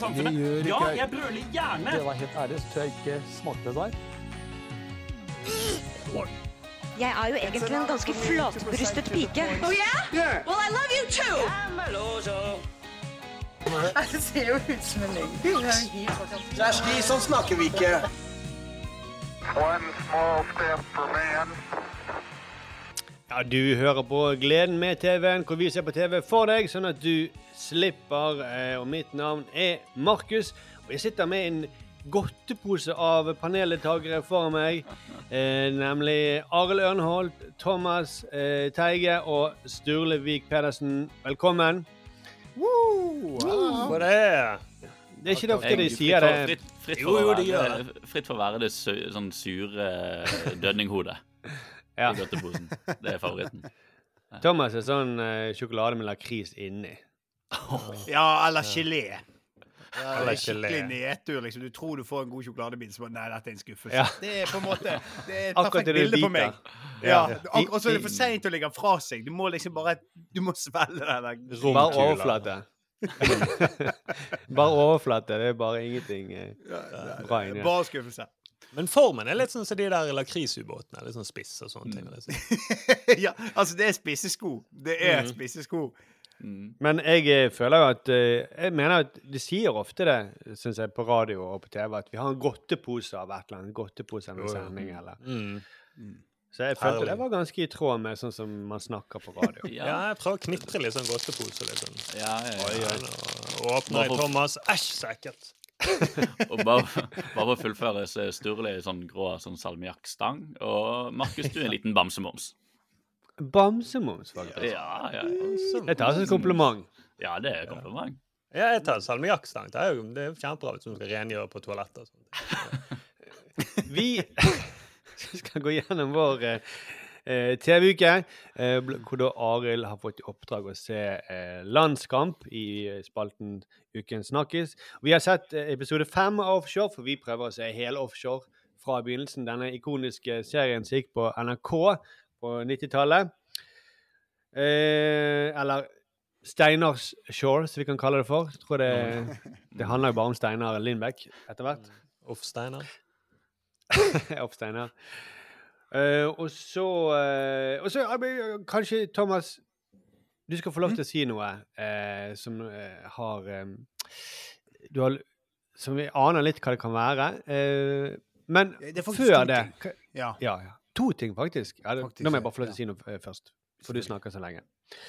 samfunnet. Det gjør Ja, ikke jeg. jeg brøler gjerne. Det var helt ærlig, så tror jeg ikke smakte der. Jeg er jo egentlig en ganske flatbrystet pike. Oh yeah? Well, I love you too. Det ser jo ut som en løgn. Kjersti, sånn snakker vi ikke. One small step for man. Ja, du hører på Gleden med TV-en, hvor vi ser på TV for deg, sånn at du slipper. Eh, og mitt navn er Markus, og jeg sitter med en godtepose av paneldeltakere foran meg. Eh, nemlig Arild Ørnholt, Thomas eh, Teige og Sturle Vik Pedersen. Velkommen. Hva det er? Det Det er ikke det ofte de sier det. Fritt, fritt, Jo, for jo, å de gjør være, fritt for å være det sånn sure dødninghodet Ja. i godteposen. Det er favoritten. Thomas er sånn uh, sjokolade med lakris inni. Ja, eller gelé. Ja, Eller skikkelig nedtur. liksom. Du tror du får en god sjokoladebit, så nei, dette er en skuffelse. Ja. Det er på en måte Det er et Akkurat perfekt det bilde på meg. Ja, Ja. Og så er det for seint å legge den fra seg. Du må liksom bare Du må svelge den der. Bare overflate. bare overflate. Det er bare ingenting eh, bra inni. Bare skuffelse. Men formen er litt sånn som de der lakrisubåtene. Litt sånn spiss og sånne ting. Liksom. ja, altså, det er spisse sko. Det er mm. spisse sko. Mm. Men jeg eh, føler jo at eh, Jeg mener at de sier ofte det, syns jeg, på radio og på TV, at vi har en godtepose av et eller annet. Godtepose av en sending, eller Mm. Så jeg følte Herlig. det var ganske i tråd med sånn som man snakker på radio. Ja, Ja, jeg prøver å knitre litt sånn godtepose. liksom. Ja, ja, ja, Oi, oi, åpner i Thomas. Æsj, så ekkelt! Og bare, bare for å fullføre, så er Sturle i sånn grå sånn salmiakkstang. Og Markus, du er en liten bamsemums. Bamsemums, faktisk. Ja, ja, ja. Jeg tar det som kompliment. ja, det er kompliment. Ja, jeg tar salmiakkstang. Det er jo det er kjempebra hvis du skal rengjøre på toalettet. Vi skal gå gjennom vår eh, TV-uke, eh, hvor da Arild har fått i oppdrag å se eh, landskamp i spalten Ukens snakkis. Vi har sett episode fem av Offshore, for vi prøver å se hele Offshore fra begynnelsen. Denne ikoniske serien som gikk på NRK på 90-tallet. Eh, eller Steinars Shore, som vi kan kalle det for. Jeg tror det, det handler jo bare om Steinar Lindbekk etter hvert. Uff, Steinar. Eh, og så uh, Og så uh, kanskje, Thomas, du skal få lov til å si noe som har um, Du har Som vi aner litt hva det kan være. Men Det før det Ja. Ja, ja. To ting, faktisk. Ja, det, Faktisk, nå må jeg bare få lov til å si noe først. For du snakker så lenge.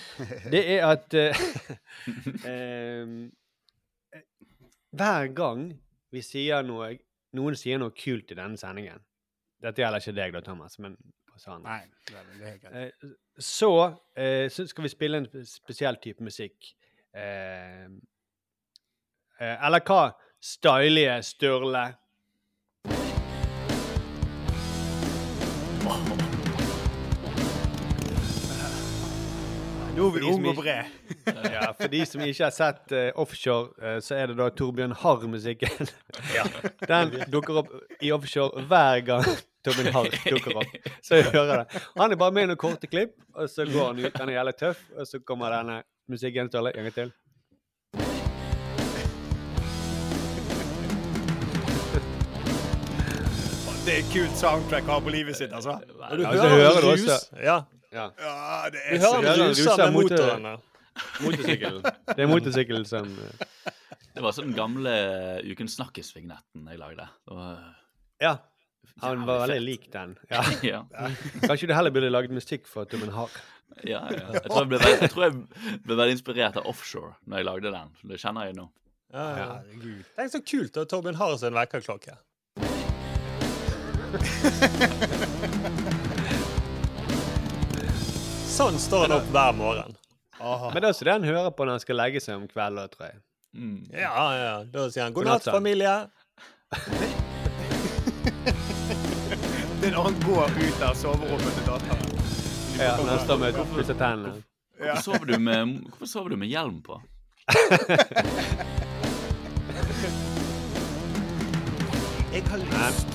Det er at Hver gang vi sier noe noen sier noe kult i denne sendingen Dette gjelder ikke deg, da, Thomas, men. Nei, det er-. Eh, så, eh, så skal vi spille en spesiell type musikk. Eh, eller hva? Stylige Sturle. Unge og brede. Ja, for de som ikke har sett uh, Offshore, uh, så er det da Torbjørn Harr-musikken. Den dukker opp i Offshore hver gang Torbjørn Harr dukker opp. Så jeg hører det. Han er bare med i noen korte klipp, og så går han ut. Han er jævlig tøff, og så kommer denne musikken. Ståle, en gang til. Det er kult soundtrack å ha på livet sitt, altså. Og du Ja, hører, hører du også. Ja, Ja. Ja, det du er hører så den den ruser med motoren. Motorsykkelen. Det er motorsykkelen som eh, Det var sånn gamle Ukens Snakkis-vignetten jeg lagde. Det var- Ja. Han var veldig lik den. Ja. Ja, Kanskje du heller burde lagd musikk for Torbjørn Harr. ja, ja. Jeg, tror jeg, ble, veldig- jeg tror jeg ble veldig inspirert av Offshore når jeg lagde den. Det kjenner jeg nå. Ja, ja. Det er så kult at Torbjørn har sin vekkerklokke. Sånn står han opp hver morgen. Aha. Men det er også det han hører på når han skal legge seg om kvelden, tror jeg. Mm. Ja, ja. Da sier han god natt, familie. Det når han går ut av soverommet til datteren. Ja, den står med å pusse tennene. Hvorfor, sover du med, hvorfor sover du med hjelm på? Jeg har lyst.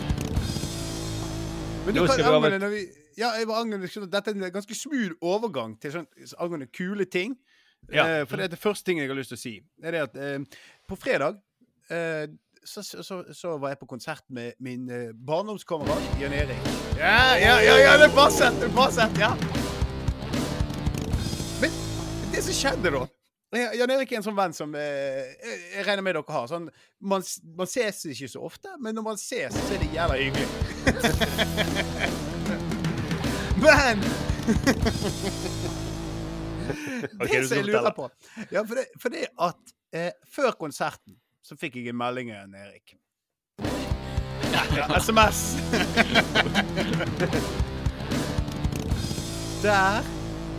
Men du kan angående når vi Ja, jeg var angående skjønner, Dette er en ganske smooth overgang til sånn angående kule ting. Ja. Eh, for det er det første ting jeg har lyst til å si. Det er det at eh, På fredag eh, så, så, så, så var jeg på konsert med min eh, barndomskamerat Jan Erik. Ja, ja, ja, ja, det passet! Det er passet, ja. Men det som skjedde da Jan Erik er en sånn venn som eh, jeg, regner med dere har. Sånn, man, man ses ikke så ofte, men når man ses, så er det jævla hyggelig. men det du som jeg lurer på Ja, for det, for det at eh, før konserten så fikk jeg en melding av Erik. Ja, SMS. Der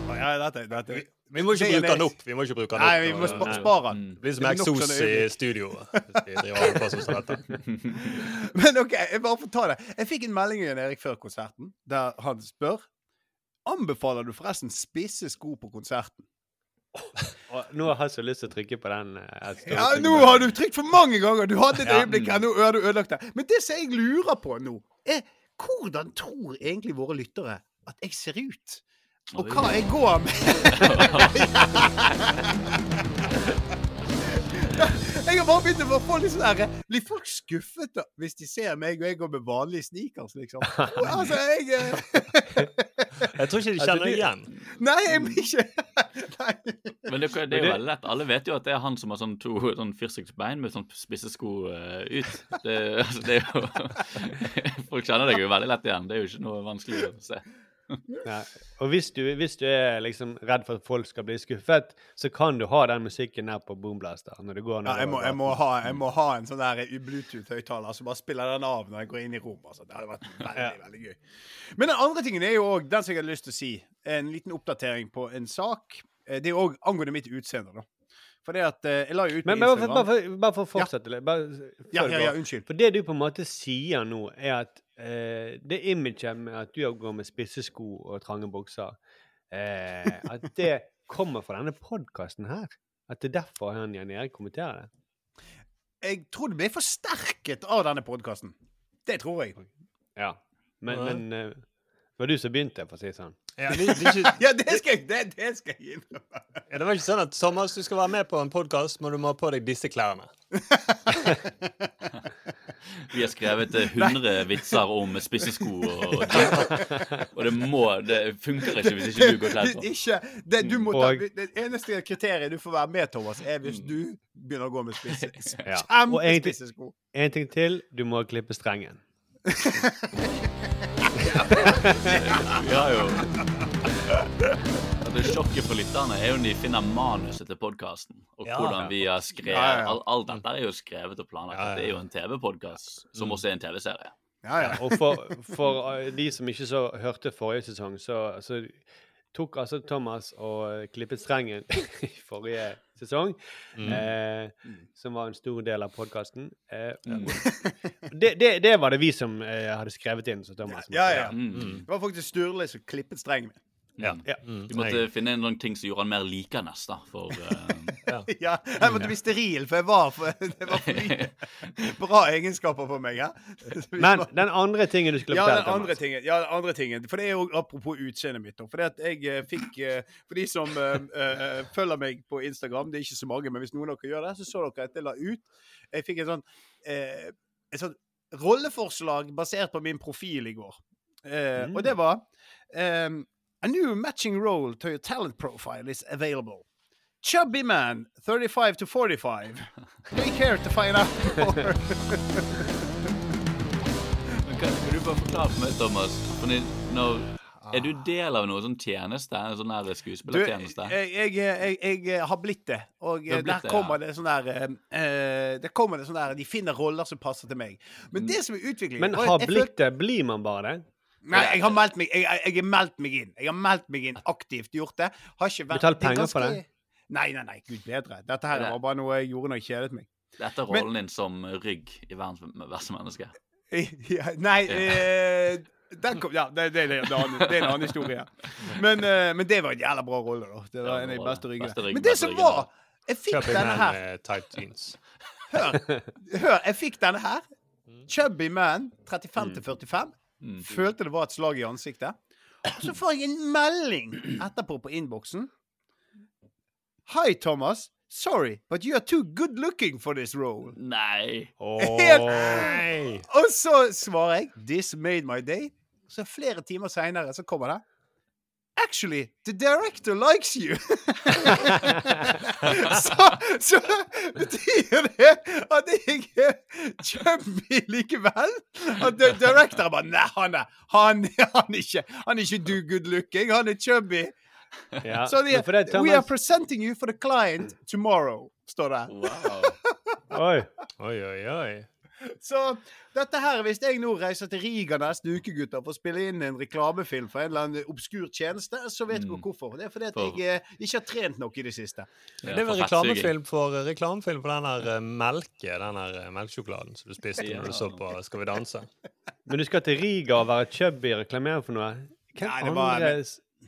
Oh, Ja, dette, dette. Vi må ikke bruke den opp. Vi må ikke bruke den Nei, vi må sp spare den. Mm. Det blir som sånne i studio. Men OK, jeg bare får ta det. Jeg fikk en melding av Erik før konserten, der han spør Anbefaler du forresten spisse sko på konserten? Og nå har jeg så lyst til å trykke på den. eh, Ja, nå har du trykt for mange ganger! Du hadde et øyeblikk her, nå har du ødelagt det. Men det som jeg lurer på nå, er hvordan tror egentlig våre lyttere at jeg ser ut? Og hva jeg går med? Jeg har bare begynt å få litt sånn der Blir folk skuffet da, hvis de ser meg og jeg går med vanlige sneakers, liksom? Altså, jeg eh, Jeg tror ikke de Altså, kjenner du- igjen. Nei, jeg blir ikke Nei. Men det, det er jo veldig lett. Alle vet jo at det er han som har sånn to sånn fyrstikksbein med sånn spisse sko uh, ut. Det, altså, det er jo Folk kjenner deg jo veldig lett igjen. Det er jo ikke noe vanskelig å se. Nei. Og hvis du, hvis du er liksom redd for at folk skal bli skuffet, så kan du ha den musikken der på Boomblaster når du går Ja, jeg, må, jeg, må ha, jeg må ha en sånn der Bluetooth-høyttaler som bare spiller den av når jeg går inn i rom. Altså. Det hadde vært veldig, Ja. veldig gøy. Men den andre tingen er jo òg den som jeg hadde lyst til å si. En liten oppdatering på en sak. Eh, Det er òg angående mitt utseende, da. For det at eh, Jeg la jo ut på Men Instagram. bare, for, bare for å fortsette litt. Ja, ja, ja, unnskyld. For det du på en måte sier nå, er at eh, det imaget med at du går med spisse sko og trange bukser, eh, at det kommer fra denne podkasten her. At det er derfor han Jan Erik kommenterer det. Jeg tror det blir forsterket av denne podkasten. Det tror jeg. Ja. Men, Ja. men eh, det var du som begynte, for å si det sånn. Ja, det, det, ikke, Ja, det skal jeg, det, det skal jeg innrømme. ja, det var ikke sånn at Thomas, du skal være med på en podkast, må du må ha på deg disse klærne. Vi har skrevet eh, 100 vitser om spissesko og jeans. Og det må Det funker ikke hvis ikke du går kledd på. Ikke, det, du må ta, Og- det eneste kriteriet du får være med, Thomas, er hvis du begynner å gå med spisse, Ja. Og egentlig- kjempespisse sko. En ting til. Du må klippe strengen. ja, jo Det Sjokket for lytterne er jo når de finner manuset til podkasten. Og Ja. hvordan vi har skrevet Ja, ja. Alt, alt dette er jo skrevet og planlagt. Ja, ja, ja. Det er jo en TV-podkast som også er en TV-serie. Ja, ja. Og for, for eh, de som ikke så hørte forrige sesong, så, så tok altså Thomas og klippet strengen i forrige sesong, Mm. eh, Mm. som var en stor del av podkasten. Eh, Mm. det, det, det var det vi som eh, hadde skrevet inn. Så Thomas Ja, ja. Mm. Det var faktisk Sturle som klippet strengen min. Ja. Ja. Mm, Vi måtte finne en sånn ting som gjorde han mer likende, da. For uh... Ja, jeg måtte bli steril, for jeg var for, det var for mye bra egenskaper på meg. Ja. Men den andre tingen du skulle ja, fortelle, den andre Thomas. tingen, ja, den andre tingen. For det er jo apropos utseendet mitt. For det at jeg eh, fikk eh, For de som uh, uh, følger meg på Instagram, det er ikke så mange, men hvis noen av dere gjør det, så så dere at jeg la ut Jeg fikk en sånn eh, et sånt rolleforslag basert på min profil i går. Eh, Mm. Og det var ehm, A new matching role to your talent profile is available. Chubby man, 35 to 45. Take care to find out more. Kan, kan du bare forklare for meg, Thomas? Ni- er du del av noe sånn tjeneste? En sånn her Du, jeg, jeg, jeg, jeg har blitt det. Og eh, blitt der det, kommer ja. det sånn der uh, Det kommer det sånn der De finner roller som passer til meg. Men Mm. det som er utviklingen Men har blitt det? Blir man bare det? Nei, jeg har meldt meg Jeg, jeg, har meldt meg inn. Jeg har meldt meg inn aktivt. Gjort det. Har ikke vært Betalt penger ganske... for det? Nei, nei, nei. Gud bedre. Dette her Er det- var bare noe jeg gjorde når jeg kjedet meg. Dette er Men- rollen din som rygg i verdens verste menneske. Ja, nei eh, den kom, ja, det, det, det, det, er en annen- det er en annen historie. Men, uh, men det var en jævla bra rolle, da. Det var Ja, en av de beste ryggene. Men det som var Jeg fikk Chubby denne man her. med tight jeans. Hør, hør, jeg fikk denne her. Chubby man, 35 til 45. Mm. Følte det var et slag i ansiktet. Og så får jeg en melding etterpå på innboksen. Hei, Thomas. Sorry, but you are too good looking for this role. Nei. Nei! Og så svarer jeg This made my day. Så flere timer seinere så kommer det Actually, the director likes you. så, så betyr det at jeg er chubby likevel? At di- director bare Nei, han er, han, han er ikke Han er ikke do good looking, han er chubby. Ja. Så de, We are presenting you for the client tomorrow, står det. Wow. Oi. Oi, oi, oi. Så dette her, hvis jeg nå reiser til Riga neste uke, gutter, for å spille inn en reklamefilm for en eller annen obskur tjeneste, så vet dere Mm. hvorfor. Det er fordi at For- jeg eh, ikke har trent nok i det siste. Ja, det er vel reklamefilm for, reklamefilm for den der eh, melke, den der eh, melkesjokoladen som du spiste Ja. når du så på Skal vi danse. Men du skal til Riga og være chubby og reklamere for noe? Hvem Nei, det var- andre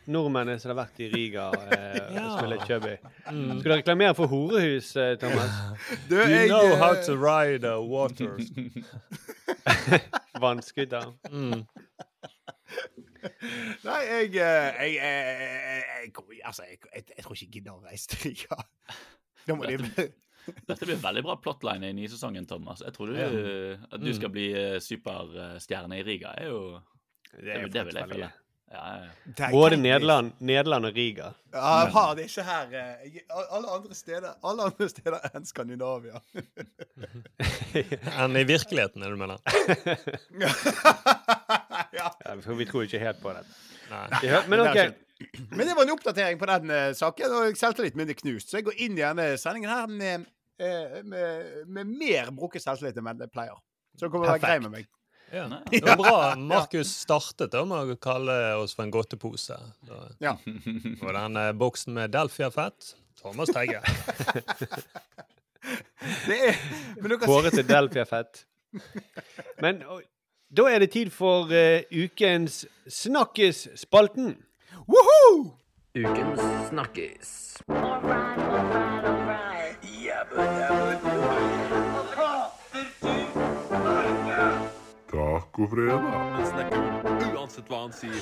s- nordmenn er som har vært i Riga eh, Ja. og spiller chubby? Mm. Skal du reklamere for horehus, eh, Thomas? Du, You jeg, know how eh, to ride a water. Vannskuter? Mm. Nei, jeg jeg, jeg, jeg, jeg, Altså, jeg, jeg, jeg tror ikke jeg gidder å reise til Riga. Da må de Dette blir veldig bra plotline i nysesongen, Thomas. Jeg tror du, at du Mm. skal bli eh, superstjerne i Riga. er jo Det er jo det vil jeg faktisk Både. Nederland, Nederland og Riga. Ja, jeg har det ikke her. eh, Alle andre steder Alle andre steder enn Skandinavia. Enn i virkeligheten, er det du mener? ja. Ja, for vi tror ikke helt på det. Nei. Ja, men det OK. Men det var en oppdatering på den uh, saken, og selvtillit min er knust. Så jeg går inn i denne sendingen her med, uh, med, med mer brukket selvtillit enn jeg pleier. Så det kommer til å være grei med meg. Ja. Nei. Det var bra Markus startet da med å kalle oss for en godtepose. Da. Ja. og den eh, boksen med Delfia-fett Thomas Tegge. Det er, Kåret til Delfia-fett. Men og, da er det tid for uh, ukens Snakkis-spalten. Woohoo! Ukens snakkis. Tacofredag. Uansett hva han sier.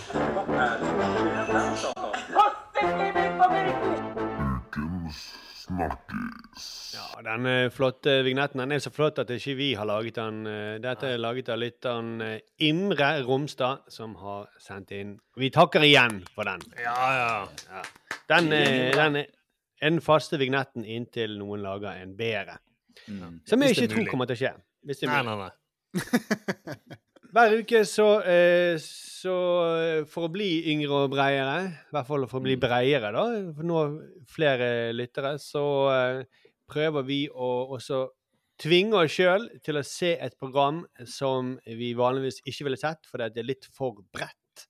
Ukens snakkis. Ja, Den eh, flotte vignetten den er så flott at ikke vi har laget den. Eh, Dette er laget av lytteren eh, Imre Romstad, som har sendt inn. Vi takker igjen for den. Ja, ja. Den, eh, den er den faste vignetten inntil noen lager en bedre. Mm. Som jeg det ikke tror kommer til å skje. Hvis det er Nei, nei, nei. Hver uke så, eh, så eh, For å bli yngre og breiere, i hvert fall for å bli breiere, da, for nå flere lyttere, så eh, prøver vi å også tvinge oss sjøl til å se et program som vi vanligvis ikke ville sett, fordi det er litt for bredt.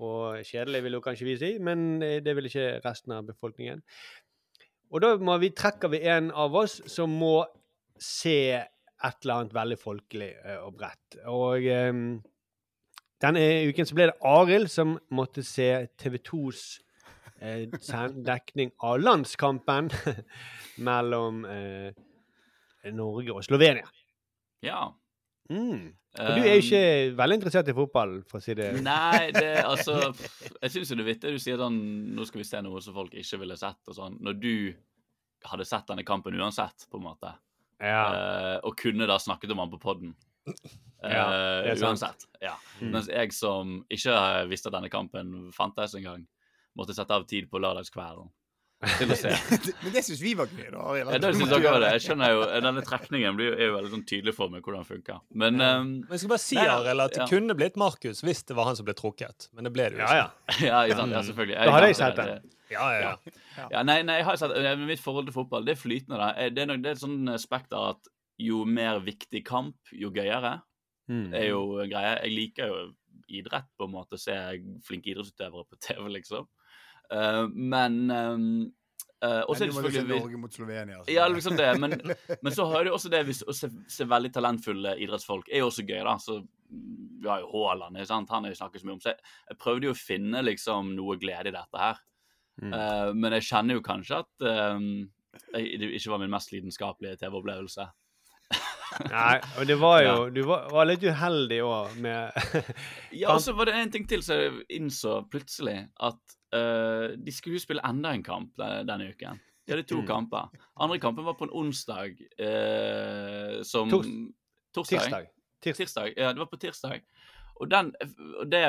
Og kjedelig, vil jo kanskje vi si, men det vil ikke resten av befolkningen. Og da må vi, trekker vi en av oss som må se et eller annet veldig folkelig og bredt. Og um, denne uken så ble det Arild som måtte se TV 2s eh, dekning av landskampen mellom eh, Norge og Slovenia. Ja. Mm. Og du er jo ikke veldig interessert i fotball, for å si det Nei, det altså Jeg syns det er vittig du sier sånn Nå skal vi se noe som folk ikke ville sett, og sånn. Når du hadde sett denne kampen uansett, på en måte. Ja. Eh, og kunne da snakket om han på poden. Ja, sant. uansett. Ja. Mm. Mens jeg som ikke visste at denne kampen fantes engang, måtte sette av tid på lørdagskvelden til å se. Men det syns vi var gøy, da. Ja, det synes jeg, det. Jeg skjønner jo, Denne trekningen blir, er jo veldig sånn tydelig for meg hvordan den funker. Men um, Men jeg skal bare si Nei, ja, at det ja. kunne blitt Markus hvis det var han som ble trukket. Men det ble det jo Ja, ikke. ja. ja, sant? ja, selvfølgelig. Da hadde jeg sett det. den. Ja, ja, ja. Ja, nei, nei, jeg har sett, eh, Mitt forhold til fotball det er flytende. da. Eh, Det er, nok, det er et sånn spekter at jo mer viktig kamp, jo gøyere. Mm. er jo en greie. Jeg liker jo idrett, på en måte. Se flinke idrettsutøvere på TV, liksom. Eh, men um, Og så er det selvfølgelig Norge mot Slovenia. altså. Ja, liksom det. Men, men så har du også det hvis, å se, se veldig talentfulle idrettsfolk er jo også gøy, da. Så mm, vi har jo Haaland, sant? han har jo snakket så mye om. Så jeg, jeg prøvde jo å finne liksom noe glede i dette her. Mm. Uh, men jeg kjenner jo kanskje at um, jeg, det ikke var min mest lidenskapelige TV-opplevelse. Nei, og det var jo Du var, var litt uheldig òg med Ja, og så var det en ting til som jeg innså plutselig. At uh, de skulle spille enda en kamp denne, uken. De hadde to Mm. kamper. Andre kampen var på en onsdag uh, som Tors- Torsdag? Tirsdag. Tirs- Tirsdag. Ja, det var på tirsdag. Og den, det,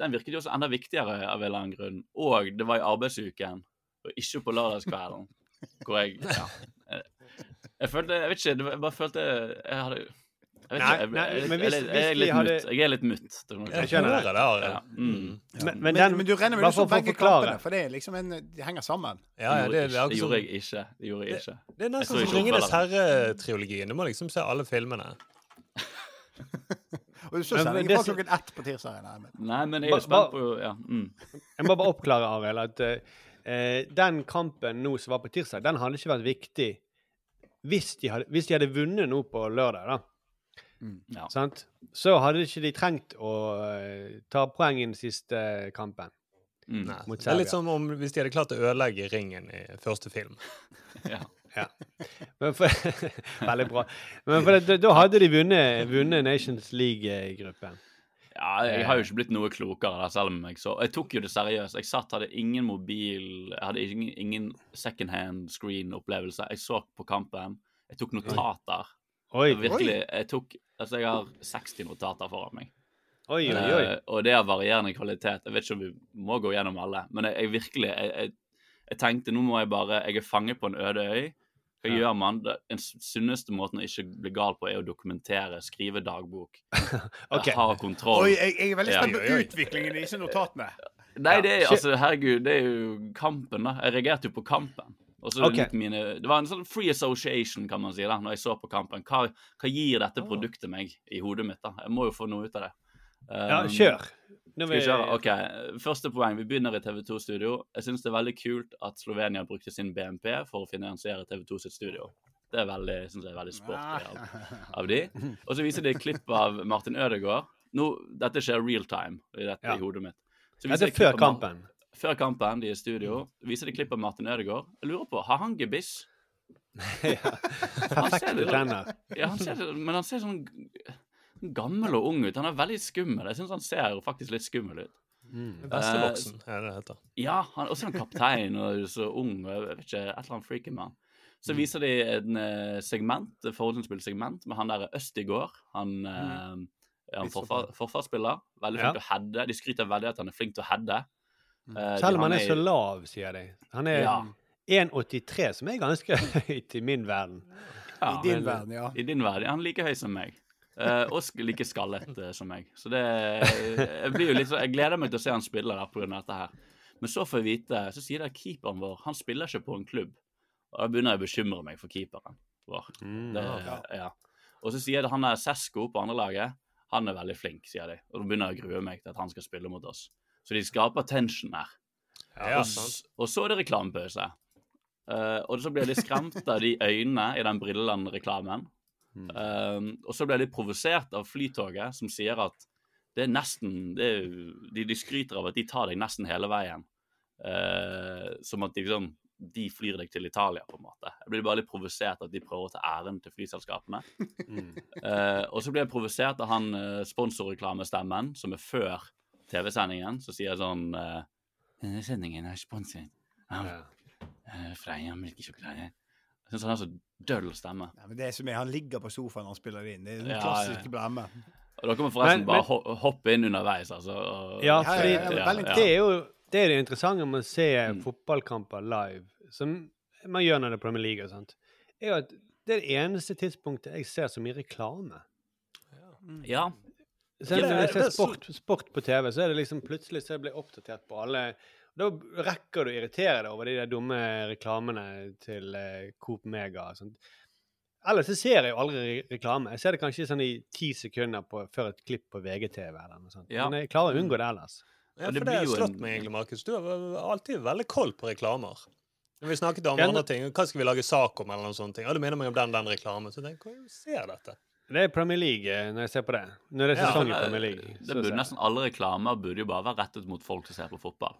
den virket jo også enda viktigere av en eller annen grunn. Og det var i arbeidsuken, og ikke på lørdagskvelden. Hvor jeg Ja. Jeg, følte Jeg vet ikke, jeg bare følte Jeg hadde jeg vet ikke, jeg, nei, jeg, men hvis- jeg, hvis er litt hadde- mutt. Jeg er litt mutt. Jeg skjønner det. det, Ja. Mm. Men, men, Men, den, men du regner med ut du å begge kampene, for det liksom en, de henger sammen. Ja, ja, Det det, gjorde det, er jeg ikke. Det gjorde som- jeg ikke. Det gjorde jeg ikke. det er nesten som Ringenes herre-triologien. Du må liksom se alle filmene. Og du så sendingen fra klokken ett på tirsdag. Nei, men. Nei, men jeg er spent på Ja. Mm. Jeg må bare oppklare, Arild, at uh, den kampen nå som var på tirsdag, den hadde ikke vært viktig hvis de hadde, hvis de hadde vunnet nå på lørdag, da. Ja. Sant? Så hadde ikke de trengt å eh, ta poeng i den siste kampen. Mm. Mot Det er litt som om hvis de hadde klart å ødelegge ringen i første film. Ja. Ja. Men for, veldig bra. Men for det, da hadde de vunnet, vunnet Nations League-gruppen. Ja, jeg har jo ikke blitt noe klokere der, selv om jeg så Jeg tok jo det seriøst. Jeg satt, hadde ingen mobil, jeg hadde ingen, ingen second hand screen-opplevelse. Jeg så på kampen. Jeg tok notater. Oi, Virkelig. Jeg tok Altså, jeg har 60 notater foran meg. oi, oi. oi. Eh, og det har varierende kvalitet. Jeg vet ikke om vi må gå gjennom alle, men jeg, jeg virkelig jeg, jeg, jeg tenkte nå må jeg bare Jeg er fanget på en øde øy. Hva Ja. gjør man? Den sunneste måten å ikke bli gal på, er å dokumentere, skrive dagbok. okay. Ha kontroll. Oi, jeg, jeg er veldig Ja. spent på ja. utviklingen i disse notatene. Nei, det er altså, herregud, det er jo kampen, da. Jeg reagerte jo på kampen. Og så Ok. mine, Det var en sånn free association, kan man si, da, når jeg så på kampen. Hva, hva gir dette produktet meg i hodet mitt? da? Jeg må jo få noe ut av det. Ja, Um, kjør. Skal vi kjøre? OK. Første poeng. Vi begynner i TV2-studio. Jeg syns det er veldig kult at Slovenia brukte sin BNP for å finansiere TV2 sitt studio. Det er veldig, synes jeg er veldig sporty av, av de. Og så viser de et klipp av Martin Ødegaard. Nå, dette skjer real time i, dette, Ja. i hodet mitt. Så viser er de klipp før av kampen. Før kampen, de er i studio, viser de klipp av Martin Ødegaard. Jeg lurer på, har han gebiss? ja. Perfekte tenner. Ja, han ser, men han ser sånn gammel og ung ut. Han er veldig skummel. Jeg syns han ser faktisk litt skummel ut. Veslevoksen er det heter. Ja, han er også en kaptein og så ung. og Jeg vet ikke, et eller annet freaky man. Så viser de en eh, segment, et forhåndsinnspillsegment med han der Østigård. Han, eh, er han forfa- forsvarsspiller. Veldig flink Ja. til å heade. De skryter veldig av at han er flink til å heade. Eh, Selv om han er så lav, sier de. Han er Ja. 1,83, som er ganske høyt i min verden. Ja, I din men- verden, ja. I din verden. Han er like høy som meg. Eh, og like skallet uh, som meg. Så det jeg, blir jo litt så, jeg gleder meg til å se han spille der pga. dette her. Men så får jeg vite, så sier de at keeperen vår han spiller ikke på en klubb. Og da begynner jeg å bekymre meg for keeperen vår. Mm. Det, ja. Og så sier de han er Sesko på andrelaget. Han er veldig flink, sier de. Og da begynner jeg å grue meg til at han skal spille mot oss. Så de skaper tension her. Ja, og, og så er det reklamepause. Uh, og så blir jeg litt skremt av de øynene i den Brilleland-reklamen. Um, og så ble jeg litt provosert av Flytoget, som sier at det er nesten det er, de, de skryter av at de tar deg nesten hele veien. Uh, som at de, liksom, de flyr deg til Italia, på en måte. Jeg blir bare litt provosert at de prøver å ta æren til flyselskapene. Eh, og så blir jeg provosert av han uh, sponsorreklamestemmen, som er før TV-sendingen, som sier sånn eh, Denne sendingen er sponset av Ja. uh, Freia melkesjokolade. Jeg syns han har så døll stemme. Ja, men det som er, Han ligger på sofaen når han spiller det inn. Det er den Ja, klassiske ja. blemme. Og dere må forresten Men- bare men- ho hoppe inn underveis, altså. og- Ja, Ja, ja, fordi ja, det er jo det, er det interessante med å se Mm. fotballkamper live, som man gjør når det er Premier League og sånt, er jo at det er det eneste tidspunktet jeg ser så mye reklame. Ja. Så Ja, når jeg ser er sport, sport på TV, så er det liksom plutselig så jeg blir oppdatert på alle Da rekker du å irritere deg over de der dumme reklamene til eh, Coop Mega og sånt. Ellers så ser jeg jo aldri reklame. Jeg ser det kanskje sånn i ti sekunder på, før et klipp på VGTV eller noe sånt. Ja. Men jeg klarer å unngå det ellers. Ja, Og det for det har slått meg egentlig, Markus. Du har alltid veldig koll på reklamer. Når vi snakket om Ja, andre ting, hva skal vi lage sak om, eller noen sånne ting. ja, du minner meg om den den reklamen, så jeg tenker, hvor ser dette? Det er Premier League eh, når jeg ser på det. Når det er Ja, sesong i Premier League. Det så burde. Nesten alle reklamer burde jo bare være rettet mot folk som ser på fotball.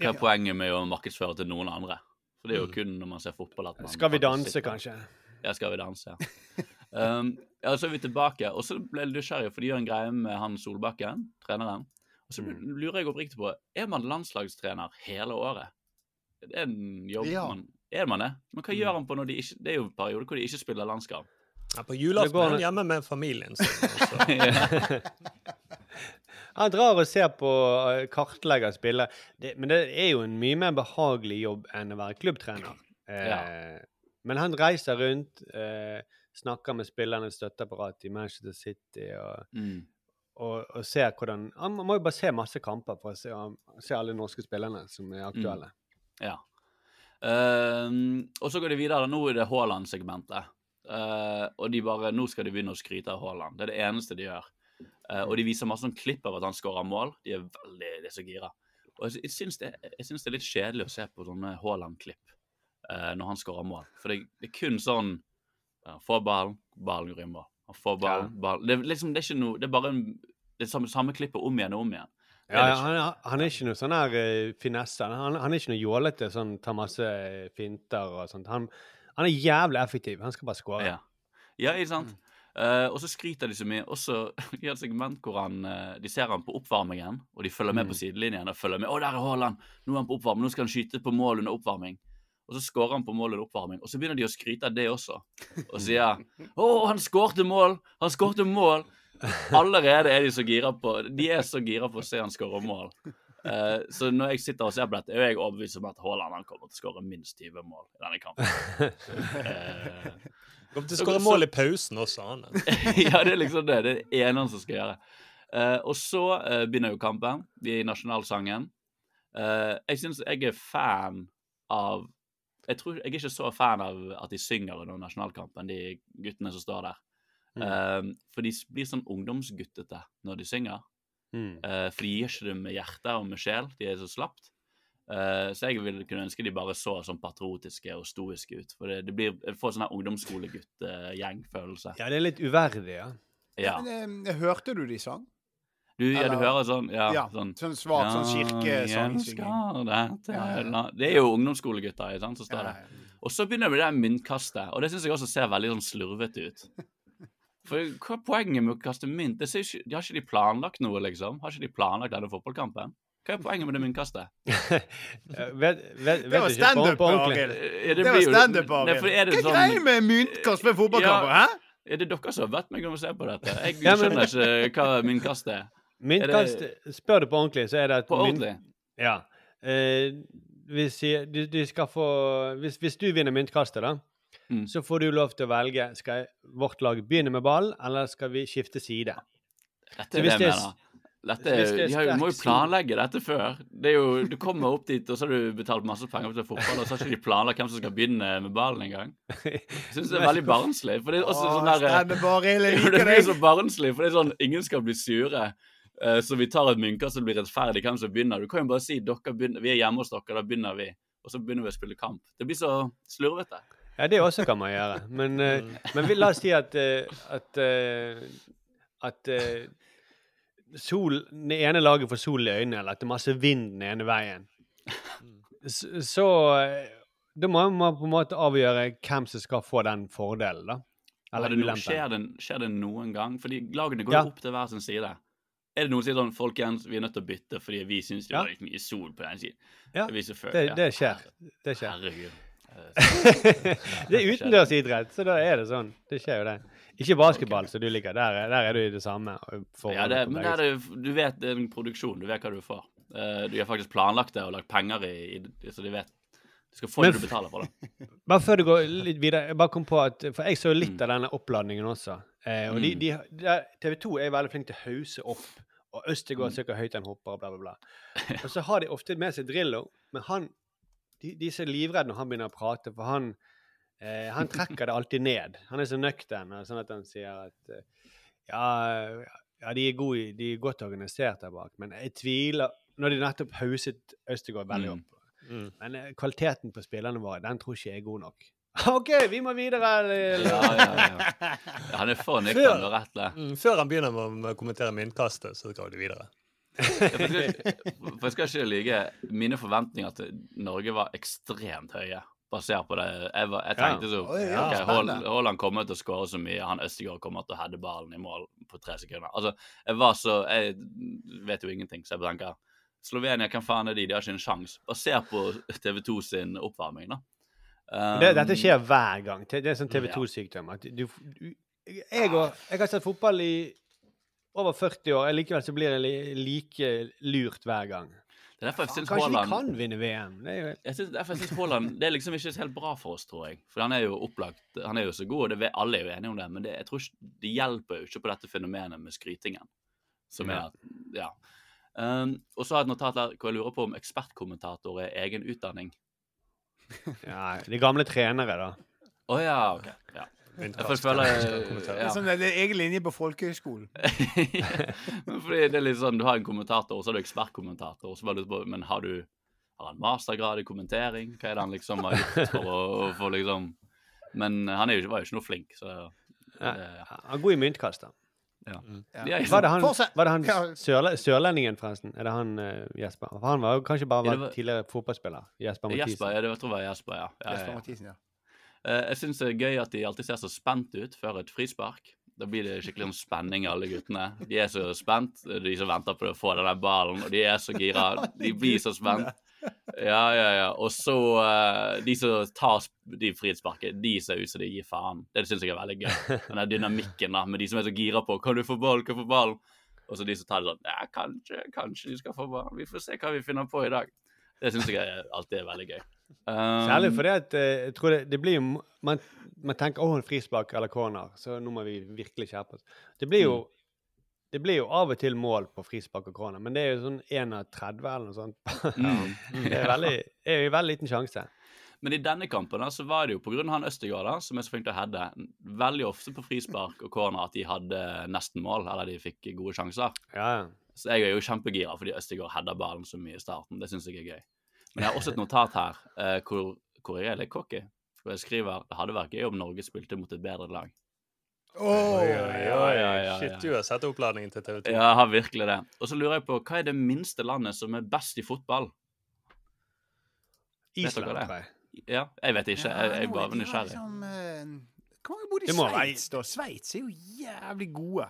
Hva er poenget med å markedsføre til noen andre? For det er jo kun når man ser fotball at man Skal vi danse, sitter- kanskje? Ja, skal vi danse, ja. Um, ja, så er vi tilbake, og så ble jeg nysgjerrig, for de gjør en greie med han Solbakken, treneren. Og så lurer jeg oppriktig på, er man landslagstrener hele året? Det er en jobb Ja. man Er man det? Men Mm. hva gjør han på når de ikke Det er jo en periode hvor de ikke spiller landskamp. Ja, på julaften går han hjemme med familien sin. Han drar og ser på eh, kartlegger spillere. Det, men det er jo en mye mer behagelig jobb enn å være klubbtrener. Eh, Men han reiser rundt, eh, snakker med spillernes støtteapparat i Manchester City og, Mm. og, og ser hvordan Han må jo bare se masse kamper for å se, se alle norske spillerne som er aktuelle. Ja. Uh, og så går de videre. Nå er det Haaland-segmentet. Uh, og de bare, nå skal de begynne å skryte av Haaland. Det er det eneste de gjør. Eh, og de viser masse sånn klipp av at han skårer mål. De er veldig de er så gira. Og jeg, jeg, syns det, det er litt kjedelig å se på sånne Haaland-klipp eh, når han skårer mål. For det, det er kun sånn ja, Får ballen, ballen går i mål. Han får ballen, ballen det, liksom, det er ikke noe Det er bare en, det er samme, samme klippet om igjen og om igjen. Ja, ja, han, han er ikke noe sånn her uh, finesse. Han, han er ikke noe jålete, sånn tar masse finter og sånt. Han, han er jævlig effektiv. Han skal bare skåre. Ja, ja ikke sant? Eh, og så skryter de så mye. Og så i et segment hvor han, eh, de ser han på oppvarmingen, og de følger med på sidelinjen og følger med. 'Å, der er Haaland! Nå er han på oppvarming. Nå skal han skyte på mål under oppvarming.' Og så skårer han på mål under oppvarming. Og så begynner de å skryte av det også. Og sier 'Å, han skårte mål! Han skårte mål!' Allerede er de så gira på De er så gira på å se han skåre mål. Eh, så når jeg sitter og ser på dette, er jeg overbevist om at Haaland han kommer til å skåre minst 20 mål i denne kampen. Uh, Kommer til å skåre så- mål i pausen også, han. ja, det er liksom det. Det er det ene han som skal gjøre. Uh, og så uh, begynner jo kampen. Vi er i nasjonalsangen. Eh, jeg syns jeg er fan av jeg, tror, jeg er ikke så fan av at de synger under nasjonalkampen, de guttene som står der. Eh, for de blir sånn ungdomsguttete når de synger. Mm. Uh, for de gir ikke det med hjerte og med sjel. De er så slapt. Uh, så jeg ville kunne ønske de bare så sånn patriotiske og stoiske ut. For det, det blir, jeg får sånn ungdomsskolegutt-gjengfølelse. Ja, det er litt uverdig, ja. Ja. Men, eh, hørte du de sang? Du, ja, du hører sånn ja, Ja, sånn sånn svak sånn jeg kirkesangsinging. elsker Ja, ja. Det er jo ungdomsskolegutter ikke sant, som står der. Og så begynner det med det myntkastet, og det syns jeg også ser veldig sånn slurvete ut. For hva er poenget med å kaste mynt? Det ser ikke, de har ikke de planlagt noe, liksom? Har ikke de planlagt denne fotballkampen? Hva er poenget med det myntkastet? Eh, vet, vet, Det var standup. Eh, Det var standup, Arild. Hva er sånn- greia med myntkast ved fotballkamper? Ja. Hæ? Er det dere som har bedt meg om å se på dette? Jeg skjønner ikke hva myntkast er. Myntkast, spør du på ordentlig, så er det at På mynt- ordentlig? Ja. Eh, hvis, de, du, du skal få hvis, hvis du vinner myntkastet, da, Mm. så får du lov til å velge skal vårt lag begynne med ball, eller skal vi skifte side. Dette er det jeg er mener. Dette er, er de jo- må jo planlegge dette før. Det jo, Du kommer opp dit, og så har du betalt masse penger til fotball, og så har ikke de planlagt hvem som skal begynne med ballen engang. Jeg syns det er veldig barnslig. For det er også Åh, sånn der, det blir så barnslig, for det er sånn ingen skal bli sure. Eh, Så vi tar et myntkast som blir rettferdig hvem som begynner. Du kan jo bare si dere begynner, vi er hjemme hos dere, da begynner vi. Og så begynner vi å spille kamp. Det blir så slurvete. Ja, det også kan man gjøre. Men, eh, men vi, la oss si at eh, at, eh, at sol, det ene laget får sol i øynene, eller at det er masse vind den ene veien. Så, så eh, da må man på en måte avgjøre hvem som skal få den fordelen, da. Er Eller det no, skjer, det, skjer det noen gang? Fordi lagene går Ja. jo opp til hver sin side. Er det noen som sier sånn Folkens, vi er nødt til å bytte fordi vi syns det Ja. var litt mye sol på den siden? Ja, Det, ja. det skjer. Det skjer. Herregud. Det er utendørsidrett, så da er det sånn. Det skjer jo det. Ikke basketball, som du liker. Der, er- der er du i det samme. Ja, det, men det det, du vet det er en produksjon. Du vet hva du får. Uh, de har faktisk planlagt det og lagt penger i, i så de vet Du skal få Men det du betaler for det. Bare før du går litt videre, jeg bare kom på at For jeg så litt Mm. av denne oppladningen også. Eh, og Mm. de, de, TV 2 er veldig flink til å hause opp. Og Østegård Mm. søker høyt en hopper, og bla, bla, bla. Og så har de ofte med seg Drillo, men han de, de er så livredde når han begynner å prate, for han eh, han trekker det alltid ned. Han er så nøktern, sånn at han sier at eh, ja, ja de, er gode, de er godt organisert der bak, men jeg tviler Når de nettopp hauset Østegård veldig Mm. opp. Men eh, kvaliteten på spillerne våre, den tror ikke jeg er god nok. OK, vi må videre. Ja, ja, ja. han er for nøktern og rett. Mm, før han begynner med å kommentere myntkastet, så går de videre. For jeg skal- ikke lyge. Mine forventninger til Norge var ekstremt høye. Basert på det. Jeg, var, jeg tenkte så Oi, ja, ok. Haaland kommer til å skåre så mye. Han Østegård kommer til å heade ballen i mål på tre sekunder. Altså, jeg var så Jeg vet jo ingenting, så jeg tenker Slovenia, hvem faen er de? De har ikke en sjanse. Basert på TV2 sin oppvarming, da. Um, Det, dette skjer hver gang. Det er sånn TV 2-sykdom. at du, du jeg, jeg har sett fotball i over 40 år. Likevel så blir jeg like lurt hver gang. Det er derfor jeg syns Kanskje vi kan vinne VM. Det er jo jeg synes, derfor jeg synes Haaland Det er liksom ikke helt bra for oss, tror jeg. For han er jo opplagt Han er jo så god, og det, vet- alle er jo enige om det, men det, jeg tror ikke, det hjelper jo ikke på dette fenomenet med skrytingen. Som er at Ja. Um, og så har jeg et notat der hvor jeg lurer på om ekspertkommentator er egen utdanning. ja, De gamle trenere, da. Å ja, OK. Ja. Jeg får føle Det ja. er sånn, det er egen linje på folkehøyskolen. Fordi det er litt sånn, Du har en kommentator, og så har du ekspertkommentator. og så bare lurer jeg på, Men har du har han mastergrad i kommentering? Hva er det han liksom har gjort for å, få liksom Men han er jo, var jo ikke noe flink, så Ja. det, Han er god i myntkast, da. ja. Ja. Er Var det han, var det han Ja. sørle, sørlendingen, forresten? Er det han uh, Jesper? For han var jo kanskje bare var tidligere fotballspiller. Jesper Jesper, Mathisen. ja, det, jeg tror det var Jesper, ja. ja, Jesper ja, ja. Mathisen, ja. Eh, Jeg syns det er gøy at de alltid ser så spent ut før et frispark. Da blir det skikkelig sånn spenning, alle guttene. De er så spent, de som venter på å få den der ballen, og de er så gira. De blir så spent. Ja, ja, ja. Og så eh, de som tar de frisparket, de ser ut som de gir faen. Det syns jeg er veldig gøy. Den der dynamikken da, med de som er så gira på 'Kan du få ball? Kan du få ball?' Og så de som tar det sånn 'Ja, kanskje, kanskje de skal få ball. Vi får se hva vi finner på i dag'. Det syns jeg alltid er veldig gøy. Um, Særlig fordi at eh, jeg tror det, det blir jo man, man tenker 'Å, en frispark eller corner', så nå må vi virkelig skjerpe oss. Det blir jo det blir jo av og til mål på frispark og corner, men det er jo sånn 1 av 30 eller noe sånt. mm. Det er veldig, er jo veldig liten sjanse. Men i denne kampen da, så var det jo pga. han Østegård, da, som er så flink til å heade, veldig ofte på frispark og corner at de hadde nesten mål, eller de fikk gode sjanser. Ja. Så jeg er jo kjempegira fordi Østegård header ballen så mye i starten. Det syns jeg er gøy. Men jeg har også et notat her uh, hvor, hvor jeg er litt cocky. Hvor jeg skriver det hadde vært gøy om Norge spilte mot et bedre lag. Oi, oi, oi. ja, ja, ja. Shit, du har sett oppladningen til TV 2. Ja, jeg har virkelig det. Og så lurer jeg på hva er det minste landet som er best i fotball? Island, tror jeg. Ja, jeg vet ikke. Jeg, jeg bare nysgjerrig. Liksom, eh, hvor mange bor i Sveits, da? Sveits er jo jævlig gode.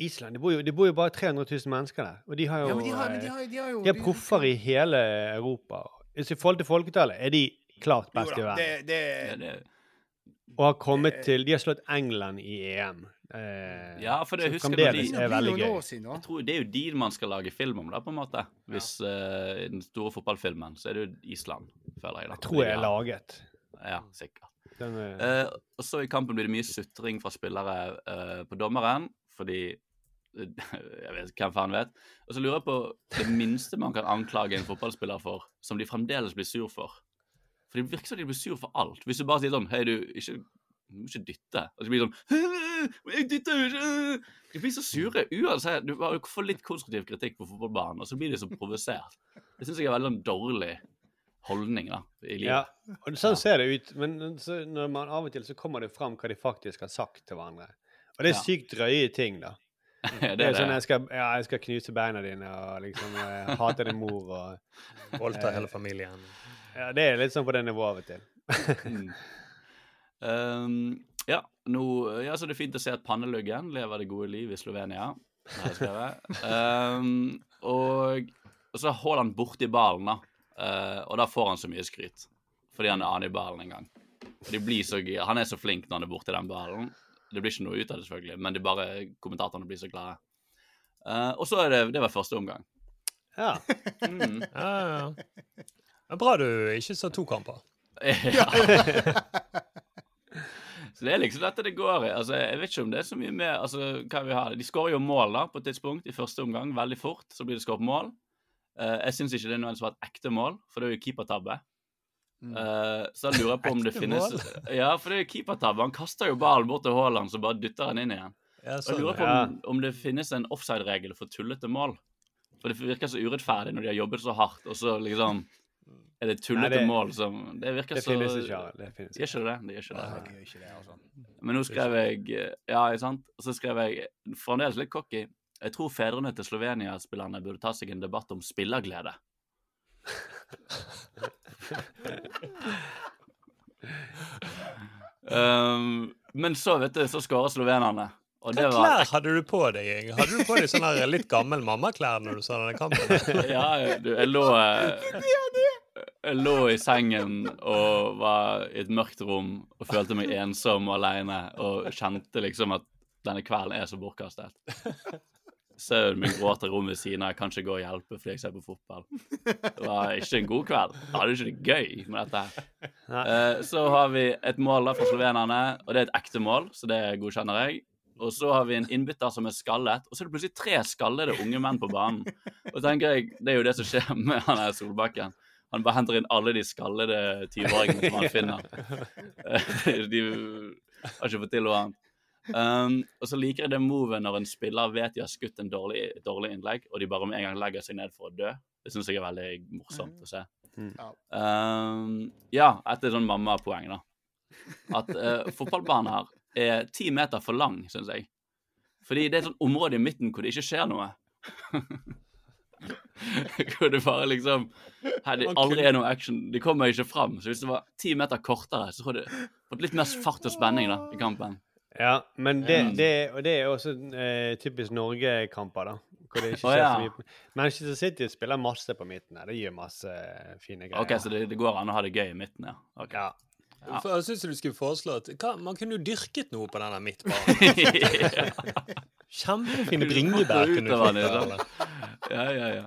Island, det bor, jo, det bor jo bare 300 000 mennesker der. Og de har jo Ja, men de har, men de eh, har, de har jo de proffer i hele Europa. I forhold til folketallet er de klart Jo best i verden. det, det, Ja, det, Og har kommet til De har slått England i EM. Eh, Ja, for det jeg husker jeg de- er veldig gøy. Jeg tror Det er jo de man skal lage film om, da, på en måte. Hvis ja. i den store fotballfilmen, så er det jo Island, føler jeg. da. Jeg tror jeg er laget. Ja, sikkert. Den, Uh, Eh, og så i kampen blir det mye sutring fra spillere uh, på dommeren, fordi Jeg vet hvem faen vet. Og så lurer jeg på det minste man kan anklage en fotballspiller for, som de fremdeles blir sur for. For det virker som de blir sur for alt. Hvis du bare sier sånn Hei, du, ikke, du må ikke dytte. Og så blir de sånn Jeg dytter jo ikke! De blir så sure uansett. Du får litt konstruktiv kritikk på fotballbanen, og så blir de så provosert. Det syns jeg er veldig en dårlig holdning da, i livet. ja, og sånn ser det ut. Men når man av og til så kommer det fram hva de faktisk har sagt til hverandre. Og det er sykt drøye ting, da. Det Det er sånn jeg skal, ja, jeg skal knuse beina dine og liksom eh, hate din mor og Voldta hele familien. Ja, det er litt sånn på det nivået av og til. Mm. Um, ja, nå, ja, så det er fint å se at panneluggen lever det gode liv i Slovenia. jeg. Um, og, og så holder han borti ballen, da. Uh, og da får han så mye skryt. Fordi han er an i ballen en gang. Og de blir så. Han er så flink når han er borti den ballen. Det blir ikke noe ut av det, selvfølgelig, men det er bare kommentatorene blir så glade. Uh, og så er det Det var første omgang. Ja. Mm. Ja, ja. Men bra du ikke så to kamper. Ja. Så det er liksom dette det går i. Altså, jeg vet ikke om det er så mye mer altså, hva vi har. De skårer jo mål da, på et tidspunkt i første omgang. Veldig fort så blir det skåret mål. Uh, jeg syns ikke det er nødvendigvis var et ekte mål, for det er jo keepertabbe. Eh, så jeg lurer på om det finnes Ja, for det er jo keepertabbe. Han kaster jo ballen bort til Haaland, så bare dytter han inn igjen. Ja, Og jeg sånn, lurer på Ja. om, om det finnes en offside-regel for tullete mål. For det virker så urettferdig når de har jobbet så hardt, og så liksom er det tullete Nei, det- mål som Det virker Det så finnes ikke. Det finnes Gjør ikke. ikke det? Det gjør ikke det. Ja, det ikke det, altså. Men nå skrev jeg eh, Ja, ikke sant? Og så skrev jeg fremdeles litt cocky. Jeg tror fedrene til Slovenia-spillerne burde ta seg en debatt om spillerglede. Um, men så, vet du, så skårer slovenerne. Og det Hva var klær hadde du på deg? Inge? Hadde du på deg sånne her litt gammel mammaklær når du så denne kampen? Ja, du, jeg lå eh, Jeg lå i sengen og var i et mørkt rom og følte meg ensom og aleine og kjente liksom at denne kvelden er så bortkastet. Sønnen min gråter i rommet ved siden av. Jeg kan ikke gå og hjelpe fordi jeg ser på fotball. Det var ikke en god kveld. Jeg hadde ikke det gøy med dette. her. Eh, Så har vi et mål da for slovenerne, og det er et ekte mål, så det godkjenner jeg. Og så har vi en innbytter som er skallet, og så er det plutselig tre skallede unge menn på banen. Og tenker jeg, Det er jo det som skjer med han her Solbakken. Han bare henter inn alle de skallede 20-åringene som han finner. Eh, De har ikke fått til noe annet. Um, og så liker jeg det movet når en spiller vet de har skutt en dårlig, dårlig innlegg, og de bare med en gang legger seg ned for å dø. Det syns jeg er veldig morsomt å se. Mm. Um, ja, et sånn mammapoeng, da. At uh, fotballbaner er ti meter for lang, syns jeg. Fordi det er et sånt område i midten hvor det ikke skjer noe. hvor det bare liksom Her det aldri er noe action. De kommer ikke fram. Så hvis det var ti meter kortere, så hadde det fått litt mer fart og spenning da, i kampen. Ja, men det, det, og det er også eh, typisk Norge-kamper, da. Hvor det ikke skjer oh, ja. så mye. Manchester City spiller masse på midten her. Det gir masse eh, fine greier. OK, så det, det går an å ha det gøy i midten, ja. Okay. Ja. Ja. For jeg syns du skulle foreslått hva, man kunne jo dyrket noe på denne midtbanen. Kjempefine bringebær kunne du fått? Ja, ja, ja.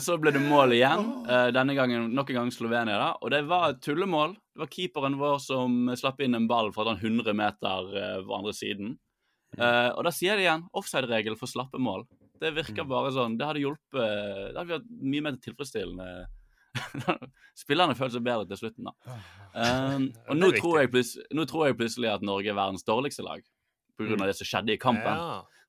Så ble det mål igjen. eh, denne gangen nok en gang Slovenia. da, Og det var et tullemål. Det var keeperen vår som slapp inn en ball fra sånn 100 meter eh, på andre siden. Eh, og da sier de igjen offside-regel for slappe mål. Det virker bare sånn Det hadde hjulpet Det hadde vært mye mer tilfredsstillende. Spillerne føler seg bedre til slutten, da. Um, og nå er tror, nå tror jeg plutselig at Norge er verdens dårligste lag. På grunn av det som skjedde i kampen.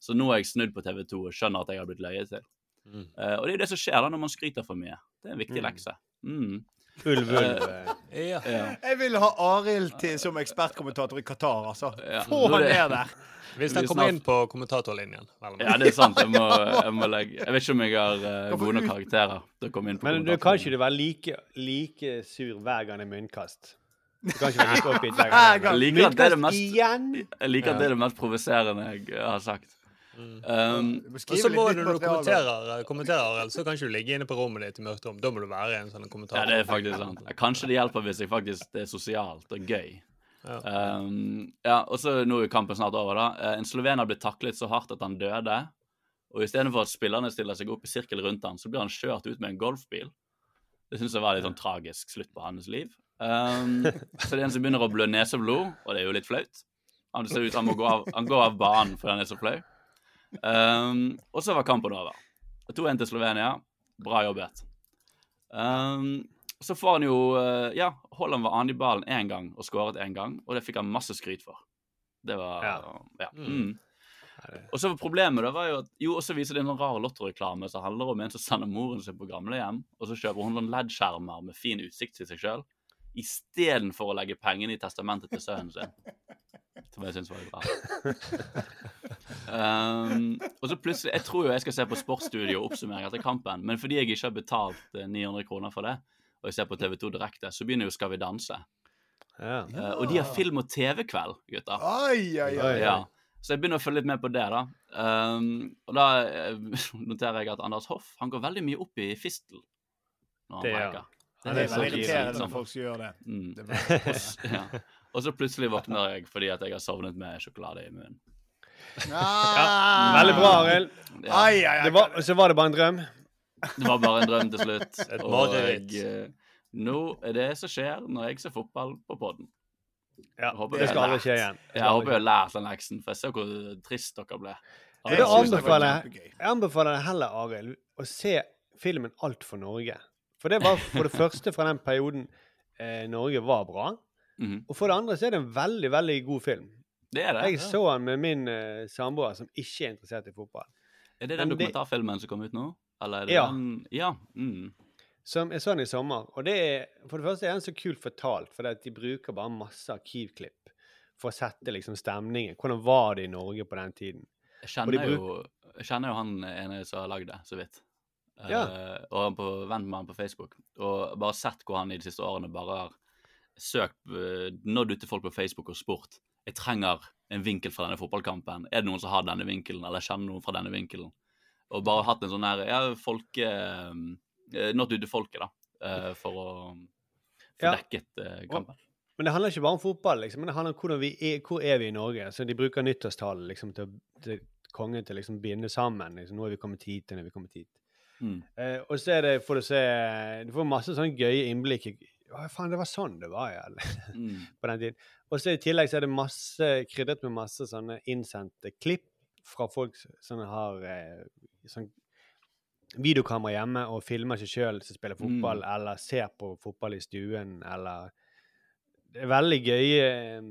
Så nå har jeg snudd på TV 2 og skjønner at jeg har blitt løyet til. Mm. Eh, og det er jo det som skjer da når man skryter for mye. Det er en viktig Mm. lekse. Mm. Ulv, ulv. eh. Ja. Jeg vil ha Arild til som ekspertkommentator i Qatar, altså. Ja. Få han ned der. Hvis den han kommer inn på kommentatorlinjen. ja, det er sant. Jeg må, jeg må legge Jeg vet ikke om jeg har uh, gode nok karakterer til å komme inn på Men du kan ikke du være like, like sur hver gang det er munnkast. Du kan ikke være like oppgitt hver gang. Jeg liker at det er det Munnkast mest, igjen! jeg liker at det er det mest provoserende jeg har sagt. Mm. Um, Og så må du, når du kommenterer, kommenterer Arild, så kan ikke du ligge inne på rommet ditt i mørkt rom. Da må du være i en sånn kommentar. ja, det er faktisk sant. Kanskje det hjelper hvis jeg faktisk det er sosialt og gøy. Ja. Um, ja, og så Nå er kampen snart over. da. Eh, En slovener ble taklet så hardt at han døde. Og Istedenfor at spillerne stiller seg opp i sirkel rundt han, så blir han kjørt ut med en golfbil. Det syns jeg var litt sånn tragisk slutt på hans liv. Um, så det er en som begynner å blø neseblod, og det er jo litt flaut. Han ser ut han må gå av, han går av banen fordi han er så flau. Um, og så var kampen over. 2-1 til Slovenia. Bra jobbet. Um, så får han jo eh, Ja, Holland var annen i ballen én gang og skåret én gang, og det fikk han masse skryt for. Det var Ja. Ja. Mm. Mm. Og så var problemet da var jo at Jo, og så viser det en sånn rar lottoreklame som handler om en som sender moren sin på gamlehjem, og så kjøper hun noen LED-skjermer med fin utsikt til seg sjøl, istedenfor å legge pengene i testamentet til sønnen sin. Som jeg syns var litt rart. Um, og så plutselig Jeg tror jo jeg skal se på Sportsstudio og oppsummering etter kampen, men fordi jeg ikke har betalt eh, 900 kroner for det, og jeg ser på TV2 direkte, så begynner jo Skal vi danse. Ja. Uh, og de har film- og TV-kveld, gutter. Oi, ai. Oi. Ja. Så jeg begynner å følge litt med på det, da. Um, og da eh, noterer jeg at Anders Hoff han går veldig mye opp i fistel når han Det gjør er, Det Det er veldig irriterende når folk gjør det. Mm. det ja. og så plutselig våkner jeg fordi at jeg har sovnet med sjokolade i munnen. Ah. Veldig bra, Arild. Ja, Ai, ai, ai. Det var- Så var det bare en drøm. det var bare en drøm til slutt. Og mareritt. eh, nå er det som skjer når jeg ser fotball på poden. Ja, det det skal aldri skje igjen. Det Jeg håper jeg har lært den leksen, for jeg ser hvor trist dere ble. Jeg det det anbefaler jeg anbefaler heller, Arild, å se filmen Alt for Norge. For det var for det første fra den perioden eh, Norge var bra. Mhm. Og for det andre så er det en veldig, veldig god film. Det er det. Jeg så den med min eh, samboer, som ikke er interessert i fotball. Er det den Men det- dokumentarfilmen som kom ut nå? Eller er det Ja. den Ja. Mm. Som jeg så den i sommer. Og det er, for det første er den så kult fortalt, for de bruker bare masse arkivklipp for å sette liksom stemningen. Hvordan var det i Norge på den tiden? Jeg kjenner, de kjenner, jo, jeg kjenner jo han ene som har lagd det, så vidt. Eh, Uh, og han på, venn med han på Facebook. Og bare sett hvor han i de siste årene bare har søkt uh, Nådd ut til folk på Facebook og spurt Jeg trenger en vinkel fra denne fotballkampen. Er det noen som har denne vinkelen, eller kjenner noen fra denne vinkelen? Og bare hatt en sånn her Ja, folke Uh, Nådd ut til folket, da. Uh, for å få Ja. dekket kampen. Men det handler ikke bare om fotball, liksom, men det handler om vi er, hvor er vi i Norge. Så De bruker nyttårstalen liksom, til, til kongen til å liksom, binde sammen. Liksom, nå er vi kommet hit, nå er vi kommet hit. Mm. Eh, og så det, får du se Du får masse sånne gøye innblikk. i- faen, det var sånn det var, ja. Mm. på den tiden. Og så i tillegg så er det masse krydret med masse sånne innsendte klipp fra folk som har eh, sånn videokamera hjemme og filmer seg sjøl som spiller fotball, Mm. eller ser på fotball i stuen, eller Det er veldig gøy eh,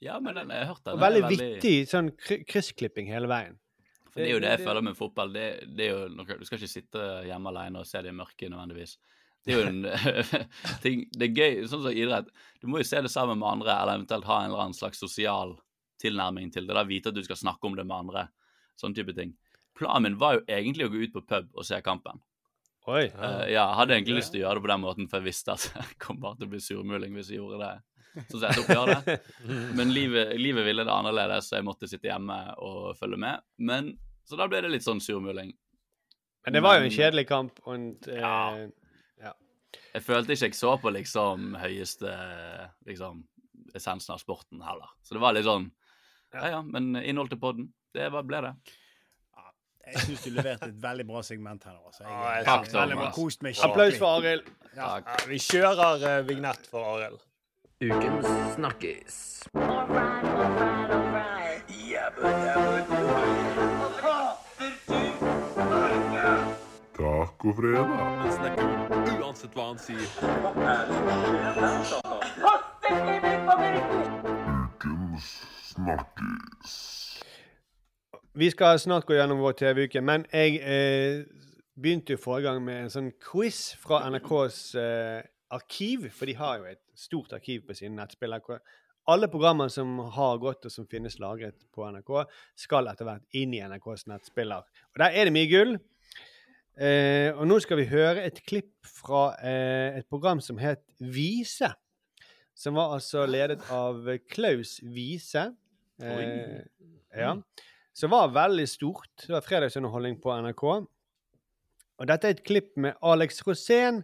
Ja, men den, jeg har hørt den. og er veldig vittig sånn kryssklipping hele veien. For det er jo det jeg det- føler med fotball. Det, det er jo noe, Du skal ikke sitte hjemme alene og se det i mørket nødvendigvis. Det er jo en ting Det er gøy, sånn som idrett. Du må jo se det sammen med andre, eller eventuelt ha en eller annen slags sosial tilnærming til det. Da Vite at du skal snakke om det med andre. Sånn type ting. Planen min var jo egentlig å gå ut på pub og se kampen. Oi. Uh, ja, jeg hadde egentlig lyst til å gjøre det på den måten, for jeg visste at jeg kom bare til å bli surmuling hvis jeg gjorde det. Sånn som jeg tok gjøre det. Men livet, livet ville det annerledes, så jeg måtte sitte hjemme og følge med. Men, så da ble det litt sånn surmuling. Men det var jo en kjedelig kamp. Og en, eh, Ja. Jeg følte ikke jeg så på liksom høyeste liksom essensen av sporten heller. Så det var litt sånn Ja ja, men innhold til podden, det var, ble det. Jeg syns du leverte et veldig bra segment her. Altså. Jeg, Takk. Thomas. Applaus for Arild. Ja. Ja, vi kjører uh, vignett for Arild. Ukens snakkis. Tacofredag. Han snakker. Uansett hva han sier. Ukens snakkis. Vi skal snart gå gjennom vår TV-uke, men jeg eh, begynte jo forrige gang med en sånn quiz fra NRKs eh, arkiv, for de har jo et stort arkiv på sine nettspiller. hvor Alle programmer som har gått, og som finnes lagret på NRK, skal etter hvert inn i NRKs nettspiller. Og der er det mye gull. Eh, og nå skal vi høre et klipp fra eh, et program som het Vise. Som var altså ledet av Klaus Vise. Eh, ja. Som var veldig stort. Det var fredagsunderholdning på NRK. Og dette er et klipp med Alex Rosén,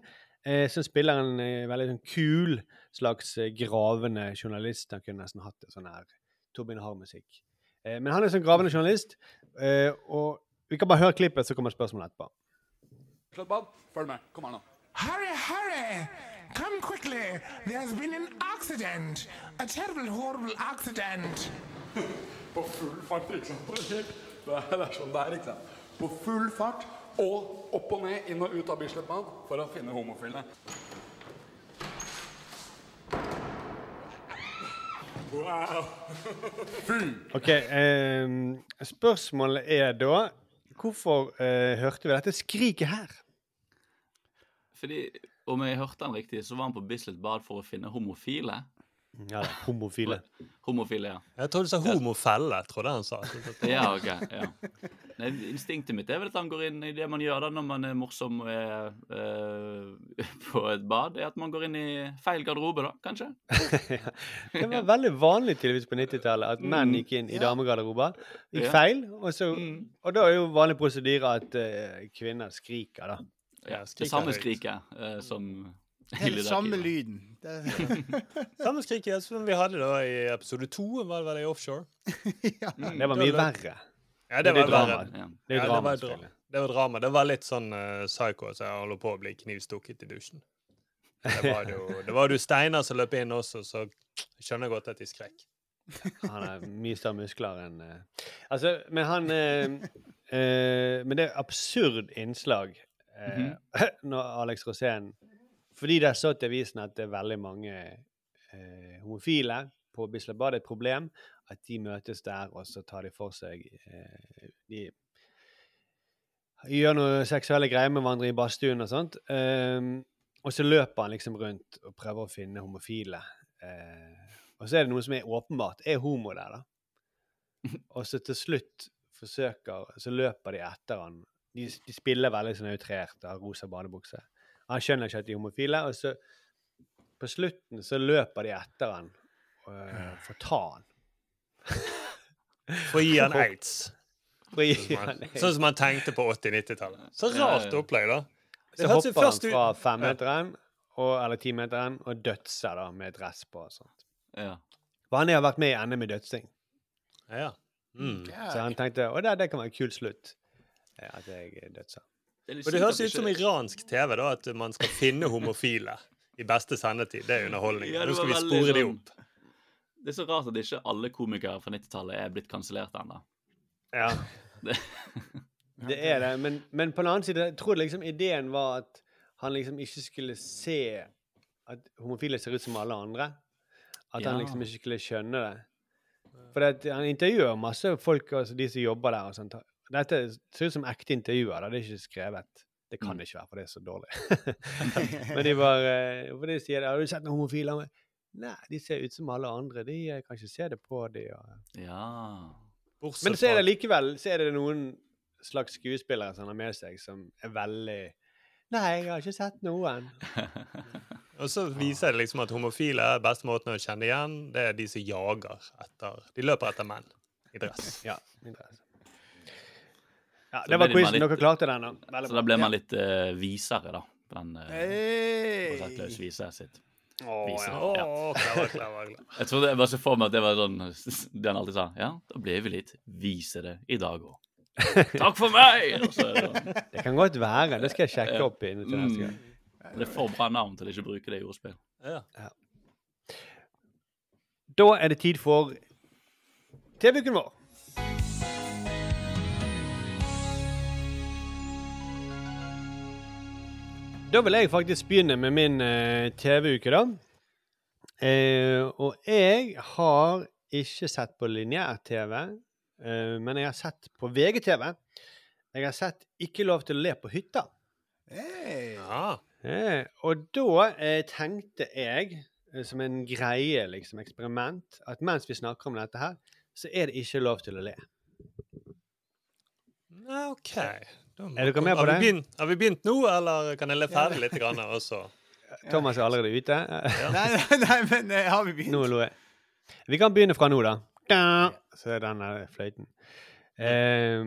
eh, spilleren er en eh, veldig sånn kul slags eh, gravende journalist. Han kunne nesten hatt det sånn her Torbjørn Harr-musikk. Eh, men han er sånn gravende journalist. Eh, og vi kan bare høre klippet, så kommer spørsmålet etterpå. Følg med. Kom her nå. Hurry, hurry! Come quickly! There's been an accident! A terrible, horrible accident! På full fart, ikke sant? Det er sånn det er, ikke sant? På full fart og opp og ned, inn og ut av Bislett-bad for å finne homofile. Wow! OK. Eh, spørsmålet er da Hvorfor eh, hørte vi dette skriket her? Fordi om jeg hørte han riktig, så var han på Bislett Bad for å finne homofile. Ja, homofile. Homofile, ja. Jeg tror du sa homofelle, trodde jeg han sa. Ja, ok. ja. Nei, instinktet mitt er vel at han går inn i det man gjør da når man er morsom og er eh, på et bad, er at man går inn i feil garderobe, da, kanskje? Det var veldig vanlig tydeligvis på 90-tallet at menn gikk inn i damegarderober. Gikk Ja. feil. Og, så, og da er jo vanlig prosedyre at eh, kvinner skriker, da. Ja, skriker det samme skriket eh, som Helt samme lyden. Det, Samme skriket som vi hadde da i episode to, var det vel i Offshore? Det var mye verre. Ja, det Det var drama. verre. Ja. Det Ja, det var dra- Det var drama. Det var litt sånn uh, psycho så jeg holder på å bli knivstukket i dusjen. Det var jo, det var jo Steinar som løp inn også, så skjønner jeg godt at de skrek. Han har mye større muskler enn uh. Altså, men han uh, uh, Men det er absurd innslag eh, når Alex Rosén Fordi det er så til avisen at det er veldig mange eh, homofile på Bislett et problem at de møtes der, og så tar de for seg eh, De gjør noe seksuelle greier med hverandre i badstuen og sånt. Eh, og så løper han liksom rundt og prøver å finne homofile. Eh, og så er det noe som er åpenbart er homo der, da. Og så til slutt forsøker Så løper de etter han. De, de spiller veldig sånn outrert av rosa badebukse. Han skjønner ikke at de er homofile, og så på slutten så løper de etter han uh, for å ta han. For å gi han aids. Sånn som han aids. Sånn som man tenkte på 80-90-tallet. Så rart opplegg, da. Så hørtes hopper han fra femmeteren, eller timeteren, og dødser da, med dress på og sånt. Ja. For han har vært med i NM i dødsing. Ja. Mm. Så han tenkte å, det, det kan være en kul slutt. eh, At jeg dødser. Og det høres ut som iransk TV, da, at man skal finne homofile i beste sendetid. Det er underholdning. Ja, Nå skal vi spore sånn... de opp. Det er så rart at ikke alle komikere fra 90-tallet er blitt kansellert ennå. Ja. Det- Det er det, men, men på den annen side, jeg tror liksom ideen var at han liksom ikke skulle se at homofile ser ut som alle andre. At han liksom ikke skulle skjønne det. For det, han intervjuer masse folk, altså de som jobber der og sånt. Dette ser ut som ekte intervjuer, det er ikke skrevet. Det kan Mm. det ikke være, for det er så dårlig. men de bare For de sier det, 'Har du sett noen homofile?' Nei, de ser ut som alle andre. De kan ikke se det på de. Og... Ja. Men så er det likevel så er det noen slags skuespillere som har med seg, som er veldig Nei, jeg har ikke sett noen. Og så viser det liksom at homofile er beste måten å kjenne igjen. Det er de som jager etter De løper etter menn i dress. Ja, i dress. Ja, det var quizen. Dere klarte den. Så bra. da ble man litt uh, visere, da. på Den uh, Hey! Løs vise sitt. Vise. ja. oh, Ja. klar, klar. clever. Jeg trodde jeg bare så for meg at det var sånn det han alltid sa. Ja, da ble vi litt visere i dag òg. Takk for meg! Så er det sånn. Kan godt være. Det skal jeg sjekke Ja. opp inn til neste gang. Mm. Det er for bra navn til å ikke bruke det i ordspill. Ja. Da er det tid for TV-uken vår. Da vil jeg faktisk begynne med min eh, TV-uke, da. Eh, og jeg har ikke sett på lineær-TV, eh, men jeg har sett på VGTV. Jeg har sett Ikke lov til å le på hytta. Hey. Ja. Eh, og da eh, tenkte jeg, eh, som en greie, liksom, eksperiment, at mens vi snakker om dette her, så er det ikke lov til å le. OK. Da Er dere med på har vi det? Begynt, har vi begynt nå, eller kan jeg le ferdig litt, grann, også? Thomas er allerede ute. Nei, nei, nei, men eh, har vi begynt? Nå lo jeg. Vi kan begynne fra nå, da. da. Så er den fløyten. Eh,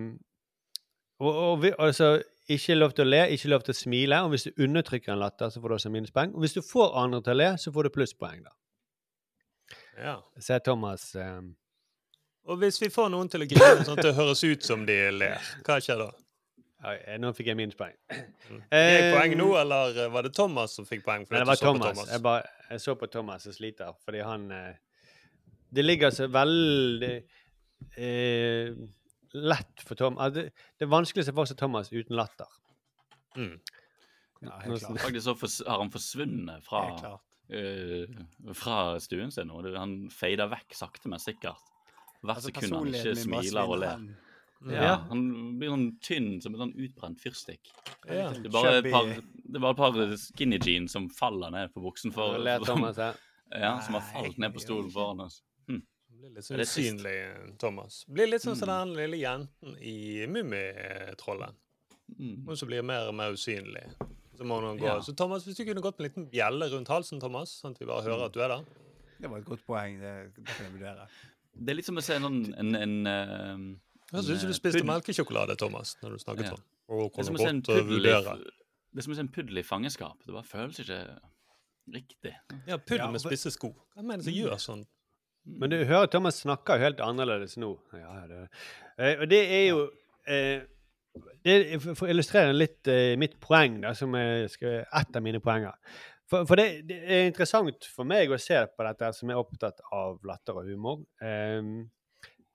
og, og vi, altså, ikke lov til å le, ikke lov til å smile. Og hvis du undertrykker en latter, så får du også minuspoeng. Og hvis du får andre til å le, så får du plusspoeng, da. Ja. Så er Thomas eh, Og hvis vi får noen til å grine sånn at det høres ut som de ler, hva skjer da? Eh, Nå fikk jeg minuspoeng. Fikk jeg poeng nå, eller eh, var det Thomas som fikk poeng? Nei, det var Thomas. Thomas. Jeg, bare, jeg så på Thomas som sliter, fordi han eh, Det ligger så veldig eh, lett for Tom det, det er vanskelig å se for seg Thomas uten latter. Mm. Ja, helt klart. Faktisk så har han forsvunnet fra, uh, eh, fra stuen sin nå. Han fader vekk sakte, men sikkert. Hvert Altså, sekund han ikke smiler og ler. Ja, Ja. Han blir sånn tynn som en sånn utbrent fyrstikk. Ja. Det er bare et par, bare et par skinny jeans som faller ned på buksen for her. Ja, som har falt ned på stolen foran oss. Hm. Blir litt sånn det usynlig, Thomas. Blir litt sånn som den lille jenten i Mummitrollet. Mm. Hun som blir mer og mer usynlig. Så må hun gå. Ja. Så Thomas, hvis du kunne gått med en liten bjelle rundt halsen, Thomas, sånn at vi bare hører at du er der. Det var et godt poeng. Det, det kan jeg vurdere. Det er litt som å se en en, en, en, eh, syns du spiste puddel- melkesjokolade, Thomas, når du snakket Ja. sånn. Er se en godt eh, vurdere. det er som å se en puddel i fangenskap. Det bare føles ikke riktig. Ja, puddel Ja, med spisse sko. Hva mener du som gjør sånn? Men du hører Thomas snakker jo helt annerledes nå. Ja, det. Eh, og det er jo eh, det, For å illustrere litt eh, mitt poeng, da, som er ett et av mine poenger. For, for det, det er interessant for meg å se på dette som er opptatt av latter og humor. Eh,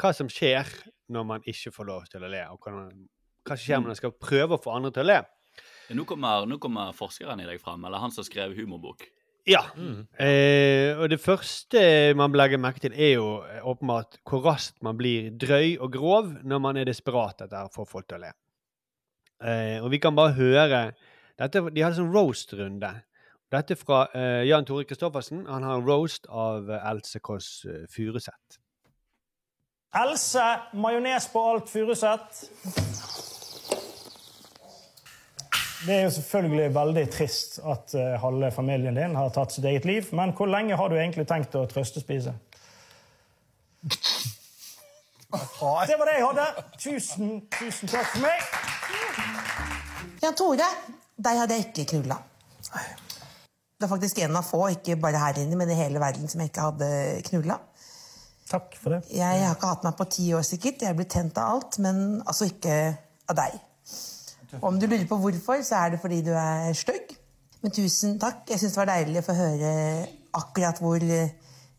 hva som skjer når man ikke får lov til å le, og hva som skjer når man skal prøve å få andre til å le. Nå kommer, nå kommer forskeren i deg fram, eller han som skrev humorbok. Ja. Eh, og det første man legger merke til, er jo eh, åpenbart hvor raskt man blir drøy og grov når man er desperat etter å få folk til å le. Eh, og vi kan bare høre dette, De hadde sånn roast-runde. Dette fra eh, Jan Tore Kristoffersen. Han har en roast av eh, Else Kåss eh, Furuseth. Else, majones på alt Furuseth. Det er jo selvfølgelig veldig trist at eh, halve familien din har tatt sitt eget liv, men hvor lenge har du egentlig tenkt å trøstespise? Det var det jeg hadde. Tusen, tusen takk for meg. Jan Tore, deg hadde jeg ikke knulla. Det er faktisk en av få, ikke bare her inne, men i hele verden, som jeg ikke hadde knulla. Takk for det. Jeg har ikke hatt meg på ti år sikkert. Jeg blir tent av alt, men altså ikke av deg. Om du lurer på hvorfor, så er det fordi du er stygg. Men tusen takk. Jeg syns det var deilig å få høre akkurat hvor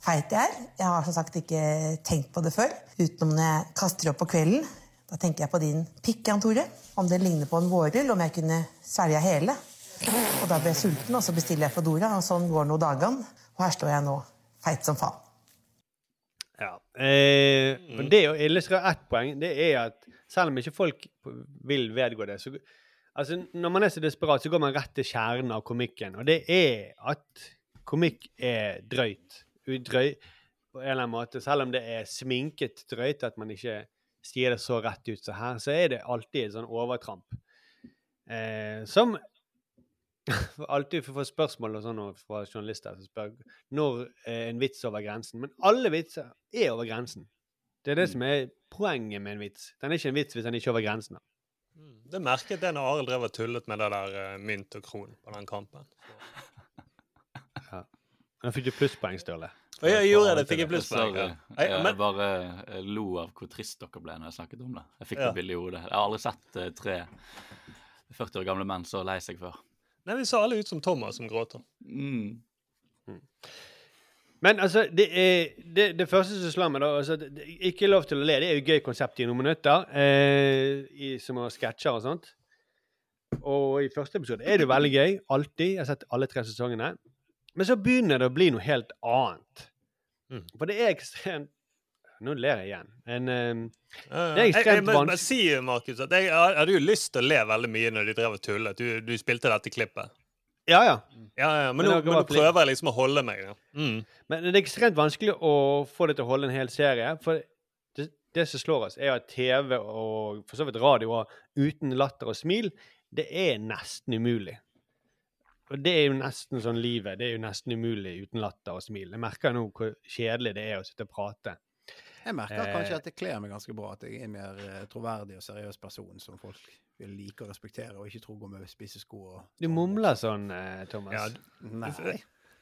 feit jeg er. Jeg har som sagt ikke tenkt på det før, utenom når jeg kaster opp på kvelden. Da tenker jeg på din pikk, Jan Tore. Om den ligner på en vårrull, om jeg kunne svelge hele. Og da blir jeg sulten, og så bestiller jeg Fodora, og sånn går nå dagene. Og her står jeg nå, feit som faen. Ja. Eh, og det å illustrere ett poeng, det er at selv om ikke folk vil vedgå det så, altså Når man er så desperat, så går man rett til kjernen av komikken. Og det er at komikk er drøyt. Drøy, på en eller annen måte. Selv om det er sminket drøyt, at man ikke sier det så rett ut som her, så er det alltid et sånn overtramp. Eh, som alltid får spørsmål og sånn fra journalister som spør når er en vits over grensen. Men alle vitser er over grensen. Det er det som er poenget med en vits. Den er ikke en vits hvis den ikke er over grensen. da. Det merket jeg når Arild drev og tullet med det der uh, mynt og kron på den kampen. Ja. Da fikk du plusspoeng, Sturle. Og jeg gjorde det, fikk jeg plusspoeng. Ja. Jeg- Jeg men- bare eh, lo av hvor trist dere ble når jeg snakket om det. Jeg fikk Ja. det bildet i hodet. Jeg har aldri sett uh, tre 40 år gamle menn så lei seg før. Nei, Vi ser alle ut som Thomas som gråter. Mm. Men altså, det, er, det, det første som slår meg, da altså, det, det, Ikke lov til å le. Det er jo et gøy konsept i noen minutter. Eh, i, som å sketsjer og sånt. Og i første episode er det jo veldig gøy. Alltid. Jeg har sett alle tre sesongene. Men så begynner det å bli noe helt annet. Mm. For det er ekstremt Nå ler jeg igjen. En, uh, det er ja. Jeg, jeg, ekstremt vanskelig. si, Markus, at jeg, hadde jo lyst til å le veldig mye når de drev og tullet. Du, du spilte dette klippet. Ja, ja. Ja, ja, men, Men nå, men nå prøver jeg liksom å holde meg. Ja. Mm. Men det er ekstremt vanskelig å få det til å holde en hel serie. For det, det som slår oss, er at TV og for så vidt radio og uten latter og smil, det er nesten umulig. Og det er jo nesten sånn livet. Det er jo nesten umulig uten latter og smil. Jeg merker nå hvor kjedelig det er å sitte og prate. Jeg merker Eh, kanskje at det kler meg ganske bra at jeg er en mer eh, troverdig og seriøs person som folk vil like og respektere, og ikke tro går med spissesko og Du mumler sånn, eh, Thomas. Ja, Nei.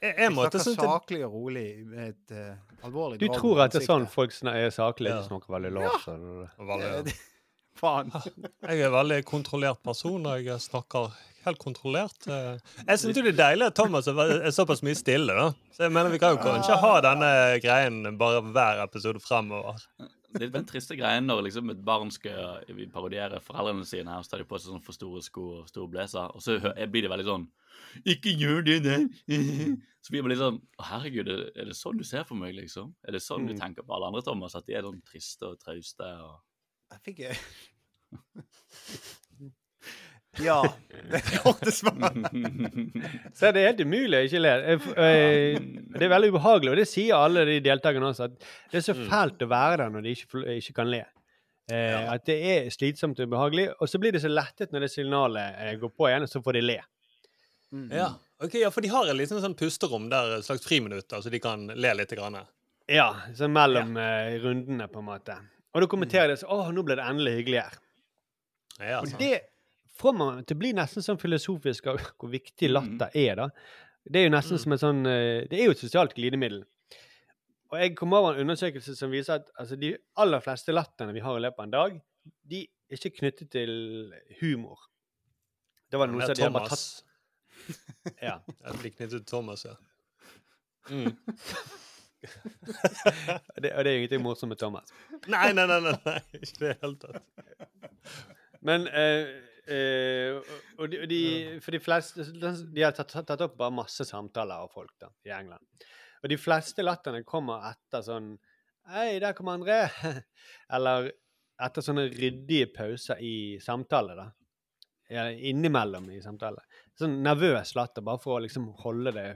Jeg, jeg synes jeg- saklig og rolig med et uh, alvorlig Du tror at det er sånn folk er saklige? Ja. De snakker veldig lavt. Ja. Veldig, Faen. Jeg er en veldig kontrollert person, og jeg snakker helt kontrollert. Eh, Jeg syns det er deilig at Thomas er såpass mye stille, da. Så jeg mener vi kan jo kanskje ha denne greien bare hver episode fremover. Det er den triste greien når liksom et barn skal vi parodiere foreldrene sine, og så tar de på seg sånn for store sko og stor blazer, og så blir det veldig sånn Ikke gjør det der! Så blir man litt sånn Å, herregud, er det- sånn du ser for meg, liksom? Er det sånn du Mm. tenker på alle andre, Thomas? At de er sånn triste og trauste og Jeg fikk Ja. Det er korte svar. Så det er helt umulig å ikke le. F- eh, Det er veldig ubehagelig, og det sier alle de deltakerne også, at det er så fælt å være der når de ikke, ikke kan le. Eh, At det er slitsomt og ubehagelig, og så blir de så lettet når det signalet eh, går på igjen, og så får de le. Ja, Okay, ja, For de har et liten sånn pusterom der, et slags friminutter, så de kan le litt. Grann. Ja, så mellom eh, rundene, på en måte. Og da kommenterer de så Å, nå ble det endelig hyggelig her. Ja, Og det får man til å bli nesten sånn filosofisk av hvor viktig latter er, da. Det er jo nesten som et sånn eh, Det er jo et sosialt glidemiddel. Og jeg kom over en undersøkelse som viser at altså, de aller fleste latterne vi har i løpet av en dag, de er ikke knyttet til humor. Det var noe som de har bare tatt Ja. Jeg blir knyttet til Thomas, ja. Mm. Det, og det er jo ingenting morsomt med Thomas. Nei, nei, nei, nei, nei, ikke i det hele tatt. Men eh, og de, og de, For de fleste De har tatt, tatt opp bare masse samtaler av folk da, i England. Og de fleste latterne kommer etter sånn Hei, der kommer André. Eller etter sånne ryddige pauser i samtale, da. Ja, innimellom i samtale. Sånn nervøs latter, bare for å liksom holde det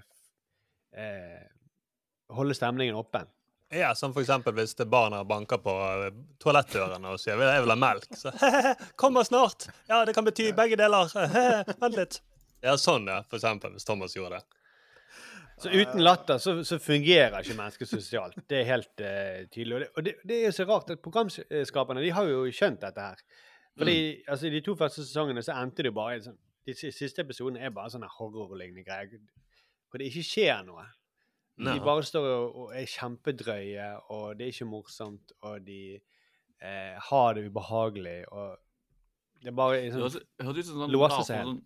eh, Holde stemningen oppe. Ja, Som for eksempel hvis det barna banker på eh, toalettdørene og sier 'jeg vil ha melk', så 'kommer snart'. Ja, det kan bety begge deler. Vent litt. Ja, sånn, ja. For eksempel, hvis Thomas gjorde det. Så uten latter så, så fungerer ikke mennesket sosialt. Det er helt uh, tydelig. Og, det, og det, det er jo så rart at programskaperne de har jo skjønt dette her. Fordi altså, I de to første sesongene så endte det jo bare i sånn De siste episodene er bare sånne horrorlignende greier. hvor det ikke skjer noe. Nei. De bare står og, er kjempedrøye, og det er ikke morsomt, og de eh, har det ubehagelig, og det er bare sånn, hørtes hørtes ut som sånn låser seg helt.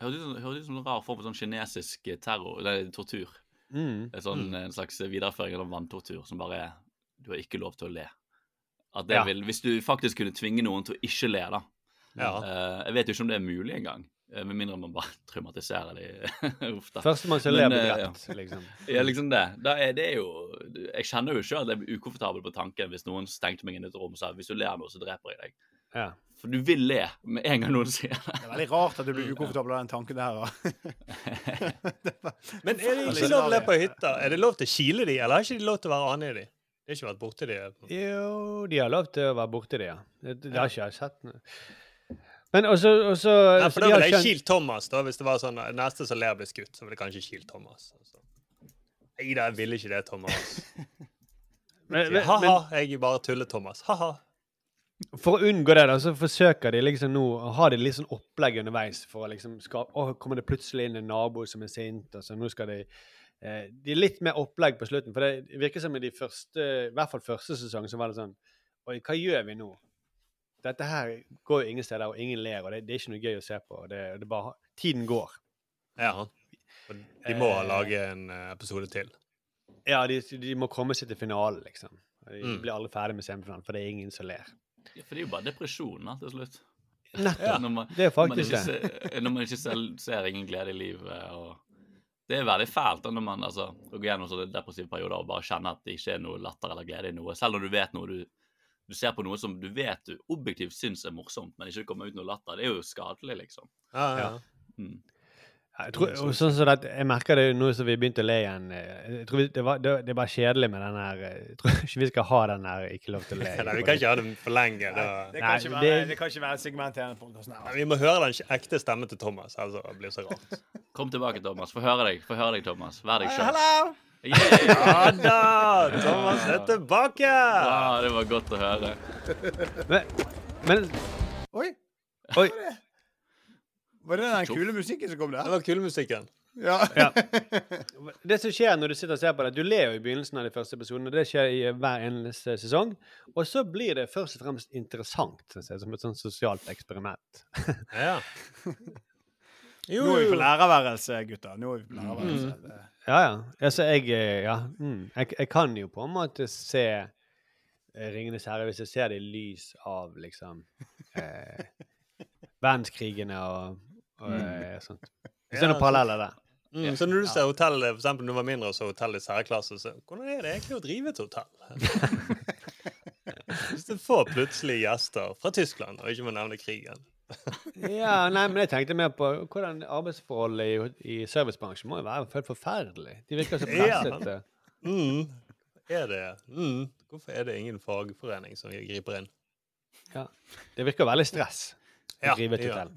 Hørtes ut som- en rar form for sånn kinesisk eh, terror, eller tortur. Mm. En, sånn, Mm. en slags videreføring av vanntortur som bare er Du har ikke lov til å le. At det Ja. vil, hvis du faktisk kunne tvinge noen til å ikke le, da Ja. Uh, Jeg vet jo ikke om det er mulig engang. Eh, Med mindre man bare traumatiserer de Uff da. Førstemann som ler, Men, blir eh, drept, ja. liksom. Ja, liksom det. Da er det jo Jeg kjenner jo sjøl at jeg blir ukomfortabel på tanken hvis noen stengte meg inn i et rom og sa hvis du ler nå, så dreper jeg deg. Ja. For du vil le med en gang noen sier det. Det er veldig rart at du blir ukomfortabel av den tanken der. da. Men er det ikke lov å le på hytta? Er det lov til å kile de, eller har ikke de lov til å være ane i de? Det har ikke vært borti de. Jo, de har lov til å være borti de, ja. Det, det har ikke jeg sett. noe. Men også, også Nei, for da ville jeg kilt Thomas, da, hvis det var sånn neste som ler blir skutt, så ville jeg kanskje kilt Thomas. Altså. Nei da, jeg ville ikke det, Thomas. Ha-ha, jeg bare tuller, Thomas. Ha-ha. For å unngå det, da, så forsøker de liksom nå å ha det litt sånn opplegg underveis for å liksom skape Å, kommer det plutselig inn en nabo som er sint, og så nå skal de eh, De er litt mer opplegg på slutten, for det virker som i de første I hvert fall første sesong så var det sånn Oi, hva gjør vi nå? Dette her går jo ingen steder, og ingen ler, og det, det er ikke noe gøy å se på. Det, det bare, tiden går. Ja. Og de må Eh. lage en eh, episode til. Ja, de, de må komme seg til finalen, liksom. De Mm. blir aldri ferdig med semifinalen, for det er ingen som ler. Ja, for det er jo bare depresjoner til slutt. Nettopp. Ja, man, Det er faktisk det. Ser, når man ikke selv ser ingen glede i livet. og Det er veldig fælt da, når man altså, går gjennom sånne depressive perioder og bare kjenner at det ikke er noe latter eller glede i noe. Selv når du vet noe du, du ser på noe som du vet du objektivt syns er morsomt, men ikke kommer ut noe latter. Det er jo skadelig, liksom. Ja, ja. Mm. Ja, Jeg, tror, og sånn som det, jeg merker det nå som vi begynte å le igjen. eh, Jeg tror det, var, det, det var kjedelig med den her eh, Jeg tror ikke vi skal ha den her 'ikke lov til å le'. Nei, vi kan ikke ha den for lenge. Da. Det kan, Nei, være, det- det kan ikke være segmenterende. Nei, Vi må høre den ekte stemmen til Thomas, ellers det blir det så rart. Kom tilbake, Thomas. Få høre deg, Få høre deg, Thomas. Vær deg sjøl. Ja da! Thomas er tilbake! Ja, det var godt å høre. Men, men Oi, Oi. var det den kule musikken som kom Det der? var kulemusikken. Ja. Ja. Det som skjer når du sitter og ser på det, du ler jo i begynnelsen av de første episodene. Det skjer i hver eneste sesong. Og så blir det først og fremst interessant, synes jeg, som et sånt sosialt eksperiment. Ja. Jo, Nå er vi på jo. lærerværelse, gutter. Nå er vi på lærerværelse. Det- Ja, ja. Altså, jeg eh, Ja. Mm. Jeg, jeg kan jo på en måte se eh, Ringenes herre hvis jeg ser det i lys av liksom eh, verdenskrigene og, og mm. sånt. Jeg ser Ja, noen paralleller der. Mm, så når du ser hotellet, for eksempel når du var mindre og så hotellet i særklasse, så hvordan er det egentlig å drive et hotell? Hvis du får plutselig gjester fra Tyskland, og ikke må nevne krigen. Ja, nei, men jeg tenkte mer på hvordan arbeidsforholdet i, i servicebransjen må jo være helt forferdelig. De virker så Ja. pressete. Mm. Er det mm. Hvorfor er det ingen fagforening som griper inn? Ja. Det virker veldig stress å Ja, drive et hotell.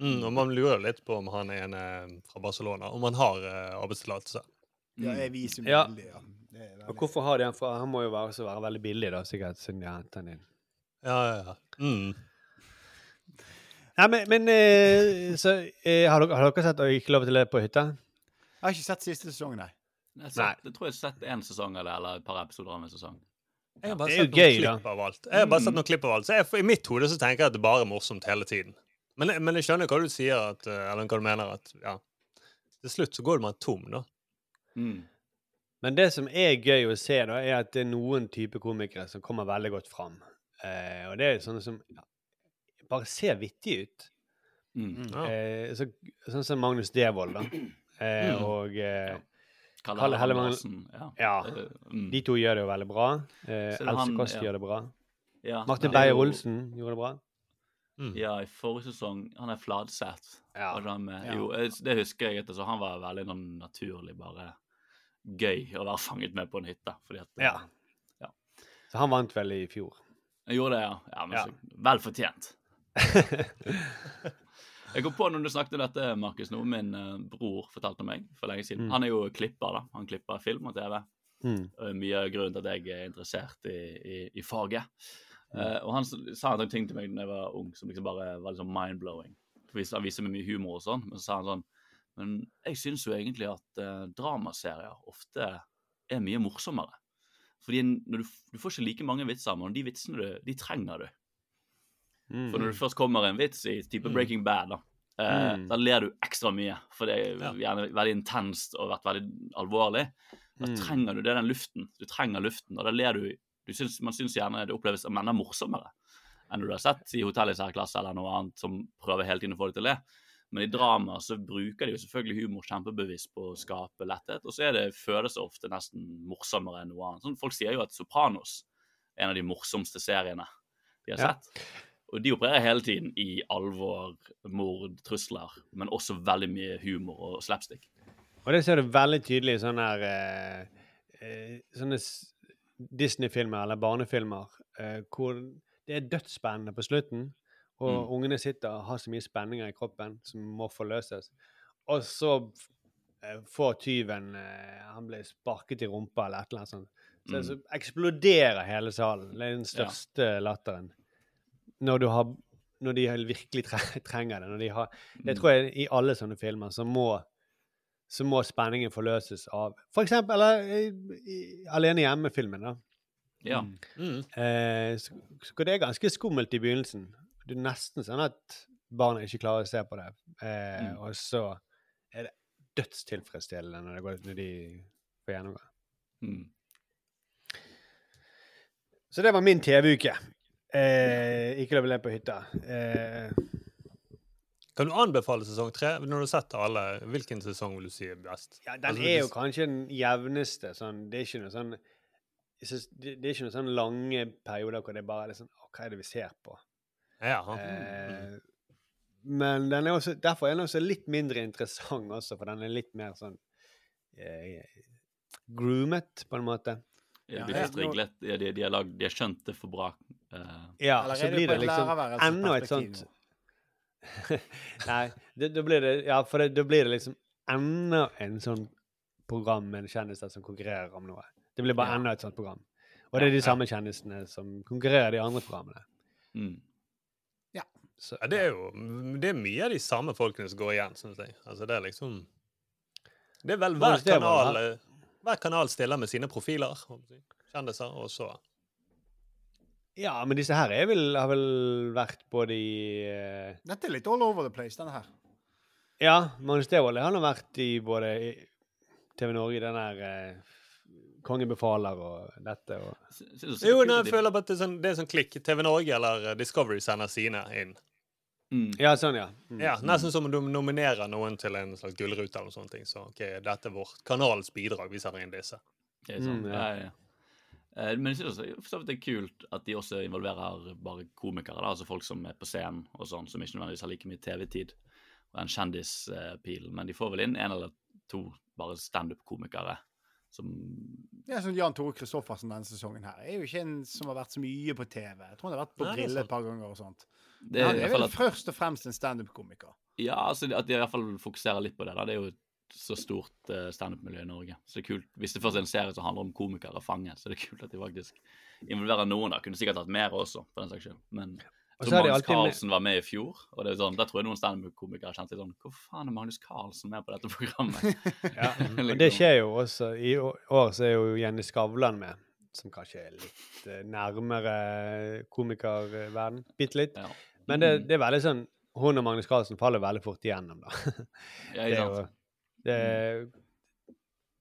Mm, og man lurer litt på om han er en eh, fra Barcelona, om han har uh, arbeidstillatelse. Ja, jeg viser Ja. veldig, ja. Det er Og hvorfor har de han? For han må jo være, også være veldig billig, da, sikkert, siden de har hentet han inn. Ja, ja, ja. Mm. Nei, men, men eh, så eh, har, dere, har dere sett 'Og ikke lov til å le på hytta? Jeg har ikke sett siste sesong, nei. Jeg, sett, jeg tror jeg har sett én sesong det, eller et par episoder av en sesong. Jeg har bare Det er jo gøy, klipp da. av alt. Jeg har bare sett noen klipp av alt. Så jeg, I mitt hode så tenker jeg at det bare er morsomt hele tiden. Men, men jeg skjønner hva du sier, at, eh, eller hva du mener. at ja, Til slutt så går man tom, da. Mm. Men det som er gøy å se, da, er at det er noen type komikere som kommer veldig godt fram. Eh, og det er sånne som ja, bare ser vittige ut. Mm. Ja. Eh, så, sånn som Magnus Devold, da. Eh, Mm. og eh, Kalle Kalle Hellemann Ja. Ja. Eh, mm. De to gjør det jo veldig bra. Eh, Så Else Kåss ja. gjør det bra. Ja, Martin er Beyer-Olsen gjorde det bra. Mm. Ja, i forrige sesong Han er? Ja. Jo, eh, det husker jeg. etter, altså, han var veldig sånn naturlig bare gøy å være fanget med på en hytte. Fordi at eh, Ja. Ja. Så han vant vel i fjor. Jeg gjorde det, ja. ja, Ja. Vel fortjent. Jeg kom på når du snakket om dette, Markus, noe min eh, bror fortalte meg for lenge siden. Mm. Han er jo klipper, da. Han klipper film og TV. Mm. Mye av grunnen til at jeg er interessert i, i, i faget. Mm. Uh, og han sa en ting til meg da jeg var ung som liksom bare var liksom mind-blowing. Han viser meg mye humor og sånn, men så sa han sånn Men jeg syns jo egentlig at uh, dramaserier ofte er mye morsommere. Fordi du, du får ikke like mange vitser, men de vitsene du, de trenger du. Mm. For når det først kommer en vits i type Mm. Breaking Bad, da, eh, Mm. da ler du ekstra mye. For det er Ja. gjerne veldig intenst og vært veldig alvorlig. Da Mm. trenger du det den luften. Du trenger luften, og da ler du, du syns, Man syns gjerne det oppleves som enda morsommere enn du har sett i Hotell i særklasse eller noe annet som prøver hele tiden å få deg til å le. Men i drama så bruker de jo selvfølgelig humor kjempebevisst på å skape letthet, og så er det, føles det ofte nesten morsommere enn noe annet. Sånn, folk sier jo at Sopranos er en av de morsomste seriene de har Ja. Og de opererer hele tiden i alvor, mord, trusler, men også veldig mye humor og slapstick. Og det ser du veldig tydelig i sånne eh, eh, Sånne Disney-filmer eller barnefilmer eh, hvor det er dødsspennende på slutten, og Mm. ungene sitter og har så mye spenninger i kroppen som må forløses. Og så får tyven Han blir sparket i rumpa eller et eller annet sånt. Så, Mm. så eksploderer hele salen. Det er den Ja. største latteren. Når du har når de virkelig trenger det. Når de har, det Mm. tror jeg i alle sånne filmer så må så må spenningen forløses av For eksempel eller, i, i, Alene hjemme-filmen. da. Ja. Mm. Eh, så, så det er ganske skummelt i begynnelsen. Det er nesten sånn at barna ikke klarer å se på det. Eh, Mm. Og så er det dødstilfredsstillende når, det går, når de får gjennomgå. Mm. Så det var min TV-uke. Eh, ikke løp le på hytta. Eh, Kan du anbefale sesong tre? Når du har sett alle, hvilken sesong vil du si er best? ja, den Altså, er jo kanskje den jevneste. Sånn, det er ikke noe sånn synes, det, det er ikke noen sånn lange perioder hvor det bare er sånn Å, hva er det vi ser på? Ja. Eh, men den er også, derfor er den også litt mindre interessant også, for den er litt mer sånn eh, groomet, på en måte. De Ja, ja. De, de, de, har lagd, de har skjønt det for bra. Uh, Ja, så blir det liksom enda et sånt Nei, da blir det Ja, for da blir det liksom enda en sånn program med kjendiser som konkurrerer om noe. Det blir bare Ja. enda et sånt program. Og det er de samme kjendisene som konkurrerer de andre programmene. mm. Så, Ja, det er jo det er mye av de samme folkene som går igjen, syns jeg. Altså, det er liksom Det er vel hver kanal Hver kanal stiller med sine profiler. Kjendiser, og så Ja, men disse her er vel, har vel vært både i eh, Dette er litt all over the place, denne her. Ja, Magnus Devold har har vært i både i TV Norge, den der eh, Kongen befaler og dette og Jo, nei, jeg føler bare at det er sånn, det er sånn klikk. TV Norge eller eh, Discovery sender sine inn. Mm. Ja, sånn, ja. Mm. Ja, Nesten som om du nominerer noen til en slags gullrute eller noe sånt. Så ok, dette er vårt kanalens bidrag. Vi sender inn disse. Ok, sånn. Mm, ja. ja. Ja, Eh, Men jeg synes også det er kult at de også involverer bare komikere. Da, altså folk som er på scenen og sånn, som ikke nødvendigvis har like mye TV-tid. Og en kjendispil. Men de får vel inn en eller to bare standup-komikere som Ja, sånn Jan Tore Kristoffersen denne sesongen her. Er jo ikke en som har vært så mye på TV. Jeg tror han har vært på det Brille et par ganger og sånt. Det er, det er vel at, først og fremst en standup-komiker. Ja, altså at de i hvert fall fokuserer litt på det. da, Det er jo et så stort uh, standup-miljø i Norge. Så det er kult. Hvis det først er en serie som handler om komikere fanget, så er det kult at de faktisk involverer noen. da. Kunne sikkert hatt mer også, for den saks skyld. Men så så Magnus Carlsen med- var med i fjor, og det er sånn, da tror jeg noen standup-komikere kjente litt sånn Hvor faen er Magnus Carlsen med på dette programmet? Ja, Liksom. og det skjer jo også. I år så er jo Jenny Skavlan med, som kanskje er litt eh, nærmere komikerverden. Bitte litt. Ja. Men det, Mm. det er veldig sånn Hun og Magnus Carlsen faller veldig fort igjennom, da. Ja, Det ikke sant? det,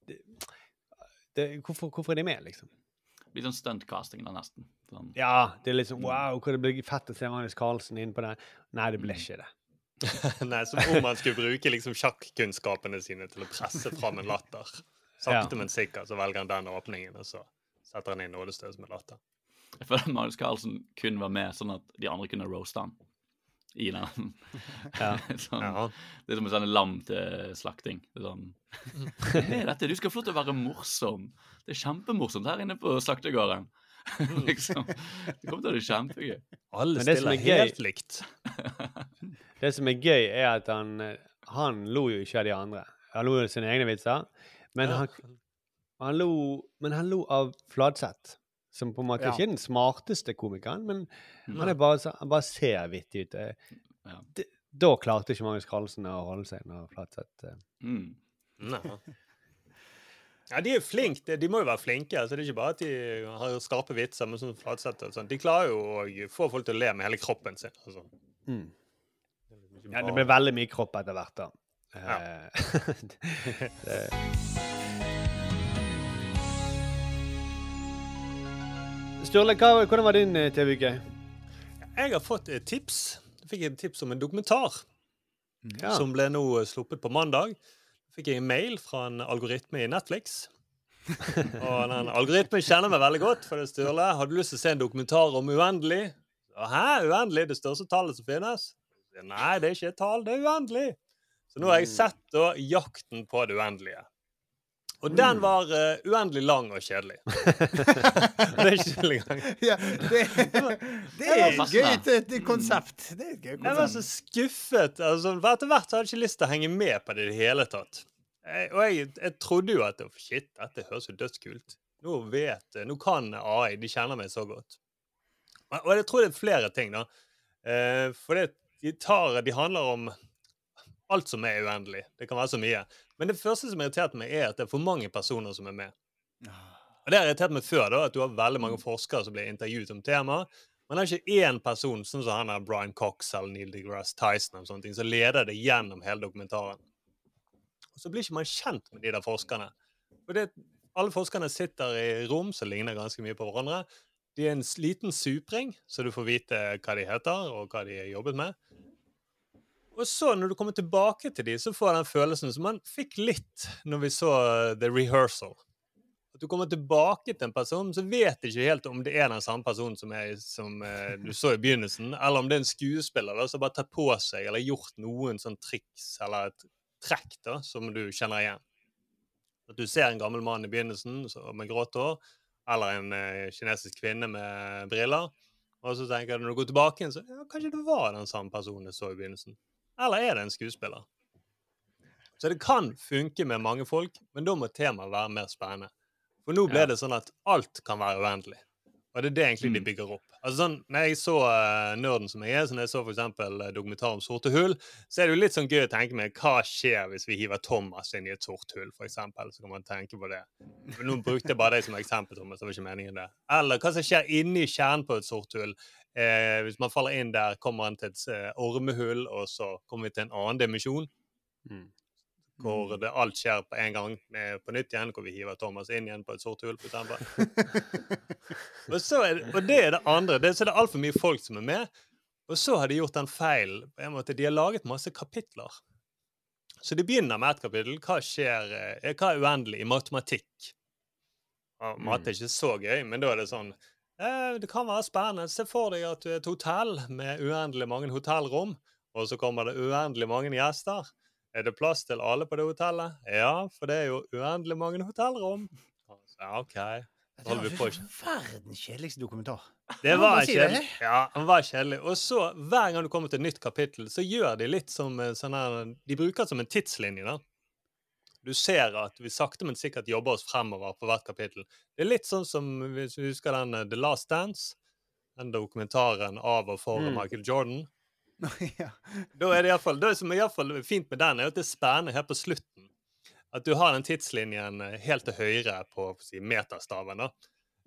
det, det, hvorfor, hvorfor er de med, liksom? Litt sånn stuntcasting, da, nesten. Sånn. Ja, det er sånn Wow, hvor det blir fett å se Magnus Carlsen inn på det. Nei, det ble Mm. ikke det. Nei, Som om man skulle bruke liksom sjakkunnskapene sine til å presse fram en latter. Sakte, Ja. men sikkert så velger han den åpningen, og så setter han inn nådestøt med latter. Jeg føler at Magnus Carlsen kun var med sånn at de andre kunne roaste han. I den. Ja. sånn, Ja. Det er som en sånn lam til slakting. Det er sånn Hva er dette? Du skal få lov til å være morsom. Det er kjempemorsomt her inne på slaktegården. liksom. Det kommer til å bli kjempegøy. Alle Men det som stiller er gøy- helt likt. Det som er gøy, er at han, han lo jo ikke av de andre. Han lo av sine egne vitser, men, Ja. han, han, lo, men han lo av Fladseth. Som på en måte Ja. ikke er den smarteste komikeren, men Mm. han, er bare, han bare ser vittig ut. Eh, Ja. Det, Da klarte ikke Magnus Carlsen å holde seg når Flatseth eh, Mm. Ja, de er flinke. De- De må jo være flinke. altså Det er ikke bare at de har skarpe vitser, men sånn Flatseth og sånt. De klarer jo å få folk til å le med hele kroppen sin. altså. mm. Ja, det blir veldig mye kropp etter hvert, da. Ja. Eh, det, Sturle, hva, hvordan var din eh, TV-uke? Jeg har fått et tips. Jeg fikk et tips om en dokumentar Ja. som ble nå eh, sluppet på mandag. fikk jeg en mail fra en algoritme i Netflix. og den algoritmen kjenner meg veldig godt. for det Sturle. Har du lyst til å se en dokumentar om uendelig? Hæ, uendelig? Det største tallet som finnes? Nei, det er ikke et tall, det er uendelig. Så nå har jeg sett da 'Jakten på det uendelige'. Og den var uh, uendelig lang og kjedelig. det er ikke tull engang. Ja, det, det er et gøy et, konsept. Det er et gøy Jeg var så skuffet. Altså, etter hvert hadde jeg ikke lyst til å henge med på det i det hele tatt. Jeg, og jeg, jeg trodde jo at shit, dette høres jo dødskult. Nå vet Nå kan AI. De kjenner meg så godt. Og jeg tror det er flere ting, da. Uh, for det, de, tar, de handler om alt som er uendelig. Det kan være så mye. Men det første som irriterte meg, er at det er for mange personer som er med. Og Det har irritert meg før, da, at du har veldig mange forskere som blir intervjuet om temaet. Men det er ikke én person sånn som han er Brian Cox eller Neil deGrasse Tyson eller sånne ting, som leder det gjennom hele dokumentaren. Og så blir ikke man kjent med de der forskerne. For det, alle forskerne sitter i rom som ligner ganske mye på hverandre. De er en liten supring, så du får vite hva de heter, og hva de har jobbet med. Og så, når du kommer tilbake til de, så får jeg den følelsen som man fikk litt når vi så eh, The Rehearsal. At du kommer tilbake til en person, så vet du ikke helt om det er den samme personen som, jeg, som eh, du så i begynnelsen, eller om det er en skuespiller da, som bare tar på seg eller gjort noen sånn triks eller et trekk da, som du kjenner igjen. At du ser en gammel mann i begynnelsen med grått hår, eller en eh, kinesisk kvinne med briller, og så tenker du når du går tilbake igjen, så ja, kanskje det var den samme personen jeg så i begynnelsen. Eller er det en skuespiller? Så det kan funke med mange folk, men da må temaet være mer spennende. For nå ble Ja. det sånn at alt kan være uendelig. Og det er det egentlig de bygger opp. Altså sånn, når jeg så uh, nerden som jeg er, så når jeg så for eksempel eh, dokumentar om sorte hull, så er det jo litt sånn gøy å tenke meg hva skjer hvis vi hiver Thomas inn i et sort hull, for eksempel. Så kan man tenke på det. Nå brukte jeg bare deg som eksempel, Thomas. Det var ikke meningen det. Eller hva som skjer inni kjernen på et sort hull. Eh, hvis man faller inn der, kommer han til et eh, ormehull, og så kommer vi til en annen dimensjon. Hvor det alt skjer på en gang med, på nytt igjen, hvor vi hiver Thomas inn igjen på et sort hull, og, så er det, og det er det andre. Det, så det er altfor mye folk som er med. Og så har de gjort den feilen De har laget masse kapitler. Så de begynner med ett kapittel. Hva skjer, eh, hva er uendelig i matematikk? Ja, mat er ikke så gøy, men da er det sånn Det kan være spennende. Se for deg at du er et hotell med uendelig mange hotellrom, og så kommer det uendelig mange gjester. Er det plass til alle på det hotellet? Ja, for det er jo uendelig mange hotellrom. Ja, OK. Det var verdens kjedeligste dokumentar. Det var kjedelig. Ja, den var kjedelig. Og så, hver gang du kommer til et nytt kapittel, så gjør de litt som eh, sånn her De bruker det som en tidslinje, da. Du ser at vi sakte, men sikkert jobber oss fremover på hvert kapittel. Det er litt sånn som hvis du husker den eh, The Last Dance, den dokumentaren av og for Mm. Michael Jordan. Da er det, i hvert fall, det som er i fall fint med den, er at det er spennende helt på slutten. At du har den tidslinjen eh, helt til høyre på si, meterstaven. da.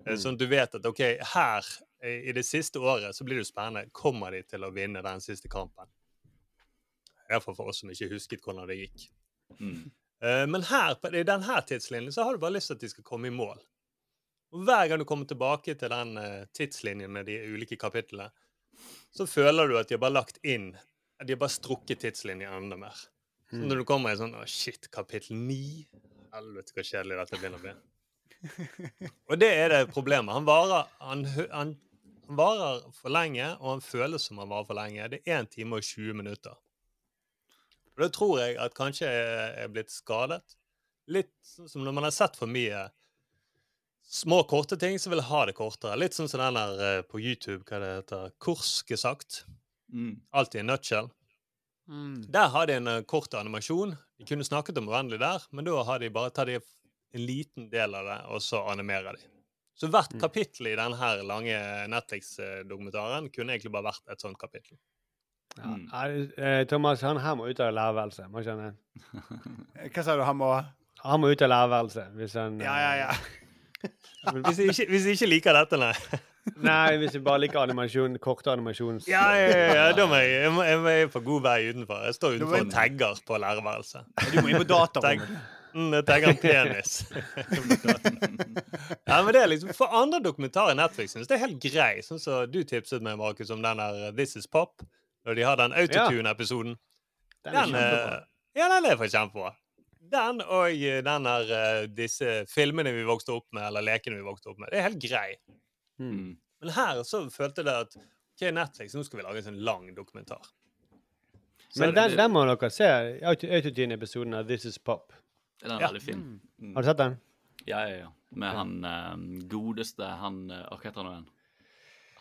Eh, Mm. Sånn du vet at OK, her i det siste året så blir det jo spennende. Kommer de til å vinne den siste kampen? Iallfall for oss som ikke husket hvordan det gikk. Eh, Men her, på- i denne tidslinjen så har du bare lyst til at de skal komme i mål. Og Hver gang du kommer tilbake til den eh, tidslinjen med de ulike kapitlene, så føler du at de har bare lagt inn De har bare strukket tidslinjen enda mer. Så Mm. når du kommer i sånn Å, shit, kapittel ni Helvete, hvor kjedelig dette begynner å bli. Og det er det problemet. Han varer, han, han, han varer for lenge, og han føles som han varer for lenge. Det er 1 time og 20 minutter. Og da tror jeg at kanskje jeg er blitt skadet. Litt som når man har sett for mye små, korte ting, så vil jeg ha det kortere. Litt sånn som den der eh, på YouTube, hva det heter, Korsgesagt. Alt i en nutshell. Der har de en eh, kort animasjon. De kunne snakket om uendelig der, men da har de bare tatt de en liten del av det, og så animerer de. Så hvert kapittel i denne lange Netflix-dokumentaren kunne egentlig bare vært et sånt kapittel. Ja, Mm. Thomas, han her må ut av lærerværelset. Må ikke han det? Hva sa du? Han må Han må ut av lærerværelset hvis han Ja, ja, ja. Hvis jeg ikke, hvis jeg ikke liker dette, nei. Nei, hvis du bare liker animasjon, korte animasjons... Ja, ja, ja, ja, da må jeg, jeg, må, jeg må jeg er på god vei utenfor. Jeg står utenfor og tagger på lærerværelset. Du må inn på datarommet. Mm, jeg tagger en penis. ja, men det er liksom, For andre dokumentarer i Netflix syns det er helt grei. Sånn som du tipset meg, Markus, om den der This Is Pop. Når de har den autotune-episoden. Den er Den, eh, ja, den er faktisk kjempebra. Den og eh, den her, eh, disse filmene vi vokste opp med, eller lekene vi vokste opp med. Det er helt grei. Mm. Men her så følte jeg at OK, Netflix, nå skal vi lage en sånn lang dokumentar. Så Men den, den må dere se. Autotune-episoden av This Is Pop. Den er Ja. veldig fin. Mm. Har du sett den? Ja, ja, ja. Med han um, godeste Han eh, Hva heter han igjen?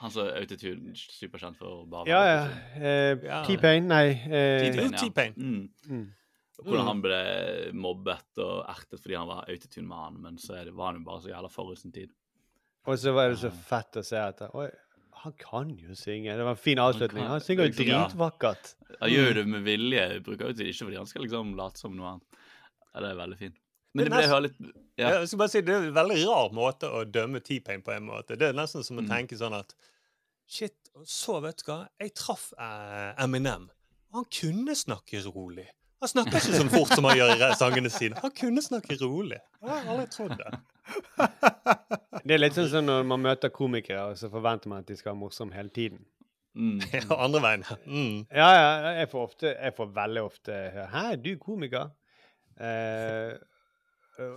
Han som autotune superkjent for bare Ja, ja. Eh, Ja. T-Pain? Nei. eh, T-Pain, ja. Mm. Mm. Hvordan Mm. han ble mobbet og ertet fordi han var autotune-mann, men så er det, var han jo bare så jævla forut sin tid. Og så var det så fett å se at Oi, han kan jo synge. Det var en fin avslutning. kan- Han synger jo dritvakkert. ja. Han gjør jo det med vilje, bruker jo ikke fordi han skal liksom late som noe annet. Ja, det er veldig fint. Men det Det er ble nest- litt Ja. ja. Jeg skal bare si, Det er en veldig rar måte å dømme T-Pain på en måte. Det er nesten som å Mm. tenke sånn at Shit, og så vet du hva? Jeg traff eh, Eminem. Og han kunne snakke rolig. Han snakker ikke så fort som han gjør i sangene sine. Han kunne snakke rolig. Jeg har aldri trodd det. Det er litt sånn som når man møter komikere, og så forventer man at de skal være morsomme hele tiden. Mm. Ja, andre veien. Mm. Ja, ja. Jeg får, ofte, jeg får veldig ofte høre 'Hæ, du komiker?' Eh,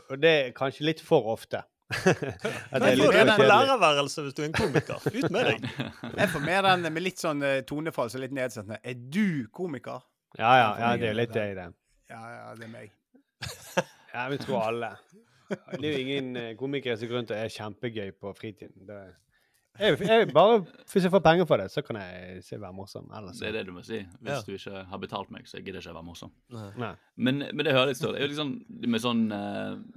og det er kanskje litt for ofte. Er får en du lærerværelset hvis du er en komiker? Ut med deg. Jeg får mer den med litt sånn eh, tonefall som er litt nedsettende. Er du komiker? Ja, ja, ja, det er litt det i det. Ja, ja, det er meg. Ja, vi tror alle. Det er jo ingen eh, komikere som går rundt og er kjempegøy på fritiden. Det, jeg, jeg, bare Hvis jeg får penger for det, så kan jeg si være morsom. Ellers Det er det du må si. Hvis Ja. du ikke har betalt meg, så gidder jeg ikke være morsom. Nei. Men, men det hører litt stort. Det er jo liksom med sånne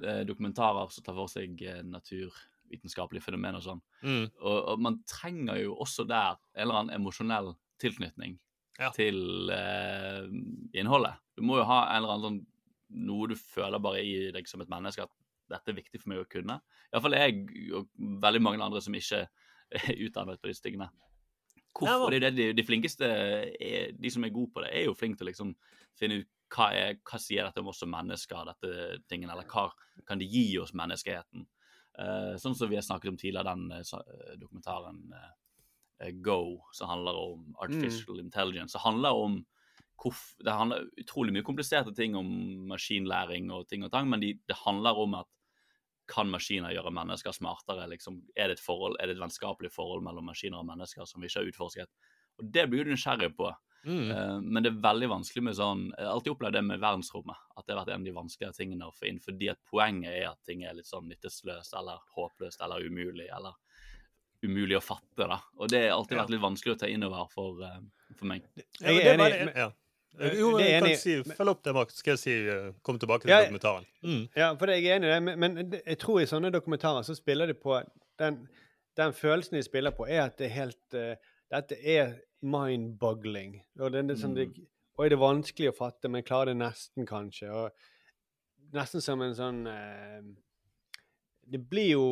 eh, dokumentarer som tar for seg eh, naturvitenskapelige fenomen og sånn. Mm. Og, og man trenger jo også der en eller annen emosjonell tilknytning Ja. til eh, innholdet. Du må jo ha en eller annen sånn noe du føler bare i deg som et menneske at dette er viktig for meg å kunne. Iallfall jeg og veldig mange andre som ikke utdannet på disse tingene. Hvorfor? Det er det de, de flinkeste er, de som er gode på det, er jo flinke til å liksom finne ut hva, er, hva sier dette om oss som mennesker, dette tingen, eller hva kan det gi oss menneskeheten? Uh, sånn som vi har snakket om tidligere, den uh, dokumentaren eh, Go, som handler om artificial intelligence. Det handler om det handler utrolig mye kompliserte ting om maskinlæring og ting og tang, men de, det handler om at kan maskiner gjøre mennesker smartere? Liksom, er, det et forhold, er det et vennskapelig forhold mellom maskiner og mennesker som vi ikke har utforsket? Og Det blir du nysgjerrig på. Mm. Eh, men det er veldig vanskelig med sånn Jeg har alltid opplevd det med verdensrommet. At det har vært en av de vanskeligere tingene å få inn. Fordi at poenget er at ting er litt sånn nytteløst eller håpløst eller umulig. Eller umulig å fatte. da. Og det har alltid Ja. vært litt vanskelig å ta innover for, eh, for meg. Ja, Jeg er det var det- ja. Eh, Jo, det er enig, si, Følg opp det, Mark. Skal jeg si kom tilbake til Ja, dokumentaren. Mm. Ja, for jeg er enig i det, men, men jeg tror i sånne dokumentarer så spiller de på Den, den følelsen de spiller på, er at det er helt uh, Dette er mind-boggling. Og det, er sånn, det, Oi, det er vanskelig å fatte, men jeg klarer det nesten, kanskje. Og nesten som en sånn uh, Det blir jo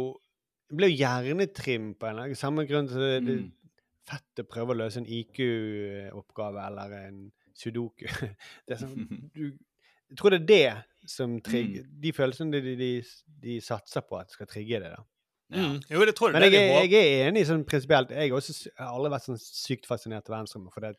det blir jo hjernetrim på en eller annen Samme grunn som det, det Mm. fett å prøve å løse en IQ-oppgave eller en sudoku. Det er sånn, du, jeg tror det er det som trigger De følelsene de, de, de satser på at skal trigge det. da. Mm. Jo, det tror jeg. Men det jeg, litt jeg er enig sånn prinsipielt. Jeg har også jeg har aldri vært sånn sykt fascinert av verdensrommet, for det,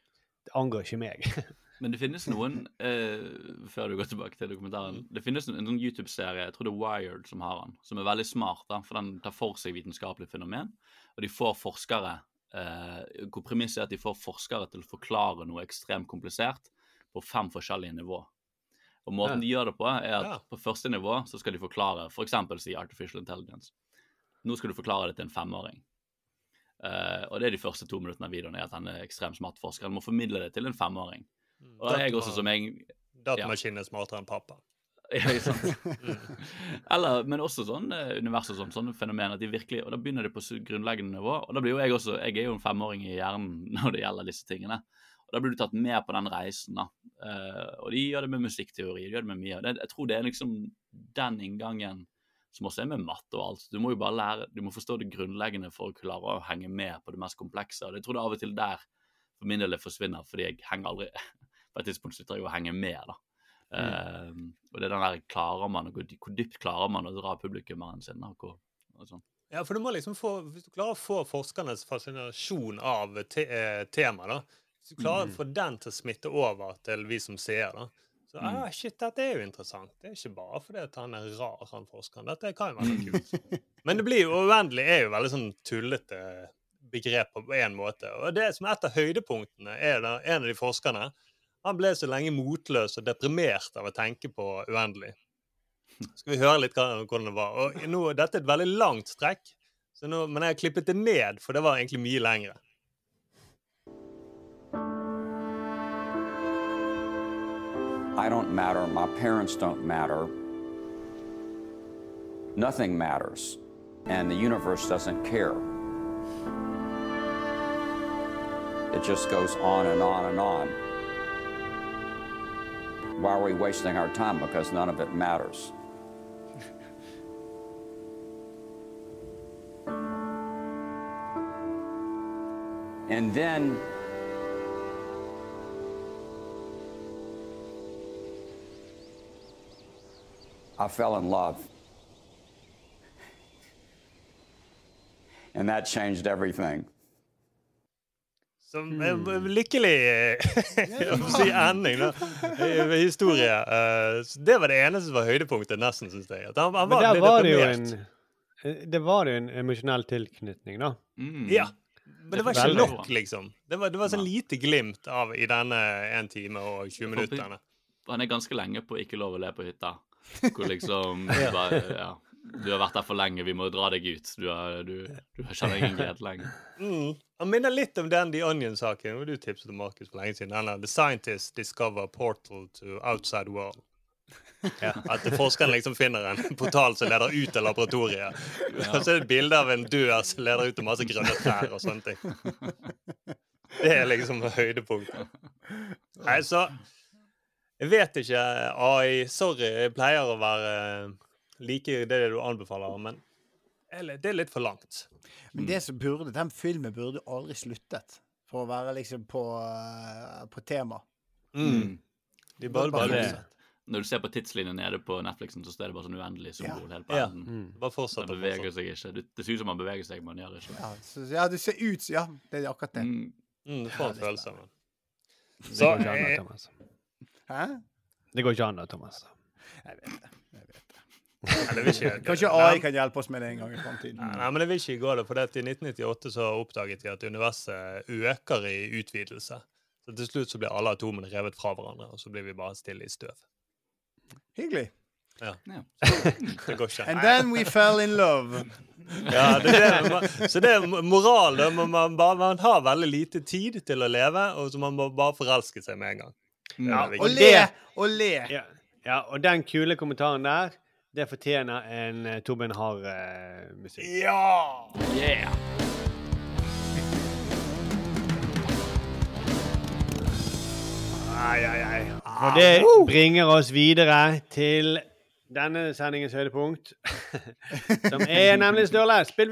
det angår ikke meg. Men det finnes noen, eh, før du går tilbake til dokumentaren Det finnes en, en sånn YouTube-serie, jeg tror det er Wired som har den, som er veldig smart, da, for den tar for seg vitenskapelige fenomen. Og de får forskere Hvor premisset er at de får forskere til å forklare noe ekstremt komplisert på fem forskjellige nivå. Og måten de gjør det på, er at på første nivå så skal de forklare f.eks. si artificial intelligence. Nå skal du forklare det til en femåring. Eh, og det er de første to minuttene av videoen er at denne ekstremt smart forskeren må formidle det til en femåring. Og jeg også som jeg Datamaskinen er smartere enn pappa. Eller, men også sånn eh, univers og sånn, sånne fenomener. at de virkelig, Og da begynner det på grunnleggende nivå. Og da blir jo jeg også Jeg er jo en femåring i hjernen når det gjelder disse tingene. Og Da blir du tatt med på den reisen. da. Eh, og de gjør det med musikkteori. de gjør det med mye. Det, jeg tror det er liksom den inngangen som også er med matte og alt. Du må jo bare lære, du må forstå det grunnleggende for å klare å henge med på det mest komplekse. og Jeg tror det av og til der for min del det forsvinner, fordi jeg henger aldri På et tidspunkt slutter jeg å henge med. da. Eh, og det er den der klarer man, hvor, hvor dypt klarer man å dra publikummeren sin? Og hvor, og sånn. Ja, for du må liksom få, Hvis du klarer å få forskernes fascinasjon av te eh, temaet, da Hvis du klarer Mm. å få den til å smitte over til vi som ser, da så Mm. ah, shit, dette er jo interessant. Det er ikke bare fordi at han er rar, han forskeren. Dette kan jo være kult. Men det blir jo uendelig er jo veldig sånn tullete begrep på en måte. Og det som er et av høydepunktene, er da en av de forskerne han ble så lenge motløs og deprimert av å tenke på uendelig. Skal vi høre litt hvordan det var. Og nå, Dette er et veldig langt strekk, nå, men jeg har klippet det ned, for det var egentlig mye lengre. I don't matter. My parents don't matter. Nothing matters. And the universe doesn't care. It just goes on and on and on. Why are we wasting our time? Because none of it matters. and then I fell in love. And that changed everything. Som en lykkelig si ending da, i historie. Eh, så det var det eneste som var høydepunktet, nesten, syns jeg. At han, han Men der var det jo en eh, Det var jo en emosjonell tilknytning, da. Ja. Men det var ikke nok, liksom. Det var, det var sånn lite glimt av i denne 1 time og 20 minutterne. Han er ganske lenge på ikke lov å le på hytta. Hvor liksom Ja. bare, ja, Du har vært der for lenge, vi må dra deg ut. Du, har, du, du kjenner ingen glede lenger. Mm. Han minner litt om den The Onion-saken. Du tipset om Markus for lenge siden. Denne The Scientist Discover Portal to Outside World. At forskeren liksom finner en portal som leder ut av laboratoriet. Og så er det et bilde av en dør som leder ut til masse grønne trær og sånne ting. Det er liksom høydepunktet. Nei, så Jeg vet ikke, AI. Sorry, jeg pleier å være like det du anbefaler, men det er litt for langt. Men det som burde, den filmen burde aldri sluttet. For å være liksom på, eh, på tema. Mm. De burde bare det. fortsette. Når du ser på tidslinjen nede på Netflixen, så står det bare sånn uendelig symbol Ja. helt på Ja. enden. Mm. Bare fortsett Den beveger seg ikke. Du- Det ser ut som man beveger seg, men man gjør ikke. Ja, så, ja, det ser ut Ja, det er akkurat det. Mm. Mm, du får en følelse av det. Det går ikke an, da, eh, Thomas. Hæ? Det går ikke an, da, Thomas. Jeg vet det. Nei, ikke- Kanskje AI kan hjelpe oss med det en gang i framtiden. Nei, nei, men det vil ikke gå det, for at i 1998 så oppdaget de at universet øker i utvidelse. Så til slutt så blir alle atomene revet fra hverandre, og så blir vi bare stille i støv. Hyggelig. Ja. Ja. Det går ikke. And then we fell in love. Ja, det er det. Man- Så det er moral. Man, man, man har veldig lite tid til å leve, og så man må bare forelske seg med en gang. Ja, er Og le! Og le! Ja, ja, og den kule kommentaren der, det fortjener en uh, Torben Harr-musikk. Ja! Yeah! Ai, ai, ai. Og det bringer oss videre til denne sendingens høydepunkt, som er nemlig Sturle. Spill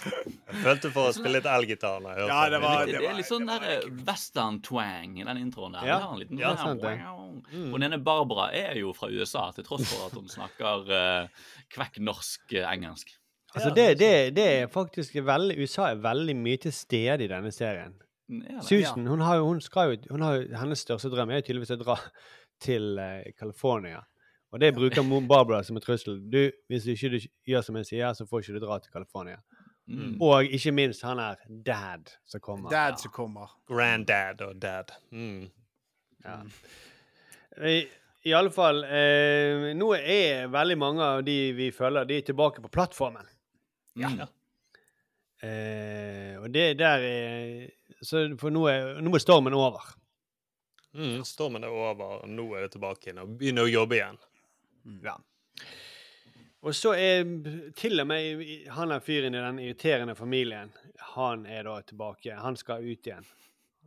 Jeg følte for å spille litt elgitar. Ja, det var- Det, er litt sånn der western-twang i den introen der. Ja, der en liten ja, sånn sant det. Og den ene Barbara er jo fra USA, til tross for at hun snakker uh, kvekk norsk eh, engelsk. Altså, det, det, det er faktisk veldig USA er veldig mye til stede i denne serien. Ja, er det? Susan hun har jo, hun skal jo, hun har hennes største drøm er jo tydeligvis å dra til uh, California. Og det bruker Moon Barbara som en trussel. Du, hvis du ikke du gjør som jeg sier, så får ikke du dra til California. Mm. Og ikke minst han er dad som kommer. Dad som kommer. Granddad og dad. Mm. Ja. I, I alle fall eh, Nå er veldig mange av de vi følger, de er tilbake på plattformen. Mm. Eh, og det der er Så for nå er, nå er stormen over. Mm, stormen er over, og nå er det tilbake igjen og begynner å jobbe igjen. Ja. Og så er til og med han er fyren i den irriterende familien. Han er da tilbake. Han skal ut igjen.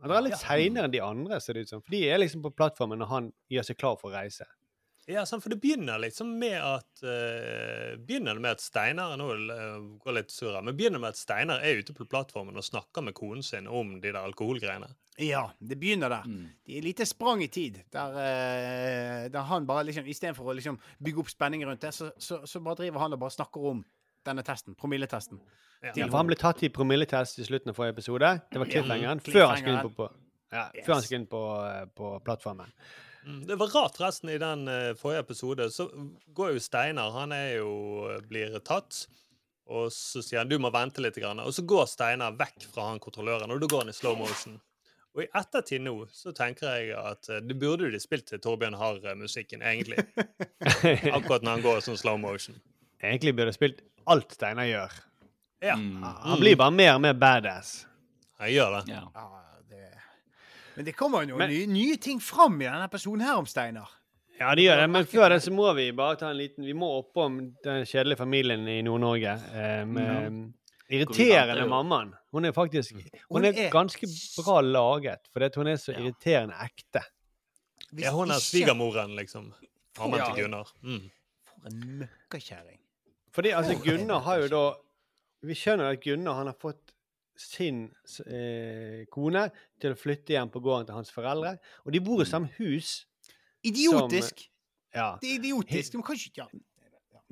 Han drar litt seinere enn de andre, ser det ut som. For de er liksom på plattformen når han gjør seg klar for å reise. Ja, sant, for det begynner liksom med at uh, Begynner det med at Steinar Nå uh, går litt surr her, men begynner med at Steinar er ute på plattformen og snakker med konen sin om de der alkoholgreiene. Ja, det begynner der. Mm. Det er et lite sprang i tid. Der, uh, der han bare liksom Istedenfor å liksom bygge opp spenning rundt det, så, så, så bare driver han og bare snakker om denne testen. Promilletesten. Ja, ja for han ble tatt i promilletest i slutten av forrige episode. Det var cliffhangeren Ja, før han skulle inn på, på, ja, Yes. før han skulle inn på, eh, på plattformen. Mm, Det var rart resten i den eh, forrige episode. Så går jo Steinar, han er jo eh, blir tatt. Og så sier han du må vente litt. Grann. Og så går Steinar vekk fra han kontrolløren, og da går han i slow motion. Og i ettertid nå så tenker jeg at eh, det burde de spilt til Torbjørn Harr-musikken, egentlig. Akkurat når han går sånn slow motion. Egentlig burde de spilt alt Steinar gjør. Ja. Han blir bare mer og mer badass. Han gjør det. Ja. Men det kommer jo Men- nye, nye ting fram i denne personen her om Steinar. Ja, det gjør det. Men før det så må vi bare ta en liten Vi må oppom den kjedelige familien i Nord-Norge. Um, med irriterende mammaen. Hun er faktisk Hun Hun er ganske bra laget, for hun er så irriterende ekte. Ja, hun er svigermoren, liksom. Mammaen Ja. til Gunnar. Mm. For en møkkakjerring. Fordi altså, Gunnar har jo da Vi skjønner at Gunnar han har fått sin eh, kone til å flytte hjem på gården til hans foreldre. Og de bor i samme hus. Idiotisk! Som, ja. Det er idiotisk. De kan ikke ja.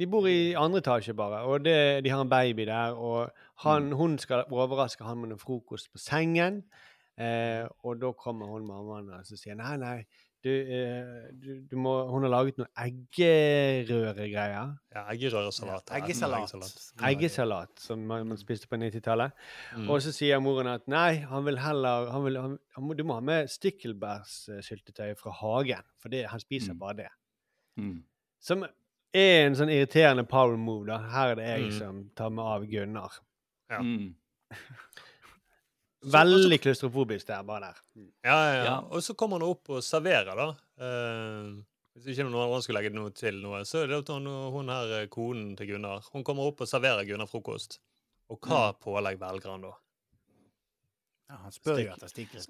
De bor i andre etasje bare, og det, de har en baby der. Og han, hun skal overraske han med noe frokost på sengen. Eh, og da kommer hun mammaen og så sier nei, nei, du, eh, du, du må, hun har laget noe eggerøregreier. Ja, eggerøresalat. Ja, eggesalat. Eggesalat, som man, man spiste på 90-tallet. Mm. Og så sier moren at nei, han vil heller han vil, han, han Du må ha med stikkelbærsyltetøy fra hagen, for det, han spiser bare det. Mm. Som er en sånn irriterende power move. da. Her er det jeg Mm. som tar meg av Gunnar. Ja. Mm. Veldig klaustrofobisk der, bare der. Ja, ja, ja. Ja. Og så kommer han opp og serverer, da. Eh, hvis ikke noen andre skulle legge noe til noe, så er det hun, hun her, eh, konen til Gunnar, hun kommer opp og serverer Gunnar frokost. Og hva pålegg velger han da? Ja, han spør jo etter stikkelse.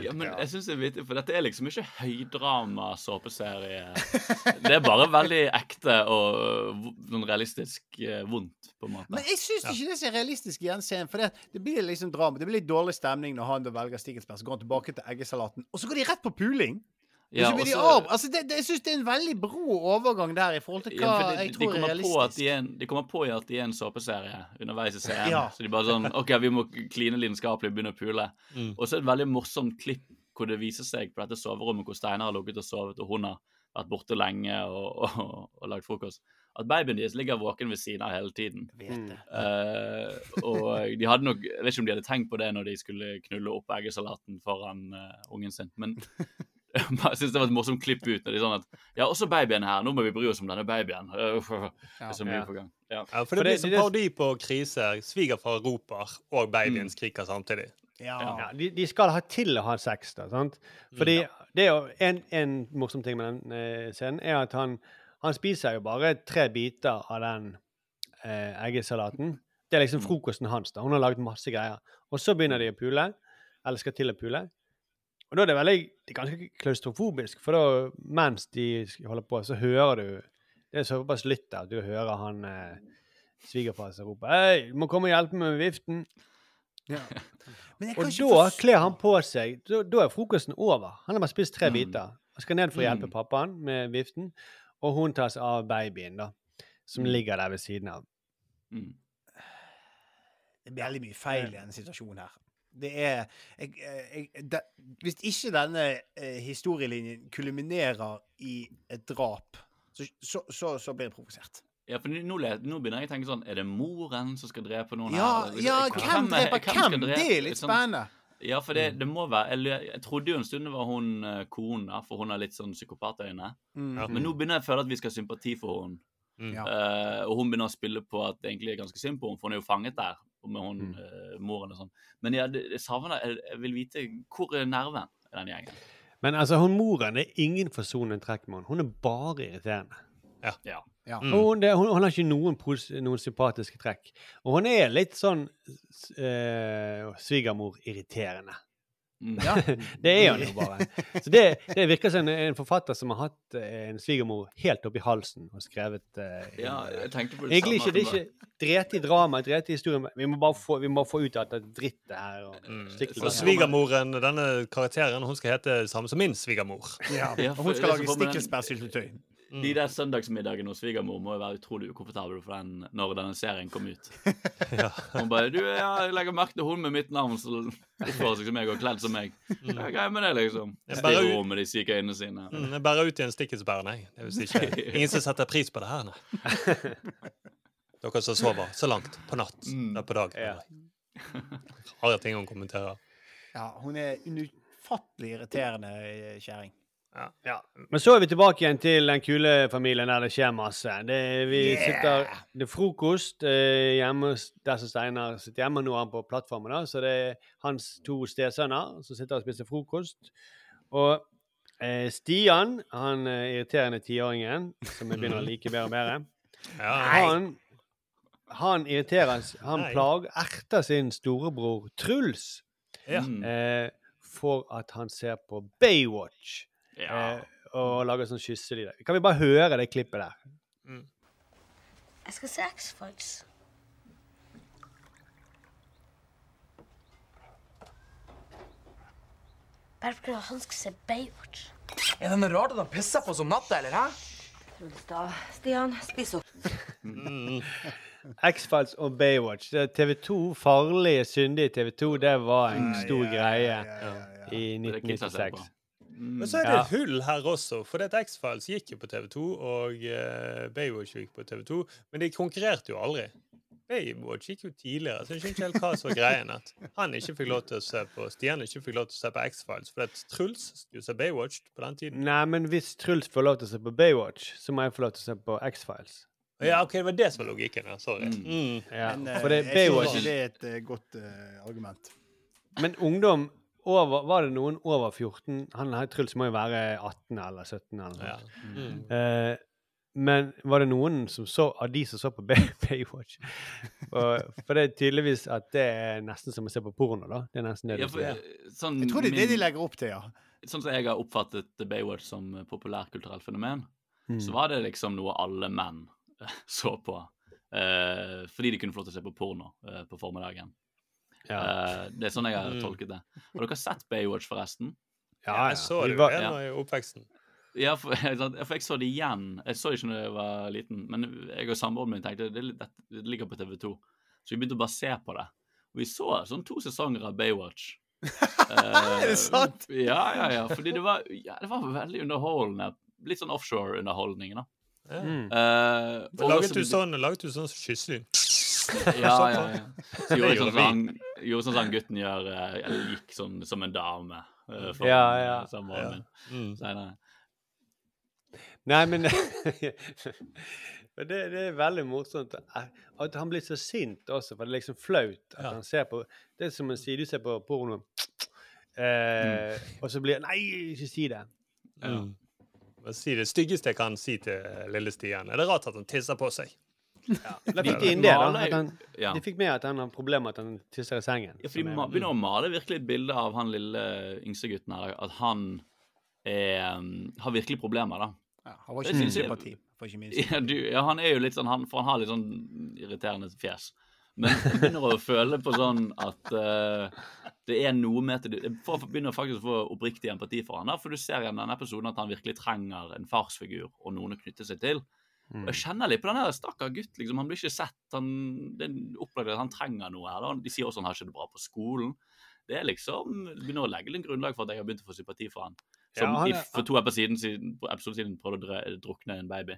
mm. Ja, men jeg synes det er vittig, for dette er liksom ikke høydrama såpeserie. Det er bare veldig ekte og noen sånn realistisk eh, vondt, på en måte. Men jeg syns ikke det er så realistisk i den scenen. For det, det blir liksom drama. Det blir litt dårlig stemning når han velger stikkelsbær. Så går han tilbake til eggesalaten. Og så går de rett på puling! Og Ja, så blir de og så- av. Altså, det, det, jeg syns det er en veldig brå overgang der i forhold til hva Ja, de, jeg de, tror er realistisk. de, en, de kommer på at de er en såpeserie underveis i serien. Ja. Så de bare sånn OK, vi må kline lidenskapelig begynne å pule. Mm. Og så er det et veldig morsomt klipp hvor det viser seg på dette soverommet hvor Steinar har ligget og sovet, og hun har vært borte lenge og, og, og lagd frokost, at babyen deres ligger våken ved siden av hele tiden. Det. Eh, og de hadde nok Jeg vet ikke om de hadde tenkt på det når de skulle knulle opp eggesalaten foran uh, ungen sin, men jeg syns det var et morsomt klipp ut. når de sånn at Ja, også babyen her. Nå må vi bry oss om denne babyen. Det er så mye Ja. på gang. Ja. Ja, for det det- blir som det- parodi på kriser. Svigerfar roper, og babyen skriker samtidig. Ja. Ja, de, de skal ha til å ha sex, da. sant? Fordi det er jo en, en morsom ting med den eh, scenen, er at han, han spiser jo bare tre biter av den eh, eggesalaten. Det er liksom frokosten hans. da. Hun har laget masse greier. Og så begynner de å pule, eller skal til å pule. Og da er det veldig, det er ganske klaustrofobisk, for da, mens de holder på, så hører du Det er såpass lytt der at du hører han eh, svigerfar som roper 'Hei, du må komme og hjelpe meg med viften'. Ja. Men jeg Og ikke da kler han på seg. Da, da er frokosten over. Han har bare spist tre Mm. biter. Han skal ned for å hjelpe Mm. pappaen med viften, og hun tar seg av babyen, da, som Mm. ligger der ved siden av. Mm. Det blir veldig mye feil i denne situasjonen her. Det er jeg, jeg, de, Hvis ikke denne eh, historielinjen kulminerer i et drap, så, så, så, så blir jeg provosert. Ja, for nå, nå begynner jeg å tenke sånn Er det moren som skal drepe noen Ja, her? Ja hvem hvem er- dreper hvem? drepe? Det er litt spennende. Ja, for det, det må være jeg, jeg trodde jo en stund det var hun kona, for hun har litt sånn psykopatøyne. Mm. Men nå begynner jeg å føle at vi skal ha sympati for henne. Mm. Ja. Eh, og hun begynner å spille på at det egentlig er ganske synd på henne, for hun er jo fanget der med hun, Mm. eh, moren og sånn. Men ja, det, jeg savner jeg, jeg vil vite hvor er nerven i den gjengen. Men altså, hun moren er ingen forsonende trekk med henne. Hun er bare irriterende. Ja. Ja. Ja. Mm. Hun, det, hun, hun har ikke noen, pos, noen sympatiske trekk. Og hun er litt sånn s- eh, svigermor-irriterende. Mm. Ja. det er han jo bare. Så det, det virker som en, en forfatter som har hatt eh, en svigermor helt oppi halsen og skrevet uh, Ja, jeg tenkte på det Egentlig ikke, det er ikke drete i drama, drete i historien. Vi må bare få, vi må få ut at det er dritt det her. Og Mm. For svigermoren, denne karakteren, hun skal hete samme som min svigermor. Ja. Og hun skal lage stikkelsbærsyltetøy. De der søndagsmiddagene hos svigermor må jo være utrolig ukomfortable for den når denne serien kom ut. Ja. Hun bare du, ja, 'Jeg legger merke til hun med mitt navn som oppfører seg som meg og kledd som meg'. Hva er greia med det, liksom? Stirrer ut- om med de syke øynene sine. Mm, jeg bærer ut i en stikkelsbær, nei. Det vil si ikke Ingen som setter pris på det her, nei. Dere som sover så langt på natt. Det er på dag. Ja. Rare ting hun kommenterer. Ja, hun er en ufattelig irriterende kjerring. Ja. Ja. Men så er vi tilbake igjen til den kule familien der det skjer masse. Det, vi Yeah! sitter, det er frokost eh, hjemme der som Steinar sitter hjemme. Nå er han på plattformen, da, så det er hans to stesønner som sitter og spiser frokost. Og eh, Stian, han eh, irriterende tiåringen, som jeg begynner å like bedre og bedre, Ja. han, han irriterer Han plager erter sin storebror Truls Ja. Mm. eh, for at han ser på Baywatch. Ja. Eh, og lager sånn kysselyder. Kan vi bare høre det klippet der? Jeg skal se X-Files. Bare fordi han skal se Baywatch. Er det noe rart at han pisser på oss om natta, eller hæ? Truls. Stian, spis opp. Mm. X-Files og Baywatch. Er TV2, farlige, syndige TV2, det var en stor greie i Det er kidsa ser 1996. Men så er det Ja. et hull her også, for det at X-Files gikk jo på TV2, og uh, Baywatch gikk på TV2, men de konkurrerte jo aldri. Baywatch gikk jo tidligere, så jeg skjønner ikke helt hva som var greien. At han ikke fikk lov til å se på Stian ikke fikk lov til å se på X-Files, for at Truls skulle se Baywatch på den tiden. Nei, men hvis Truls får lov til å se på Baywatch, så må jeg få lov til å se på X-Files. Ja, OK, det var det som var logikken her. Sorry. Mm. Ja, Men eh, for det, jeg Baywatch ikke det er et uh, godt argument. Men ungdom over, Var det noen over 14? Han her Truls må jo være 18 eller 17 eller noe. Ja. Mm. uh, men var det noen som så, av de som så på Baywatch? For, for det er tydeligvis at det er nesten som å se på porno, da. Det er nesten det Ja, for, du eh, sånn, Jeg tror det er det de legger opp til, ja. Sånn som jeg har oppfattet Baywatch som populærkulturelt fenomen, Mm. så var det liksom noe alle menn så på. Uh, fordi de kunne få lov til å se på porno uh, på formiddagen. Ja. Uh, det er sånn jeg har Mm. tolket det. Har dere sett Baywatch, forresten? Ja, Jeg så det jo ja. i oppveksten. Ja, for, for jeg så det igjen. Jeg så det ikke da jeg var liten, men jeg og samboeren min tenkte det, det ligger på TV2. Så vi begynte å bare se på det. Og vi så sånn to sesonger av Baywatch. Er det sant? Ja, ja, ja. Fordi det var, ja, det var veldig underholdende. Litt sånn offshore-underholdning, da. Ja. Mm. Eh, Laget du sånn, laget du sånn kysselyd? Ja, ja, ja. Så gjorde sånn som han, gjorde sånn som han gutten gjør, eh, eller gikk sånn som en dame. eh, foran, Ja, ja. eh, samboeren Ja. min. Mm. Senere. Nei, men Men det, det er veldig morsomt at han blir så sint også, for det er liksom flaut at Ja. han ser på Det er som en sier du ser på porno, eh, og så blir Nei, ikke si det. Mm. Hva si det styggeste jeg kan si til lille Stian? Er det rart at han tisser på seg? Da fikk inn det, da. han, ja. De fikk med at han har problemer med at han tisser i sengen. Ja, for de er- begynner å male virkelig et bilde av han lille yngstegutten her, at han er, um, har virkelig problemer, da. ja han var ikke synes sympati, for ikke minst. Ja, du, ja, han er jo litt sånn, han, for han har litt sånn irriterende fjes. Men jeg begynner å føle på sånn at uh, det er noe med til Jeg begynner faktisk å få oppriktig empati for han da, for du ser i denne episoden at han virkelig trenger en farsfigur og noen å knytte seg til. Og jeg kjenner litt på den her stakkar gutt. liksom, Han blir ikke sett. Han, det er at han trenger noe her. da. De sier også han har ikke det bra på skolen. Det er liksom, begynner å legge litt grunnlag for at jeg har begynt å få sympati for han. Som Ja, han er- for to episoder siden, på episoden siden prøvde å dre- drukne en baby.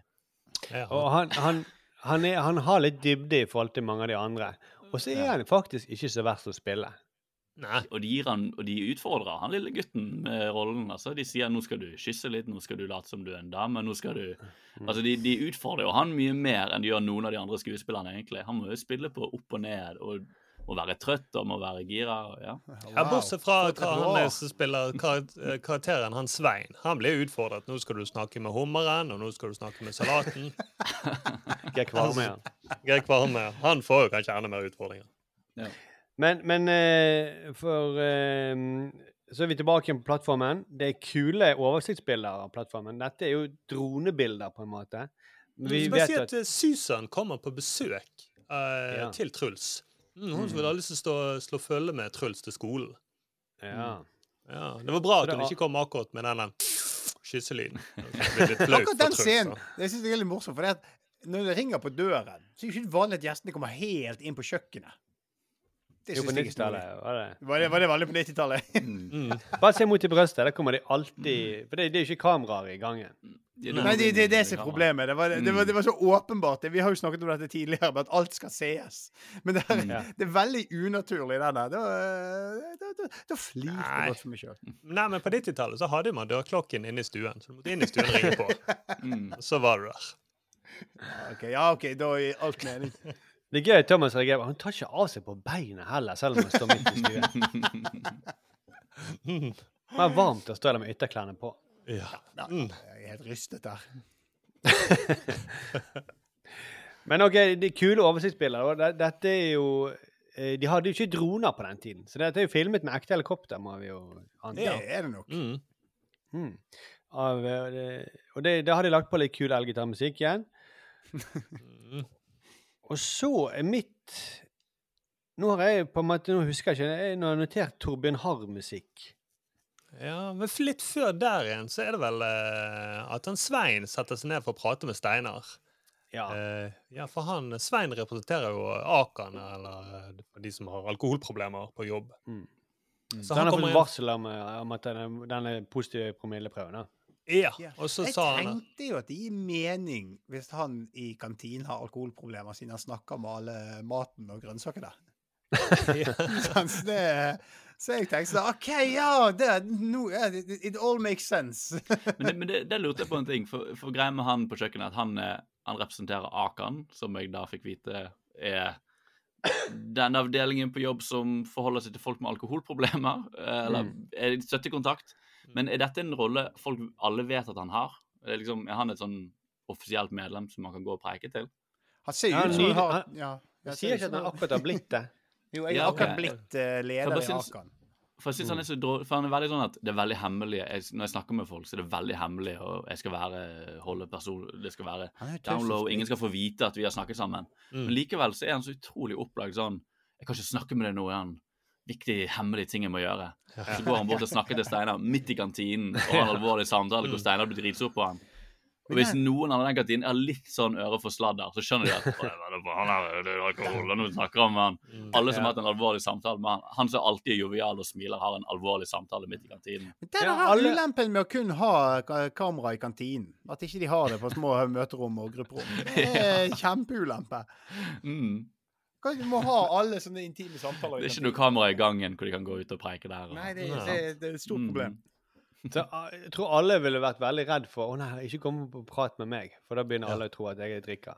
Ja. Og han, han, han, er, han har litt dybde i forhold til mange av de andre. Og så er han faktisk ikke så verst å spille. Nei. Og de, gir han, og de utfordrer han lille gutten med rollen. altså. De sier nå skal du kysse litt, nå skal du late som du er en dame. nå skal du... Altså, De, de utfordrer jo han mye mer enn de gjør noen av de andre skuespillerne. egentlig. Han må jo spille på opp og ned og må være trøtt og må være gira. og Ja. Ja, Bortsett fra hva han er som spiller eh, karakteren han Svein. Han blir utfordret. Nå skal du snakke med hummeren, og nå skal du snakke med salaten. Geir Kvarme, ja. Han får jo kanskje enda mer utfordringer. Men, men eh, for eh, Så er vi tilbake igjen på plattformen. Det er kule oversiktsbilder av plattformen. Dette er jo dronebilder, på en måte. Men Vi bare si at at eh, Susan kommer på besøk uh, Ja. til Truls. Mm, hun vil ha lyst til å stå, slå følge med Truls til skolen. Ja. Ja, Det var bra at hun ikke kom akkurat med den kysselyden. Akkurat den scenen det synes jeg er litt morsomt. For det at når det ringer på døren, så er det ikke vanlig at gjestene kommer helt inn på kjøkkenet. Det Jo, på synes jeg er snodig. 90-tallet var det. Var det, var det vanlig på 90-tallet? Mm. Bare se mot i brøstet. Der kommer de alltid For det, det er jo ikke kameraer i gangen. Nei, det, det er det som er problemet. Det var, det, var, det var så åpenbart. Vi har jo snakket om dette tidligere, med at alt skal sees. Men det er, Ja. det er veldig unaturlig, den der. Da, flirte jeg godt for meg sjøl. Nei, men på 90-tallet så hadde man dørklokken inne i stuen. Så du måtte inn i stuen og ringe på. mm. Så var du der. Ok, ja, OK, da gir alt mening. Det er gøy at Thomas reagerer. Han tar ikke av seg på beina heller, selv om han står midt i stuen. Det er varmt å stå der med ytterklærne på. Ja. Jeg er helt rystet der. Men OK, de kule oversiktsbilder. Dette er jo eh, De hadde jo ikke droner på den tiden, så dette er jo filmet med ekte helikopter, må vi jo anta. Det er det nok. Mm. Mm. Av, eh, og det, da har de lagt på litt kul elgitarmusikk igjen. og så er mitt Nå har jeg på en måte, nå husker jeg ikke, jeg har notert Torbjørn Harr-musikk. Ja, men litt før der igjen så er det vel eh, at han Svein setter seg ned for å prate med Steinar. Ja. Eh, ja, for han Svein representerer jo Akan, eller eh, de som har alkoholproblemer på jobb. Mm. Så Så han har fått varsel om, eh, om at denne, denne positive promilleprøven. da. Ja, og så jeg sa han tenkte jo at det gir mening hvis han i kantinen har alkoholproblemer, siden han snakker med alle maten og grønnsakene. Det, så jeg tenkte sånn OK, ja, det, no, it, it all makes sense. Men, det, men det, det lurte jeg på en ting. For, for greia med han på kjøkkenet, at han, er- han representerer Akan, som jeg da fikk vite er den avdelingen på jobb som forholder seg til folk med alkoholproblemer, eh, eller er støttekontakt. Men er dette en rolle folk alle vet at han har? Er, det liksom, er han et sånn offisielt medlem som man kan gå og preike til? Han ser jo Ja, ut som han har ja, Jeg sier ikke at han akkurat har blitt det. Jo, jeg Ja, har akkurat blitt eh, leder i Akan. For jeg synes han er så drå, for han er veldig sånn at det er veldig hemmelig. Jeg, når jeg snakker med folk, så er det veldig hemmelig, og jeg skal være holde person, det skal være Han down low, ingen skal få vite at vi har snakket sammen. Mm. Men likevel så er han så utrolig opplagt sånn Jeg kan ikke snakke med deg nå, han viktig, hemmelig ting jeg må gjøre. Så går han bort og snakker til Steinar midt i kantinen og har en alvorlig samtale hvor Steinar blir dritsur på han. Og hvis noen av den kantinen er litt sånn øre for sladder, så skjønner de at «Å, jeg vet ikke, han er, det er alkohol, og nå snakker han med han. Mm. Alle som har hatt en alvorlig samtale med han. Han som alltid er jovial og smiler, har en alvorlig samtale midt i kantinen. Men Det er Ja, alle- ulempen med å kun ha kamera i kantinen. At ikke de har det på små møterom og grupperom. Det er kjempeulempe. Mm. Kanskje vi må ha alle sånne intime samtaler Det er ikke noe kamera i gangen hvor de kan gå ut og preike der. Og... Nei, det, det, det er et stort Mm. problem. Så ah, jeg tror alle ville vært veldig redd for å nei, ikke komme på prat med meg, for da begynner alle å tro at jeg er drikker.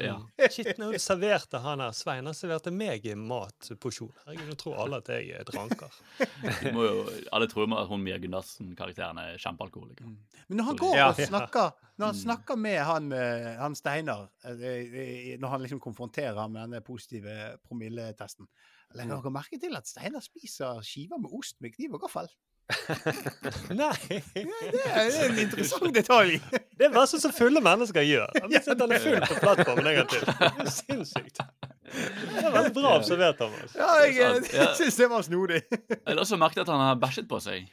Ja. Shit, hun serverte han her Svein han serverte meg matporsjon. Herregud, nå tror alle at jeg er dranker. Må jo, alle tror jo at hun Mia Gundersen-karakteren er kjempealkoholiker. Men når han går og snakker Når han snakker med han, eh, han Steinar, eh, når han liksom konfronterer ham med denne positive promilletesten Legger dere merke til at Steinar spiser skiver med ost med kniv og gaffel? Nei! Er, det er en interessant detalj. Det er bare sånn som fulle mennesker gjør. Sitter han er full på plattformen en gang til. Det er sinnssykt. Det er veldig bra observert, Thomas. Ja, jeg, ja. jeg syns det var snodig. Jeg har også merket at han har bæsjet på seg.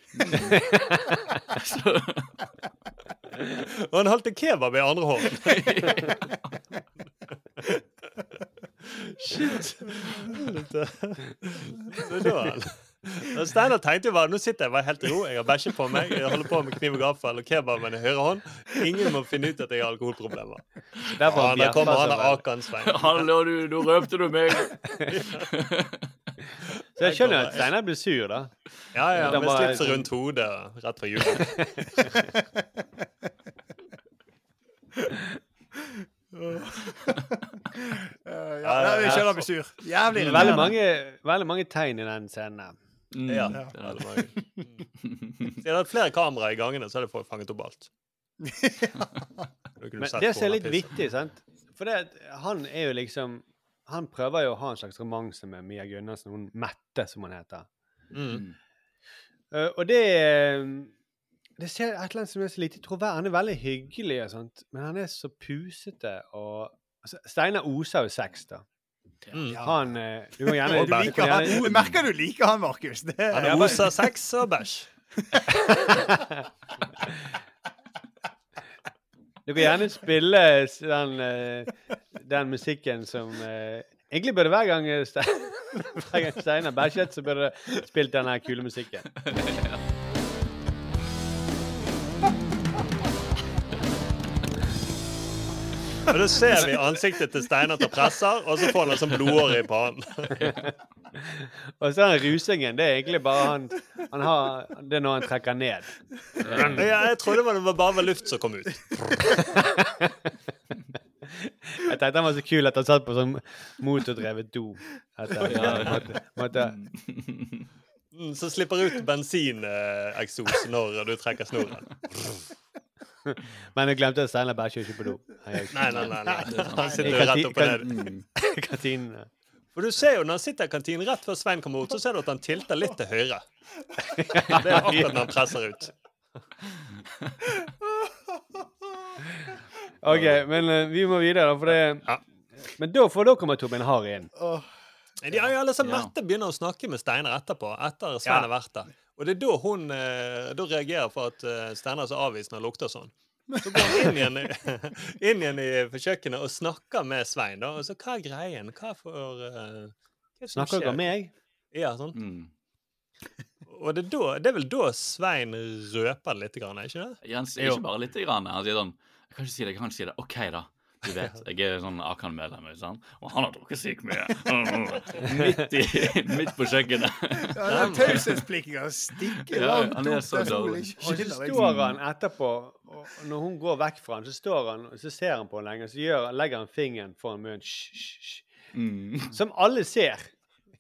Og han holdt en kebab i andre hånden. Shit. Da Og Steinar tenkte jo bare nå sitter jeg bare helt i ro, jeg har bæsje på meg, jeg holder på med kniv og gaffel og kebab med høyre hånd. Ingen må finne ut at jeg har alkoholproblemer. Derfor Ja, der kommer han bjeffer Akan Svein. Hallo, du, nå røpte du meg! Så jeg skjønner at Steinar blir sur, da. Ja, ja, med var- slipset rundt hodet rett fra jul. Eh, ja, jeg skjønner han blir sur. Jævlig Veldig irriterende. mange, veldig mange tegn i den scenen. Mm, Ja. det er Hvis jeg hadde det er flere kameraer i gangene, så hadde jeg fanget opp alt. Men det som er litt vittig, sant For det, han er jo liksom Han prøver jo å ha en slags romanse med Mia Gunnarsen, hun Mette, som hun heter. Mm. Uh, og det eh, Det ser et eller annet som er så lite troverdig. Han er veldig hyggelig, og sånt, men han er så pusete og altså, Steinar oser jo sex, da. Mm. Han eh, Du må gjerne Du liker han. du merker du liker han, Markus. Det Han oser sex og bæsj. Du kan gjerne spille den, eh, den musikken som eh, Egentlig burde hver gang eh, Ste- hver gang Steinar bæsjet, så burde det spilt den her kule musikken. Og da ser vi ansiktet til Steinar til presser, og så får han sånn blodåre i pannen. Og så den rusingen. Det er egentlig bare han, han har, Det er når han trekker ned. Ja, jeg trodde det var bare var luft som kom ut. Jeg tenkte han var så kul at han satt på sånn motordrevet do. At han Ja. måtte, måtte Mm, Så slipper ut bensineksos når du trekker snoren. Men jeg glemte at Steinar bæsjer ikke på do. Nei, nei, nei. nei. Han sitter jo rett oppe der. Kantinen. For du ser jo når han sitter i kantinen rett før Svein kommer ut, så ser du at han tilter litt til høyre. Det er akkurat når han presser ut. OK, men eh, vi må videre, da, for det Ja. Men da, for da kommer Torbjørn Harry inn. De er jo alle sånn Mette begynner å snakke med Steinar etterpå, etter Svein har vært der. Og det er da hun eh, da reagerer for at eh, Steinar er så avvisende og lukter sånn. Så går han inn igjen, i- inn igjen i kjøkkenet og snakker med Svein. da, og så Hva er greien? Hva for uh, hva er det Snakker dere med meg? Ja, sånn. Mm. Og det er, da, det er vel da Svein røper det litt, grann, ikke det? Jens, ikke bare litt. grann. Han sier sånn Jeg kan ikke si det, jeg kan ikke si det. OK, da. Du vet, jeg er sånn Akan-medlem, ikke sant? Og han har drukket sykt mye. Midt, i, midt på kjøkkenet. Ja, den taushetsplikten stikker Ja, langt han er opp så dårlig. Og så står Liksom. han etterpå, og når hun går vekk fra han, så står han, så ser han på henne lenge, og så gjør, legger han fingeren foran munnen. Mm. som alle ser.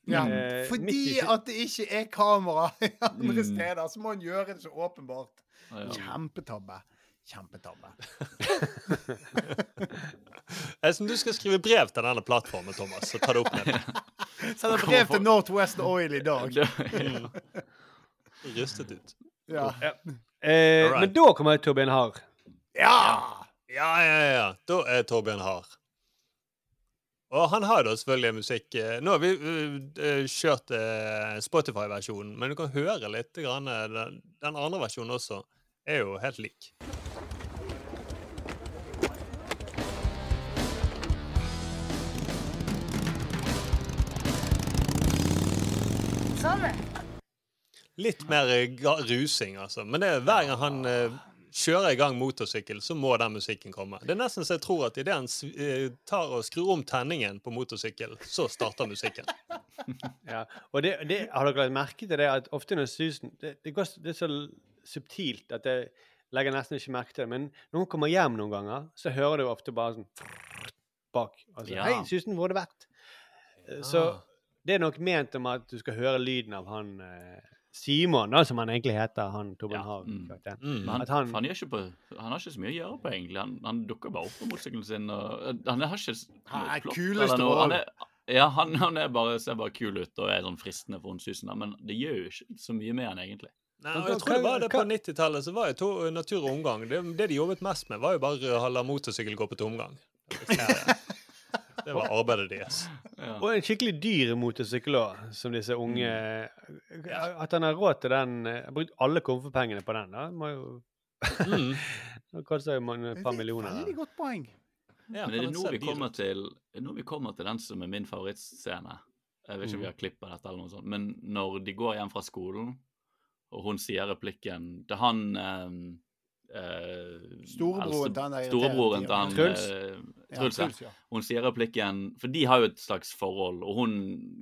Ja, Eh, fordi at det ikke er kamera andre Mm. steder, så må han gjøre det så åpenbart. Ja. Kjempetabbe. Kjempetabbe. Jeg synes du skal skrive brev til denne plattformen, Thomas, så ta det opp med dem. Sende brev til Northwest Oil i dag. Det- Rystet ut. Ja. Eh, right. Men da kommer Torbjørn Har ja! Ja, ja, ja. Da er Torbjørn Har Og han har da selvfølgelig musikk eh, Nå har vi eh, kjørt eh, Spotify-versjonen, men du kan høre litt. Grann, den, den andre versjonen også er jo helt lik. Sånn. Litt mer eh, rusing, altså. Men det er hver gang han eh, kjører i gang motorsykkel, så må den musikken komme. Det er nesten så jeg tror at idet han eh, tar og skrur om tenningen på motorsykkel, så starter musikken. Ja. Og det, det, har dere lagt merke til det at ofte når Susan det, det, går, det er så subtilt at jeg legger nesten ikke merke til det. Men når hun kommer hjem noen ganger, så hører du ofte bare sånn bak. Altså, Ja. 'Hei, Susan, hvor har det vært?' Ja. Så det er nok ment om at du skal høre lyden av han eh, Simon, da, som han egentlig heter, han Torbjørn Ja, Harr. mm. Mm. Han, han- han, ikke på, han har ikke så mye å gjøre på, egentlig. Han, han dukker bare opp på motorsykkelen sin. Og, eh, han har ikke noe er plott kuleste eller noe. Er, ja, han, han er bare, ser bare kul ut og er sånn fristende for hun Susan, men det gjør jo ikke så mye med han, egentlig. Nei, og jeg tror det var det På 90-tallet så var jo to, natur og omgang det, det de jobbet mest med, var jo bare å la motorsykkel gå på tomgang. Det var arbeidet deres. Ja. Og en skikkelig dyr motorsykkel òg, som disse unge At han har råd til den eh, Har brukt alle komfortpengene på den. da, må jo Mm. Det koster jo et par millioner. Veldig godt poeng. Ja, Men er det nå vi kommer til nå vi kommer til den som er min favorittscene? Jeg vet ikke Mm. om vi har klipp av dette, eller noe sånt, men når de går hjem fra skolen, og hun sier replikken til han eh, eh, Storebroren eldste- til han der Storebroren til han Truls. eh, Truls, ja. Truls, ja. Hun sier replikken For de har jo et slags forhold, og hun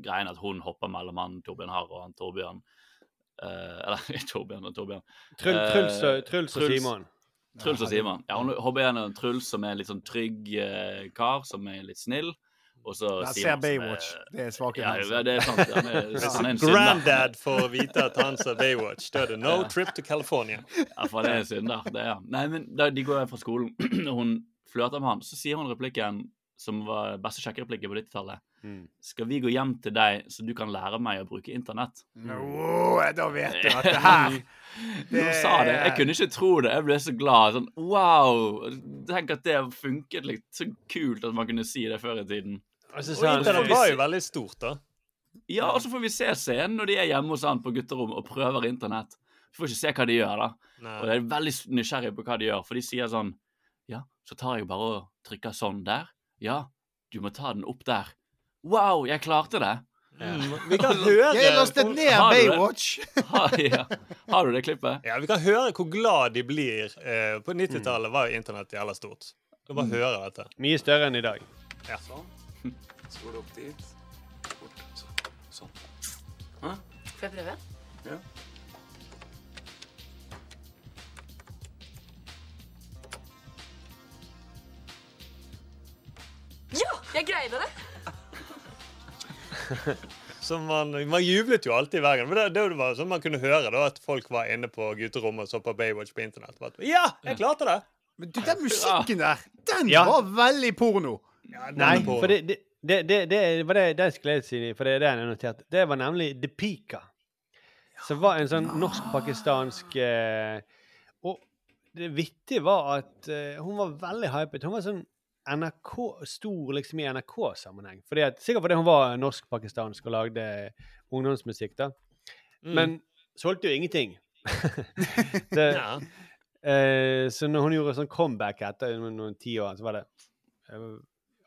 greien at hun hopper mellom han Torbjørn Harr og han Torbjørn eh, Eller Torbjørn og Torbjørn. Truls, Eh, Truls, og- Truls og Simon. Truls og Simon. Ja, hun hopper gjennom Truls, som er en litt sånn trygg eh, kar, som er litt snill. Og så Jeg ser Baywatch. er- Baywatch. Det er svakheten Ja, hans. det er sant. Han er, han er en. Granddad får vite at han ser Baywatch. Da er det no Ja. trip to California. Ja, for det er en synder. Det er. Nei, men da de går fra skolen, og hun flørter med han, så sier hun replikken som var beste sjekkereplikken på 90-tallet. Skal vi gå hjem til deg, så du kan lære meg å bruke internett? Nå, da vet du at det her Hun sa det. Jeg kunne ikke tro det. Jeg ble så glad. Sånn, wow! Tenk at det funket litt så kult at man kunne si det før i tiden. Og internett var jo veldig stort, da. Ja, og så får vi se scenen når de er hjemme hos han på gutterommet og prøver internett. Vi får ikke se hva de gjør, da. Nei. Og jeg er veldig nysgjerrig på hva de gjør, for de sier sånn Ja, så tar jeg bare og trykker sånn der. Ja, du må ta den opp der. Wow, jeg klarte det! Ja. vi kan høre Jeg lastet ned du? Baywatch. Har, ja. Har du det klippet? Ja, Vi kan høre hvor glad de blir. Eh, på 90-tallet var jo internett jævla stort. Kan bare Mm. høre dette. Mye større enn i dag. Ja. Sånn. Så går det opp dit. Bort. Så- Sånn. Hæ? Får jeg prøve? Ja. Ja! Jeg greide det! Så man, man jublet jo alltid hver gang. Men det, det var sånn man kunne høre da, at folk var inne på gutterommet og så på Baywatch på internett. At, Ja, jeg klarte det! Men du, den musikken der, den Ja. var veldig porno. Nei, for det, det, det, det, det var det, det skulle jeg si, for det er det jeg noterte. Det var nemlig The Pika. Som var en sånn norsk-pakistansk eh, Og det vittige var at eh, hun var veldig hypet. Hun var sånn NRK, stor liksom i NRK-sammenheng. Fordi at, sikkert fordi hun var norsk-pakistansk og lagde ungdomsmusikk. da. Mm. Men solgte jo ingenting. så, Ja. eh, så når hun gjorde sånn comeback etter noen, noen ti år, så var det eh,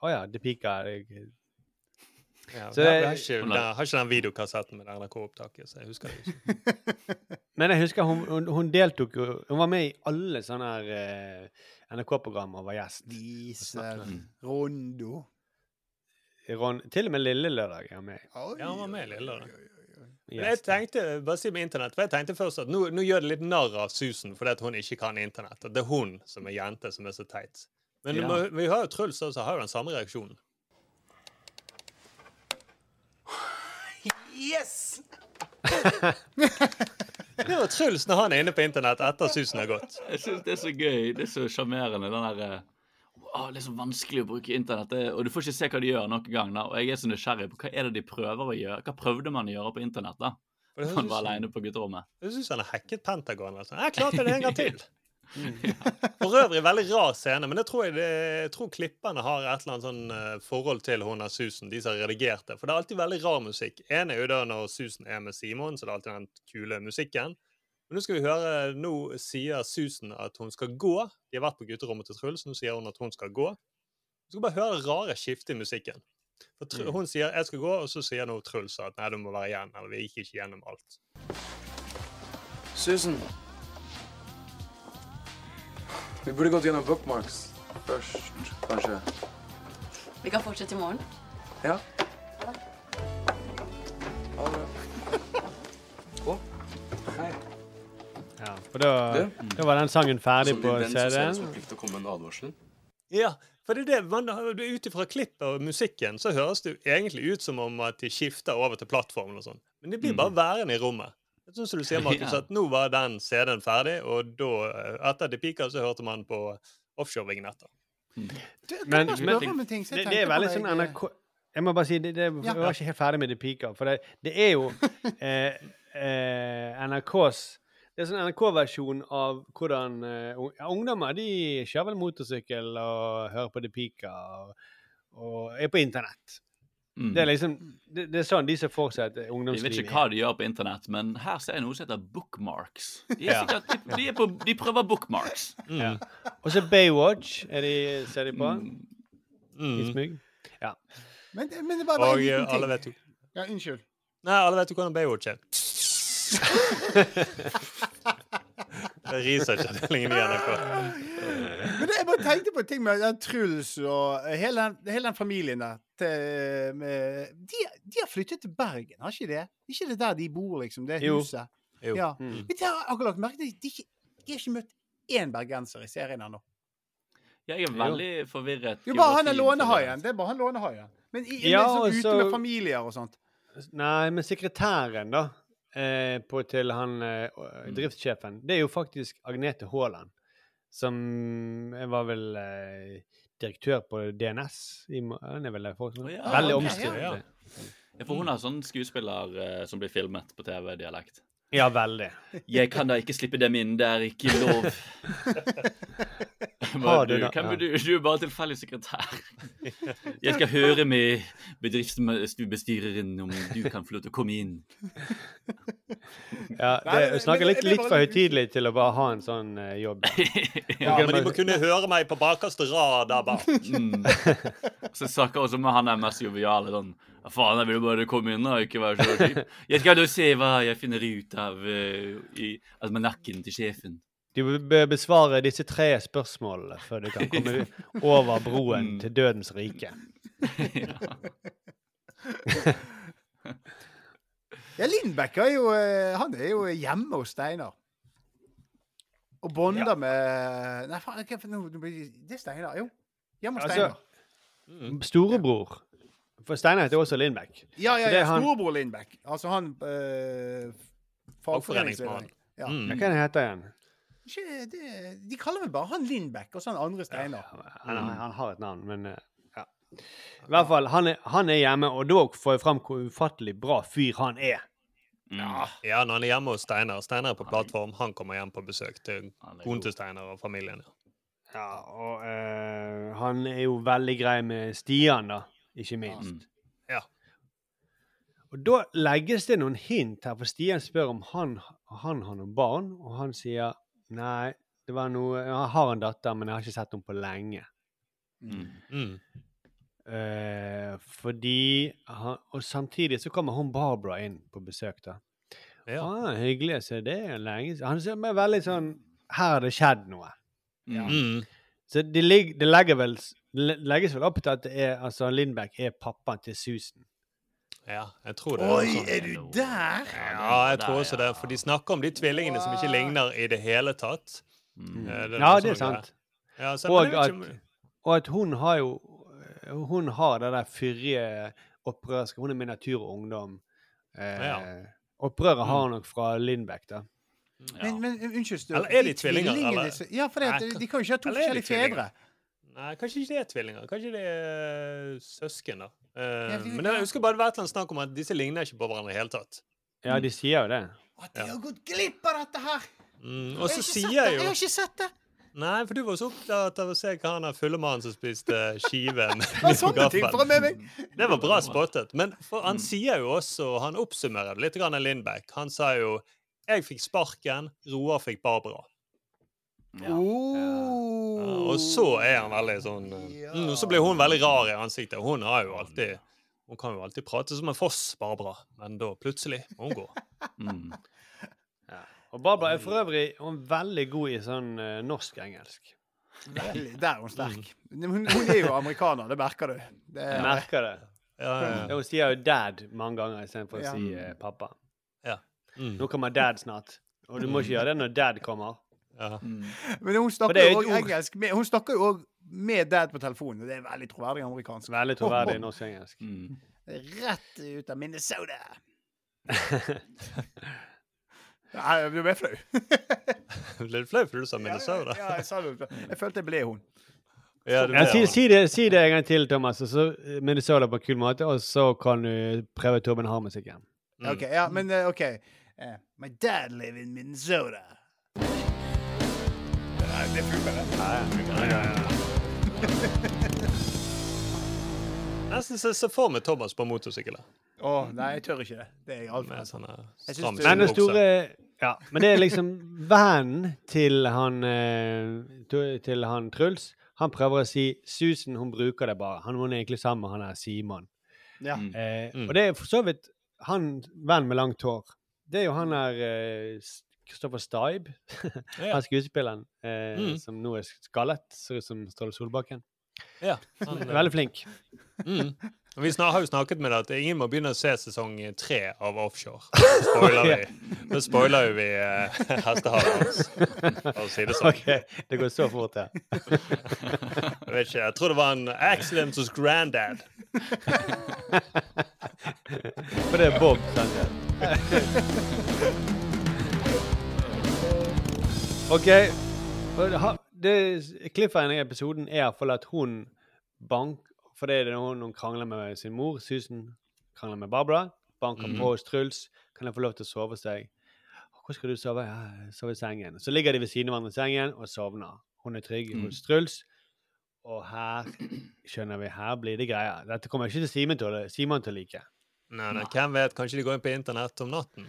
Å ja, The Pika. Jeg, Ja, Så jeg, det- har, ikke, den, har ikke den videokassetten med NRK-opptaket, så jeg husker det ikke. Men jeg husker hun, hun, hun deltok jo Hun var med i alle sånne her eh, NRK-programmer og var gjest. Diesel, Rondo. Ron, til og med Lille Lørdag er med. Ja, hun var med lille Lørdag. Men jeg tenkte, bare si med internett, for jeg tenkte først at nå, nå gjør det litt narr av Susan fordi at hun ikke kan internett. At det er hun som er jente som er så teit. Men Ja. du må, vi har jo Truls også, har jo den samme reaksjonen. Yes! Det var Truls når han er inne på internett etter susen har gått. Jeg syns det er så gøy. Det er så sjarmerende. Den der eh, å, Det er så vanskelig å bruke internett, det, og du får ikke se hva de gjør noen gang. da, Og jeg er så nysgjerrig på hva er det de prøver å gjøre. Hva prøvde man å gjøre på internett da? Han var aleine alene på gutterommet. Jeg syns han har hacket Pentagon. Altså. Jeg klarte det en gang til! For øvrig veldig rar scene, men jeg tror, jeg, jeg tror klipperne har et eller annet sånn eh, forhold til hun av Susan, de som har redigert det. For det er alltid veldig rar musikk. En er jo da når Susan er med Simon, så det er alltid den kule musikken. Men nå skal vi høre Nå sier Susan at hun skal gå. De har vært på gutterommet til Truls, nå sier hun at hun skal gå. Du skal bare høre det rare skiftet i musikken. For Tr Hun sier 'jeg skal gå', og så sier nå Truls at 'nei, du må være igjen'. Eller 'vi gikk ikke gjennom alt'. Susan. Vi burde gått gjennom bookmarks først, kanskje. Vi kan fortsette i morgen. Ja. Ha det. Å, hei. Ja, for da, Du? da var den sangen ferdig på CD-en. som en å komme med en advarsel. Ja, for det er det, man, ut ifra klippet og musikken så høres det jo egentlig ut som om at de skifter over til plattformen og sånn. Men de blir bare værende i rommet. Det Sånn som du sier, Markus, Ja. at nå var den CD-en ferdig, og da, eh, etter De Peaker, så hørte man på offshore-vignetter. Men spørre ting det, det er veldig sånn jeg- NRK Jeg må bare si, det, det Ja. jeg var ikke helt ferdig med De Peaker. For det, det er jo eh, eh, NRKs Det er sånn NRK-versjon av hvordan uh, ungdommer de kjører vel motorsykkel og hører på De Peaker og, og er på internett. Mm. Det er liksom det, det er sånn de ser for seg at Jeg vet ikke hva de gjør på internett, men her ser jeg noe som heter bookmarks. De, er Ja. sikkert, de, de, er på, de prøver bookmarks. Ja. Og så Baywatch er de, ser de på. Mm. I smug. Ja. Men, men det bare var Og en eh, alle vet jo Ja, unnskyld. Nei, alle vet jo hvordan Baywatch er. Det er Researchavdelingen i NRK. Men det, jeg bare tenkte på en ting med den Truls og hele den, hele den familien der. Til, med, de, de har flyttet til Bergen, har ikke det? Ikke det der de bor, liksom? Det Jo. huset? Jo. Ja. Mm. Men de har akkurat merket de, de, de har ikke møtt én bergenser i serien ennå. Jeg er veldig forvirret. Jo, bare han er lånehaien. Det er bare han lånehaien. Men i, Ja, liksom, så ute så- med familier og sånt. Nei, men sekretæren, da, eh, på, til han eh, driftssjefen, det er jo faktisk Agnete Haaland. Som var vel eh, direktør på DNS. I, hun er vel der folk, oh, ja, veldig okay, omstridt. ja, ja. Ja, for hun har sånn skuespiller eh, som blir filmet på TV-dialekt. Ja, veldig. Jeg kan da ikke slippe dem inn, det er ikke lov. Har du du, hvem er du? Du er bare tilfeldig sekretær. Jeg skal høre med bedriftsbestyreren om du kan få lov til å komme inn. Ja, det snakker litt, litt for høytidelig til å bare ha en sånn uh, jobb. Ja, men de må kunne høre meg på bakerste rad der bak. Mm. Så snakker også med han er mest joviale sånn «Ja, Faen, jeg vil bare komme inn og ikke være så kjip. Jeg skal da se hva jeg finner ut av uh, i almanakken til sjefen. Du bør besvare disse tre spørsmålene før du kan komme over broen til dødens rike. Ja, Lindbekk er jo, eh, han er jo hjemme hos Steinar. Og bonder med Nei, faen, hva for noe? nå blir det- Det er Steinar, jo. Hjemme hos Altså, Storebror. For Steinar heter også Lindbekk. Ja, ja, ja. det ja. han- Storebror Lindbekk. Altså han øh, Fagforeningsmannen. Ja. Hva kan han? Ikke, det, de kaller vel bare han Lindbekk og så han andre Steinar. Han, han har et navn, men eh, ja. I hvert fall, han er, han er hjemme, og da får jeg fram hvor ufattelig bra fyr han er. Ja. ja, når han er hjemme hos Steinar. Steinar er på plattform. Han kommer hjem på besøk til konen til Steinar og familien. Ja, og eh, han er jo veldig grei med Stian, da, ikke minst. Ja. Og da legges det noen hint her, for Stian spør om han, han har noen barn, og han sier nei, det var noe Jeg har en datter, men jeg har ikke sett henne på lenge. Mm. Eh, fordi han, Og samtidig så kommer hun Barbara inn på besøk, da. Ja. Ah, hyggelig å se det. Lenge siden. Han ser meg veldig sånn Her har det skjedd noe. Ja. Mm. Så det, le- legges vel opp til at det er, altså Lindbekk er pappaen til Susan. Ja, jeg tror det. Oi, sånn. er du der? Ja, jeg tror også det. For de snakker om de tvillingene som ikke ligner i det hele tatt. Eh, Ja, det er sånn sant. Ja, så, og, at, og at hun har jo Hun har det der fyrige opprørske Hun er med Natur og Ungdom. Eh, Ja. Opprøret har hun nok fra Lindbekk, da. Men, men unnskyld, Eller er de tvillinger, eller? Ja, for det, de kan jo ikke ha to eller forskjellige fedre. Nei, kanskje ikke det er tvillinger. Kanskje det er søsken, da. Uh, Ja, men jeg husker bare det var et eller annet snakk om at disse ligner ikke på hverandre i det hele tatt. Ja, de sier jo det. At de har gått glipp av dette her! Mm, og så sier det, jo Jeg har ikke sett det! Nei, for du var så opptatt av å se hva han fulle mannen som spiste skive med Ja, sånne ting får jeg med meg. Det var bra spottet. Men for han sier jo også, han oppsummerer det litt, grann Lindbekk. Han sa jo 'Jeg fikk sparken, Roar fikk Barbara'. Oh. Ja, og så er han veldig sånn ja. mm, så blir hun veldig rar i ansiktet. Hun har jo alltid Hun kan jo alltid prate som en foss, Barbara, men da plutselig må hun gå. Mm. Og Barbara er for øvrig hun er veldig god i sånn eh, norsk-engelsk. Veldig, der er hun sterk. Hun, hun er jo amerikaner, det merker du. Det er, merker det. Ja, ja, ja. Ja, Hun sier jo 'dad' mange ganger istedenfor å si eh, 'pappa'. Ja. Mm. Nå kommer dad snart. Og du må ikke gjøre det når dad kommer. Ja. men hun snakker er jo òg engelsk. Med, hun snakker jo òg med dad på telefonen. og Det er veldig troverdig amerikansk. Veldig troverdig norsk-engelsk. Mm. Rett ut av Minnesota. Nei, jeg ble flau. Litt flau for du sa Minnesota. Ja, jeg, sa det. jeg følte jeg ble hun. Ja, ble, Ja, si, si, det, si det en gang til, Thomas, og så eh, Minnesota på en kul måte, og så kan du prøve Torben Harmusikken. Mm. OK, ja, men eh, OK. Uh, my dad live in Minnesota. Det funker, det. Nesten se, se for meg Thomas på motorsykkel. Å, nei, jeg tør ikke det. Det er altfor Med sånne stramme Men den store Ja, men det er liksom vennen til han eh, Til han Truls. Han prøver å si Susan, hun bruker det bare. Han, er egentlig sammen med han her Simon. Ja. Eh, Mm. Og det er for så vidt han venn med langt hår. Det er jo han der eh, S- Stibe. Ja. Han skuespilleren eh, Mm. som nå er skallet. Ser ut som Ståle Solbakken. Ja, han, eh, Veldig flink. Mm. Vi snak, har jo snakket med deg at ingen må begynne å se sesong tre av Offshore. Nå spoiler vi, da spoiler jo vi eh, hestehalen hans, for å si det sånn. OK, det går så fort, ja. Jeg vet ikke, jeg tror det var en accident hos granddad. For det er Bob, sant? OK. og det har- det- Cliffhanger i episoden er iallfall at hun bank... For det er det hun, hun krangler med sin mor, Susan krangler med Barbara. Banker Mhm. på hos Truls. Kan jeg få lov til å sove hos deg? Hvor skal du sove? Ja, sove i sengen. Så ligger de ved siden av hverandre i sengen og sovner. Hun er trygg Mm. hos Truls. Og her skjønner vi, her blir det greier. Dette kommer ikke til Simen til Simon til å like. Nei, nei, hvem vet? Kanskje de går inn på internett om natten?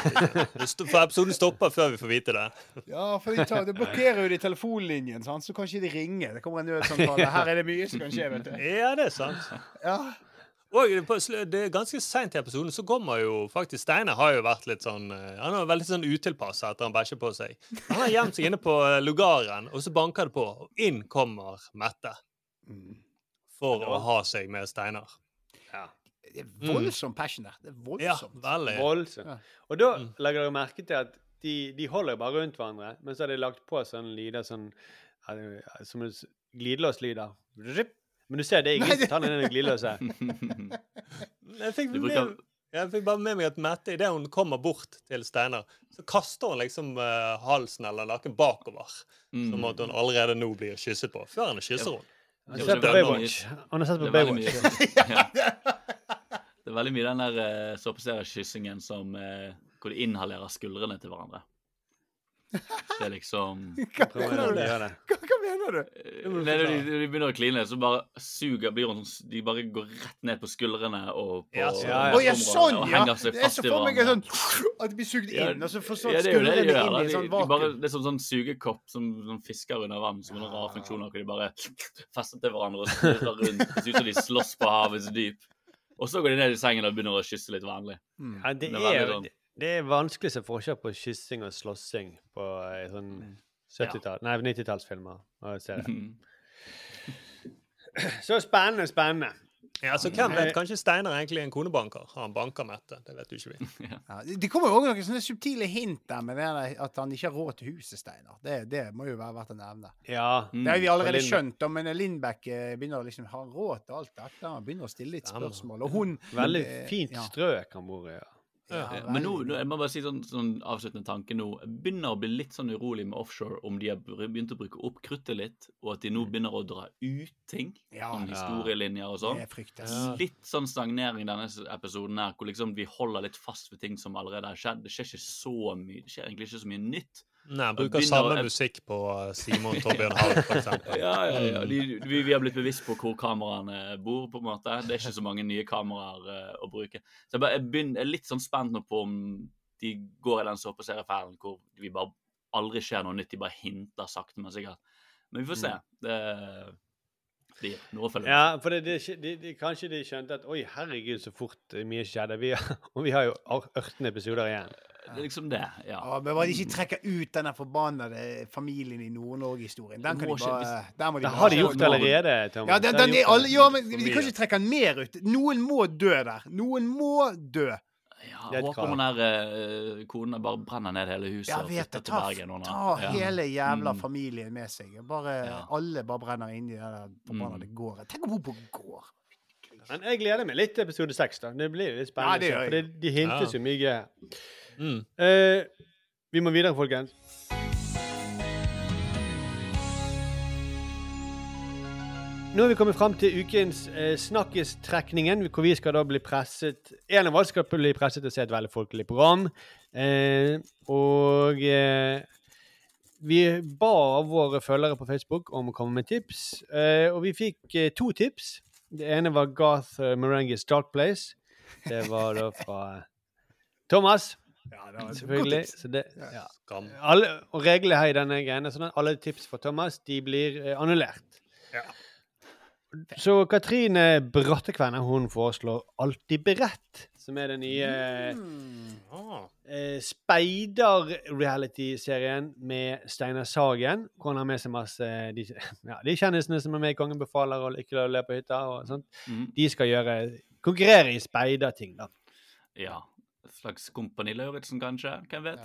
For episoden stopper før vi får vite det. Ja, for de tar, det blokkerer jo de telefonlinjen, sant? så kan ikke de ringe. Det kommer en nødsamtale. Her er det mye som kan skje, vet du. Ja, det er sant. Ja. Og det er ganske seint i episoden så kommer jo faktisk Steinar har jo vært litt sånn eh, Han er veldig sånn utilpassa etter han bæsjer på seg. Han har gjemt seg inne på eh, lugaren, og så banker det på, og inn kommer Mette. For å ha seg med Steinar. Det er voldsom passion der. Det er voldsomt. Ja, veldig. Voldsomt. Og da legger dere merke til at de, de holder jo bare rundt hverandre, men så har de lagt på sånne lyder sånn Som glidelåslyder. Men du ser det er ingen som tar ned den glidelåsen. Jeg fikk, med, jeg fikk bare med meg at Mette, idet hun kommer bort til Steinar, så kaster hun liksom uh, halsen eller nakken bakover. Mm. Som at hun allerede nå blir kysset på. Før henne kysser hun. Han har sett på Baywatch. Han har sett på Baywatch. Det er veldig mye den der uh, såpeseriekyssingen som uh, hvor de inhalerer skuldrene til hverandre. Det er liksom Hva mener du? Hva, hva mener du? Nei, når de, de begynner å kline, så bare suger blir hun sånn De bare går rett ned på skuldrene og på Ja, ja, ja, ja. Å, ja, sånn, og henger seg Det fast så i for meg hverandre. sånn at de blir sugd inn, og så får sånn ja, det det skuldrene gjør, inn i en sånn de bare, vakuum. det er sånn, sånn sugekopp som, som fisker under vann, som har rare funksjoner, hvor de bare fester til hverandre og snurrer rundt. Det ser ut som de slåss på havets dyp. Og så går de ned i sengen og begynner å kysse litt vanlig. Ja, det, det, er, sånn- det, det er vanskelig å se forskjell på kyssing og slåssing på eh, sånn 70-tall, nei 90-tallsfilmer og. Så spennende, spennende. Ja, så hvem vet? Kanskje Steinar egentlig er en konebanker? Har Han banka Mette. Det vet jo ikke vi. Ja, det- kommer jo òg noen sånne subtile hint der med det at han ikke har råd til huset, Steinar. Det, det må jo være verdt å nevne. Ja. Det har vi allerede skjønt, men Lindbekk eh, begynner å liksom ha råd til alt dette. Han begynner å stille litt spørsmål. Og hun Veldig eh, fint strøk han bor i. Ja. Ja, men nå, nå, jeg må bare si sånn, sånn avsluttende tanke nå. Jeg begynner å bli litt sånn urolig med offshore, om de har begynt å bruke opp kruttet litt, og at de nå begynner å dra ut ting. Ja. sånn historielinjer og sånn. Litt sånn stagnering i denne episoden her, hvor liksom vi holder litt fast ved ting som allerede har skjedd. Det skjer ikke så mye, det skjer egentlig ikke så mye nytt. Nei, han bruker samme musikk på eh, Simon Torbjørn Hall, eksempel. Ja, ja, ja. De, vi, vi har blitt bevisst på hvor kameraene bor, på en måte. Det er ikke så mange nye kameraer uh, å bruke. Så jeg, bare, jeg, begynner, jeg er litt sånn spent nå på om de går i den såpeseriefellen hvor vi bare aldri skjer noe nytt. De bare hinter sakte, men sikkert. Men vi får se. Det blir noe å. Ja, for det, det, de, de, kanskje de skjønte at oi, herregud, så fort eh, mye skjedde. Vi har, og vi har jo ar- 18 episoder igjen. Det er liksom det, ja. Ja, men bare ikke trekke ut denne forbannede familien i Nord-Norge-historien. Den kan Må de bare de Det har de gjort allerede, Thomas. Ja, Det den, den de alle, ja, men vi kan ikke trekke den mer ut. Noen må dø der. Noen må dø. Ja, er håper hun der eh, konen bare brenner ned hele huset Jeg og vet flytter det. til Ta, ta Ja. hele jævla Mm. familien med seg. Bare, Ja. Alle bare brenner inn i det der forbannede Mm. gården. Tenk om hun på gård. Men jeg gleder meg litt til episode seks. da. Det blir litt spennende. Ja, det for det, de hintes Ja. jo mye. Mm. Eh, vi må videre, folkens. Nå er vi kommet fram til ukens eh, Snakkes-trekningen, hvor vi skal da bli presset En av oss skal bli presset til å se et veldig folkelig program. Eh, og eh, vi ba våre følgere på Facebook om å komme med tips, eh, og vi fikk eh, to tips. Det ene var Garth uh, Dark Place. Det var da fra Thomas. Ja, det var Selvfølgelig. Så det, ja. Alle, og reglene her i denne greiene er sånn at alle tips fra Thomas de blir eh, annullert. Ja. Så Katrine Brattekvenne hun foreslår Alltid beredt, som er den nye Ah. eh, Speider-reality-serien med Steinar Sagen. Hvor han har med seg masse de, ja, de kjendisene som er med i Kongen befaler og ikke lov å le på hytta. og sånt. Mm. De skal gjøre konkurrere i speiderting, da. Ja. Slags Kompani Lauritzen, kanskje? Hvem vet?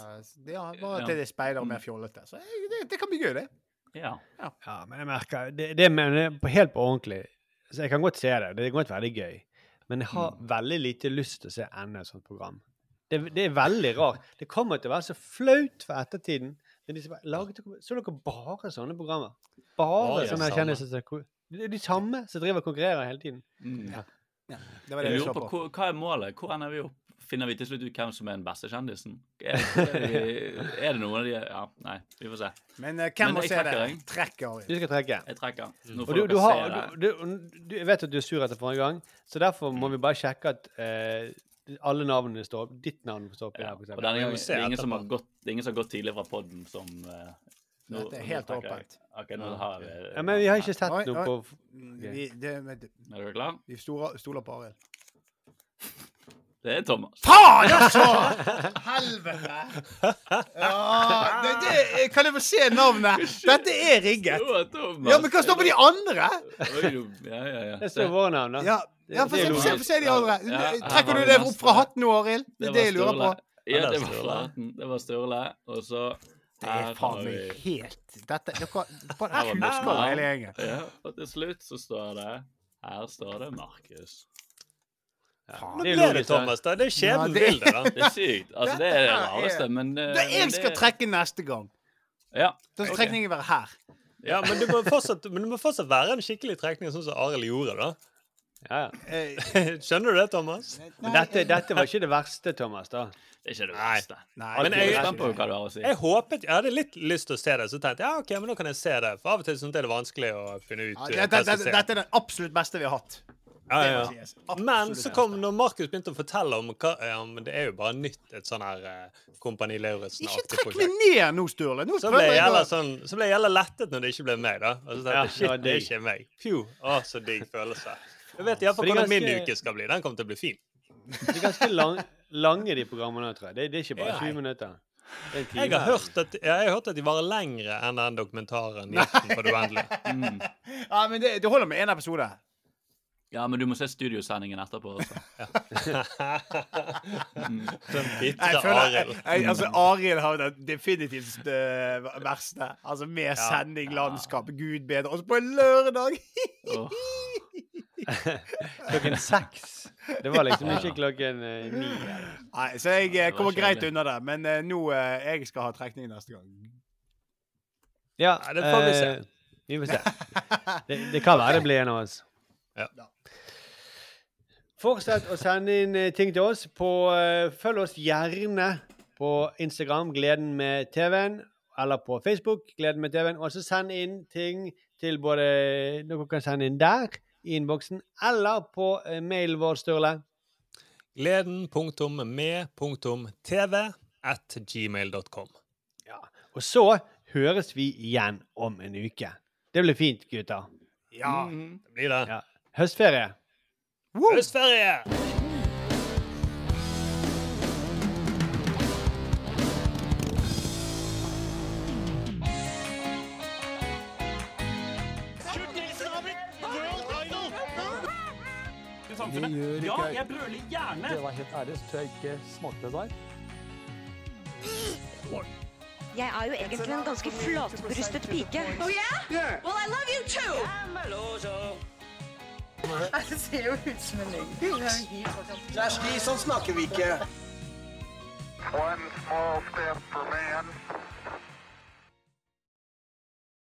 Ja, bare Ja. til det er speider mer fjollete. Så det, det kan bli gøy, det. Ja. Ja, men jeg merker Det, det mener jeg helt på ordentlig. så jeg kan godt se det. Det kan godt være gøy. Men jeg har Mm. veldig lite lyst til å se enda et sånt program. Det, det er veldig rart. Det kommer til å være så flaut for ettertiden. Men de laget så dere bare sånne programmer? Bare Bare sånne kjendiser Det er de samme som driver og konkurrerer hele tiden. Mm. Det var det Jeg jeg lurer på, på. hva er målet? Hvor ender vi opp? Finner vi til slutt ut hvem som er den beste kjendisen? Er, er, er det noen av de Ja, nei, vi får se. Men uh, hvem må se det? trekker, Du skal trekke. Jeg trekker. Nå Og får du, dere du, har, se det. du, du, du, jeg vet at du er sur etter forrige gang, så derfor må vi bare sjekke at uh, alle navnene står opp. Ditt navn står opp. Ja, her, for og eksempel. denne gangen, det, er ingen som har gått, det er ingen som har gått tidlig fra podden som uh, nå- Dette er helt åpent. Ok, nå har vi ja, men vi har ikke sett noe på på Vi, det, men Er dere klar? vi stoler, stoler på Arild. Det er Thomas. Faen, altså! Helvete! Ja, det, det, kan jeg få se navnet? Dette er rigget. Ja, men hva står på de andre? Ja, ja, ja. Det står våre navn, da. Ja, ja få se, se, se de andre. Trekker du det opp fra hatten nå, Arild? Det er det var jeg lurer på. Ja, det var fra hatten. Det var Sturle. Og så Det er faen meg helt Dette Dere bare husker hele gjengen. Ja, og til slutt så står det Her står det Markus. Nå Det er ble det Thomas, da. Det er skjebnen det- vil det, da. Det er sykt. Altså, det er det er- rareste, men eh, Da jeg skal det- trekke neste gang, Ja. da skal trekningen være her. Ja, men det må fortsatt, men det må fortsatt være en skikkelig trekning, sånn som Arild gjorde, da. Ja, ja. Eh, Skjønner du det, Thomas? Nei, dette, dette var ikke det verste, Thomas. da. Det er ikke det verste. Nei, Men Jeg er jeg- du si. Jeg håpet, jeg hadde litt lyst til å se det, så tenkte jeg ja, ok, men nå kan jeg se det. For av og til synes jeg det er vanskelig å finne ut. Ja, eh, dette, dette, dette er det absolutt beste vi har hatt. Ja, ja, ja. Men så kom, når Markus begynte å fortelle om hva ja, men Det er jo bare nytt, et sånn her eh, Kompani Lauritzen-aktig Ikke trekk meg ned nå, Sturle. Nå Så ble jeg jeg jævla sånn, så ble jeg jævla lettet når det ikke ble meg, da. Og så tenkte jeg, shit, det er ikke meg. Pju. Å, så digg følelse. Jeg vet iallfall hvordan min uke skal bli. Den kommer til å bli fin. De er ganske lang, lange, de programmene, tror jeg. Det, det er ikke bare Ja. 20 minutter. Er. Jeg har hørt at, jeg har hørt at de varer lengre enn den dokumentaren 'Jakten på det uendelige'. Mm. Ja, men det, det holder med én episode. Ja, men du må se studiosendingen etterpå også. Sånn Jeg bitre Arild. altså, Arild har det definitivt det verste. Altså med Ja. sending, landskap, gud bedre. Og så på en lørdag! oh. Klokken seks. Det var liksom ikke klokken uh, ni. Nei, så jeg eh, kommer greit unna det. Men uh, nå uh, jeg skal ha trekning neste gang. Ja, Ja, det får vi se. eh, vi får se. Det, det kan være det blir en av oss. Ja. Fortsett å sende inn eh, ting til oss. På, eh, følg oss gjerne på Instagram, Gleden med TV-en, eller på Facebook, Gleden med TV-en. Og så send inn ting til både Dere kan sende inn der, i innboksen, eller på eh, mailen vår, Sturle. Gleden.med.tv at gmail.com. Ja. Og så høres vi igjen om en uke. Det blir fint, gutter. Ja. Det blir det. Ja. Høstferie. Høstferie! Ja, jeg brøler gjerne. Det var helt ærlig, så tror jeg ikke smakte det der. Jeg er jo egentlig en ganske flatbrystet pike. Oh yeah? Well, I love you too! Det ser jo ut som en løgn. Kjersti, sånn snakker vi ikke. One small step for man,